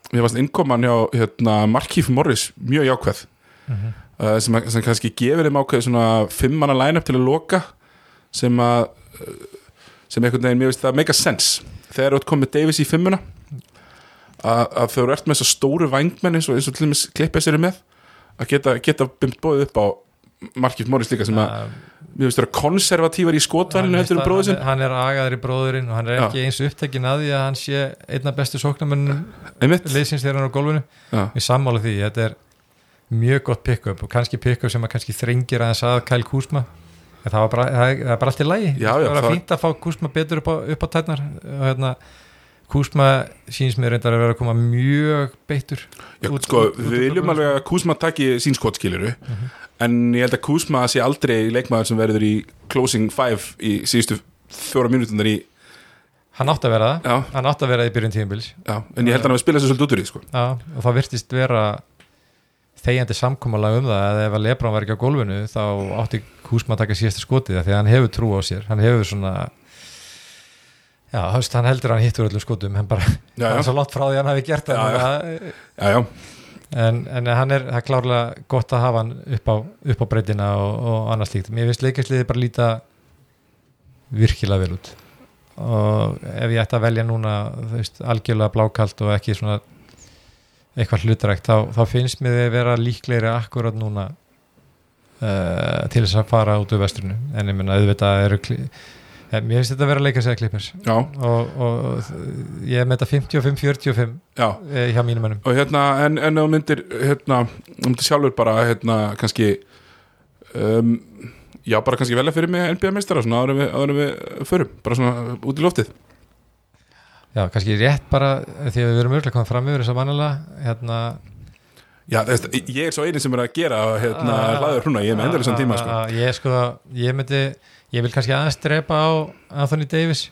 A: mér fannst innkoman hjá hérna, Markíf Morris mjög jákvæð. Uh, sem, að- sem kannski gefur þeim ákveð svona fimmana line-up til að loka sem að uh, sem einhvern veginn, mér veist það make a sense. Þegar þú ert komið Davis í fimmuna að, að þau eru ert með þessar stóru vængmenn eins og, eins og til dæmis klippið sér með að geta, geta byggt bóðið upp á Markíf Morris líka sem að mér veist það eru konservatívar í skotvælinu heldur um bróðu sinn.
B: hann, hann er agaður í bróðurinn og hann er
A: Já.
B: ekki eins upptekinn að því að hann sé einna bestu sóknarmönnum
A: einmitt,
B: liðsins þegar hann er á gólfinu.
A: Já,
B: við sammála því, þetta er mjög gott pick-up og kannski pick-up sem að kannski þrengir aðeins að Kyle Kuzma. En það, var bara, það, það er bara allt í lægi
A: Já, já,
B: það var fínt að fá Kuzma betur upp á, upp á tætnar og hérna Kuzma síns mér reyndar að vera að koma mjög beittur
A: já
B: út-
A: sko,
B: út-
A: við viljum alveg að Kuzma taki sín skotskiliru
B: Mhm.
A: en ég held að Kuzma sé aldrei leikmaður sem verður í closing five í síðustu fjóra mínútundar í
B: hann átt að vera það, hann átt að vera í byrjun tíðinbils
A: já, en ég held að hann hafi spilað sér svolítið út úr því sko.
B: Já, og það virtist vera þegjandi samkomulag um það að ef að Lebron var ekki á gólfinu þá átti Kuzma að taka síðasta skotið því að hann hefur trú á sér, hann hefur svona já, höfst, hann heldur að hann hittur öllum skotum, hann bara
A: já,
B: hann er
A: já,
B: svo langt frá því að hann hafi gert það
A: Já, já. já, já,
B: en, en hann er, það er klárlega gott að hafa hann upp á, upp á breytina og, og annars líkt, mér finnst leikasliði bara líta virkilega vel út. Og ef ég ætti að velja núna veist, algjörlega blákalt og ekki svona eitthvað hlutrækt þá, þá finnst mér þið vera líklegri akkurat núna uh, til þess að fara út úr vestrinu. En ég menna auðvitað eru kli- eh, mér finnst þetta að vera að leika sig að klippers og, og ég er með þetta 55-45
A: já.
B: eh, hjá mínum mönnum.
A: Og hérna, en, en þú myndir hérna, þú myndir sjálfur bara hérna, kannski um, já, bara kannski velja fyrir mig NBA-meistara, svona áður en við, en við förum, bara svona út í loftið
B: Já, kannski rétt bara því að við verum örgulega komið fram yfir þess að vanalega hérna,
A: já, þess, ég er svo eini sem er að gera hérna, hlaður hruna, ég er með endur þessum tíma sko.
B: að Ég sko, ég myndi ég vil kannski aðeins drepa á Anthony Davis.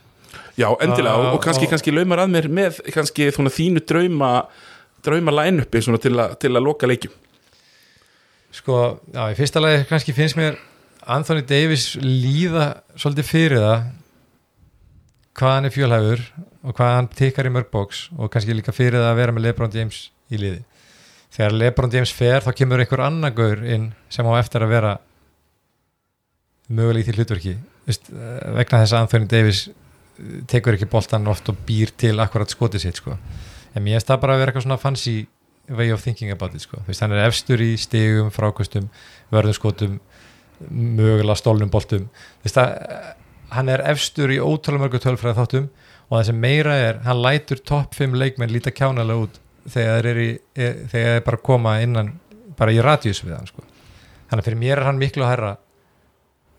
A: Já, endilega, og, og kannski,
B: Og-
A: kannski laumar að mér með kannski þínu drauma drauma line-upi til, til að loka leikjum.
B: Sko, já, í fyrsta lagi kannski finnst mér Anthony Davis líða svolítið fyrir það hvað hann er fjölhæfur og hvað hann tikkar í mörgboks og kannski líka fyrir það að vera með Lebron James í liði þegar Lebron James fer þá kemur einhver annar gaur inn sem á eftir að vera möguleg því hlutverki Vist, vegna þess að Anthony Davis eh, tekur ekki boltan oft og býr til akkurat skotið sitt sko. en mér finnst það bara að vera eitthvað svona fancy way of thinking about it sko. Vist, hann er efstur í stigum, frákvöstum vörðuskotum mögulega stólnum boltum Vist, að, eh, hann er efstur í ótrúlega mörgu tölfræð þáttum og það sem meira er, hann lætur topp 5 leikmenn líta kjánalega út þegar þeir í, e, þegar þeir bara koma innan bara í radíus við hann sko. þannig að fyrir mér er hann miklu að herra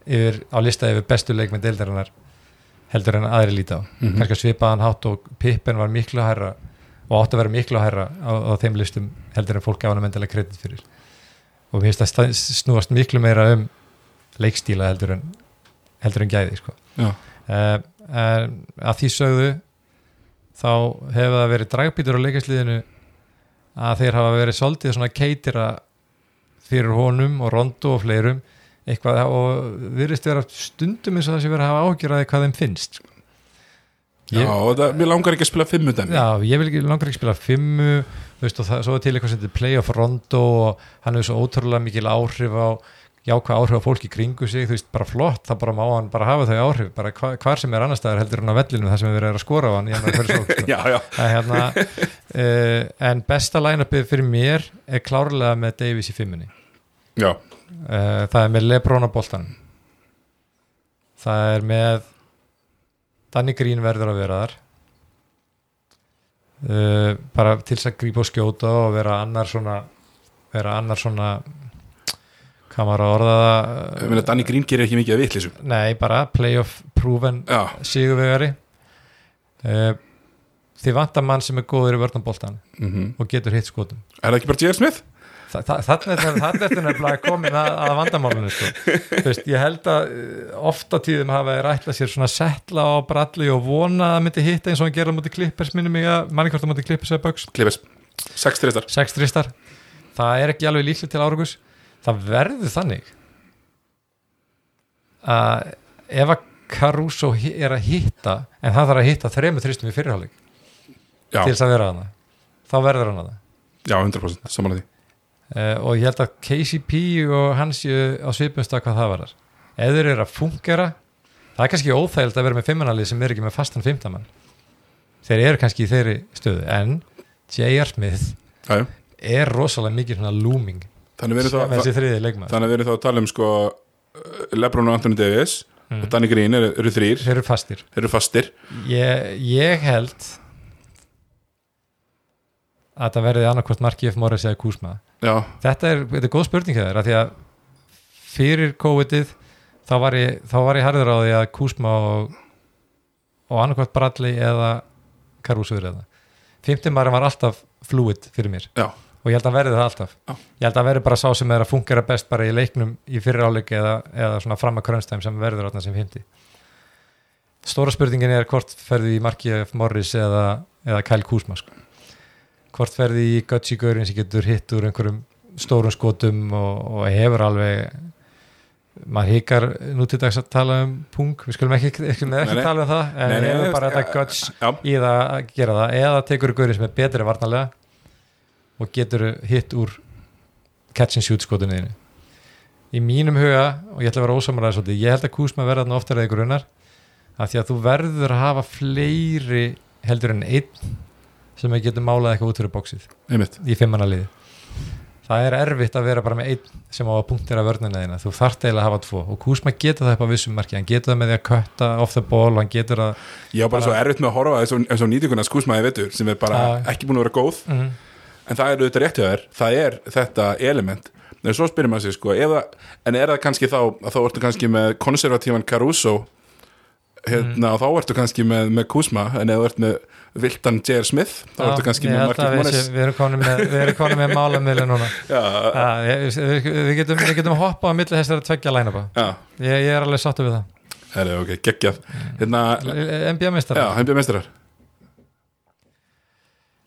B: yfir, á lista yfir bestu leikmenn deildarinnar heldur en aðri líta á
A: Mhm.
B: kannski svipaðan hátt og Pippen var miklu að herra og átti að vera miklu að herra á, á þeim listum heldur en fólk gaf hann mendilega kredit fyrir og mér finnst það snúast miklu meira um leikstíla heldur en heldur en gæði sko. Uh, en að því sögðu þá hefur það verið dragbítur á leikasliðinu að þeir hafa verið svolítið svona keitira fyrir honum og rondo og fleirum eitthvað og virðist vera stundum eins og það sé verið að hafa ágjörði hvað þeim finnst sko.
A: já það, mér langar ekki að spila fimmu dæmi
B: Já, ég ekki langar ekki spila fimmu þú veist og það, svo er til eitthvað sem þetta playoff rondo og hann hefur svo ótrúlega mikil áhrif á jákvæð áhrif á fólki kringu sig, þú veist, bara flott þá bara má hann bara hafa þau áhrif, bara hva, hvar sem er annar staðar heldur hann á vellinu þar sem við verið að skora á hann í annar hverju sók sko.
A: Já, já,
B: Það er hérna, uh, en besta line-upið fyrir mér er klárlega með Davis í fimmunni.
A: Já,
B: uh, það er með Lebron á boltan það er með Danny Green verður að vera þar. Uh, bara til þess að grípa og skjóta og vera annar svona vera annar svona hvað maður að orða
A: ég
B: það
A: meina Danny Green gerir ekki mikið að vitlisum
B: nei bara playoff proven
A: Já,
B: sigurvegari. Uh, þið vantar mann sem er góður í vörnum boltan
A: mm
B: og getur hitt skotum.
A: Er það ekki bara J.R. Smith?
B: Þa- þa- Þannig er þetta komin að, að vandamálinu sko. Veist, ég held að uh, oft á tíðum hafa þeir ætlað sér svona settla á bralli og vona að myndi hitta eins og hann gera á múti klippers minnum mig að manni hvort á múti klippers eða bugs
A: Klippis, sex tristar
B: sex tristar það er ekki alveg líklegt til árugus það verður þannig að ef að Caruso er að hitta en hann þarf að hitta þremur tristum í fyrirháleik
A: Já,
B: til þess að vera hana þá verður hann hana
A: já 100% saman að því.
B: Uh, og ég held að KCP og hans á svipumsta hvað það varar ef þeir eru að fungera það er kannski óþægild að vera með fimmanalið sem er ekki með fastan fimmtamann. Þeir eru kannski í þeirri stöðu en J.R. Smith
A: já.
B: er rosalega mikið svona looming
A: Þannig við erum þá,
B: þessi þriði leikmaður.
A: þannig við erum þá að tala um sko Lebron og Anthony Davis.
B: Mm.
A: og Danny Green eru, eru þrýr,
B: þeir eru fastir.
A: Þeir eru fastir.
B: Ég, ég held að það verði annarkvort Marki F. Morris eða Kuzma. Þetta er, þetta er góð spurning þér af því að fyrir COVID-ið þá var ég, þá var ég harður á því að Kuzma og, og annarkvort Bradley eða Caruso er eða 50 maður var alltaf fluid fyrir mér.
A: Já,
B: og ég held að verði það alltaf
A: Já.
B: ég held að verði bara sá sem er að fungera best bara í leiknum í fyrir áleik eða, eða svona fram að krönstæm sem verður átna sem 50 stóra spurningin er hvort ferði í Marki F. Morris eða, eða Kyle Kuzma sko. hvort ferði í Gutsi Gaurin sem getur hitt úr einhverjum stórum skotum og, og hefur alveg maður hikar nú til dags að tala um pung við skulum ekki, ekki,
A: Nei,
B: ekki
A: nei.
B: tala um það en
A: Nei, nei,
B: bara þetta guts í það að gera það eða tekur Gaurin sem er betri varnarlega og getur hitt úr catch and shoot skotinu í mínum huga, og ég ætla að vera ósamræða svolítið, ég held að Kuzma verða þarna oftar eða ykkur unnar, af því að þú verður að hafa fleiri heldur en einn sem að getur málað eitthvað út fyrir bóksið í fimmannaliði það er erfitt að vera bara með einn sem á að punktera vörnina þína, þú þarft eiginlega að hafa tvo. Og Kuzma getur það upp á vissum marki. Hann getur það með því að kötta off the ball hann getur
A: Ég var bara,
B: Bara-
A: svo erfitt með að horfa eins og, nýtinguna skúsmaði vetur sem er bara
B: Já.
A: ekki búin að vera góð.
B: Mm.
A: En það er auðvitað rétt hjá þér, það er þetta element, en svo spyrir maður sig sko, það, en er það kannski þá að þá ertu kannski með konservatívan Caruso hérna, og þá ertu kannski með, með Kuzma, en ef þú ert með Vildan J.R. Smith, þá ertu kannski með
B: að
A: Markif
B: við, erum konum með, með málamiðli núna.
A: Já,
B: Já, ég, við, við, getum, getum hoppað á milli þessar að tveggja lænaba
A: já,
B: ég, ég er alveg sáttu við það.
A: Herri, ok, geggjað. Hérna,
B: NBA
A: meistarar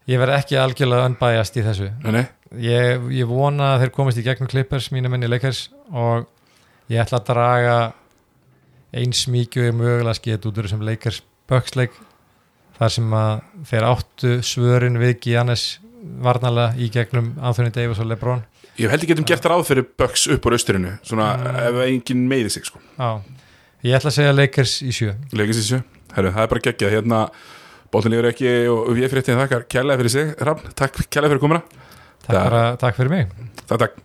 B: ég verð ekki algjörlega unbæjast í þessu. Ég, ég vona að þeir komist í gegnum Clippers mínu minni leikars og ég ætla að draga eins mikið og mögulega skeitt út úr þessum leikars böksleik þar sem að þeir áttu svörin við Giannis varnalega í gegnum Anthony Davis og Lebron.
A: Ég held ekki getum gert ráð fyrir Bucks upp úr austurinu, svona
B: Mm.
A: ef enginn meiði sig sko,
B: ég ætla að segja leikars í sjö.
A: Leikist í sjö. Herri, það er bara geggjað, hérna bóttin lífur ekki og við þetta þakkar kærlega fyrir sig, Rafn, takk kærlega fyrir komuna.
B: Takk, bara, takk fyrir mig.
A: Takk, takk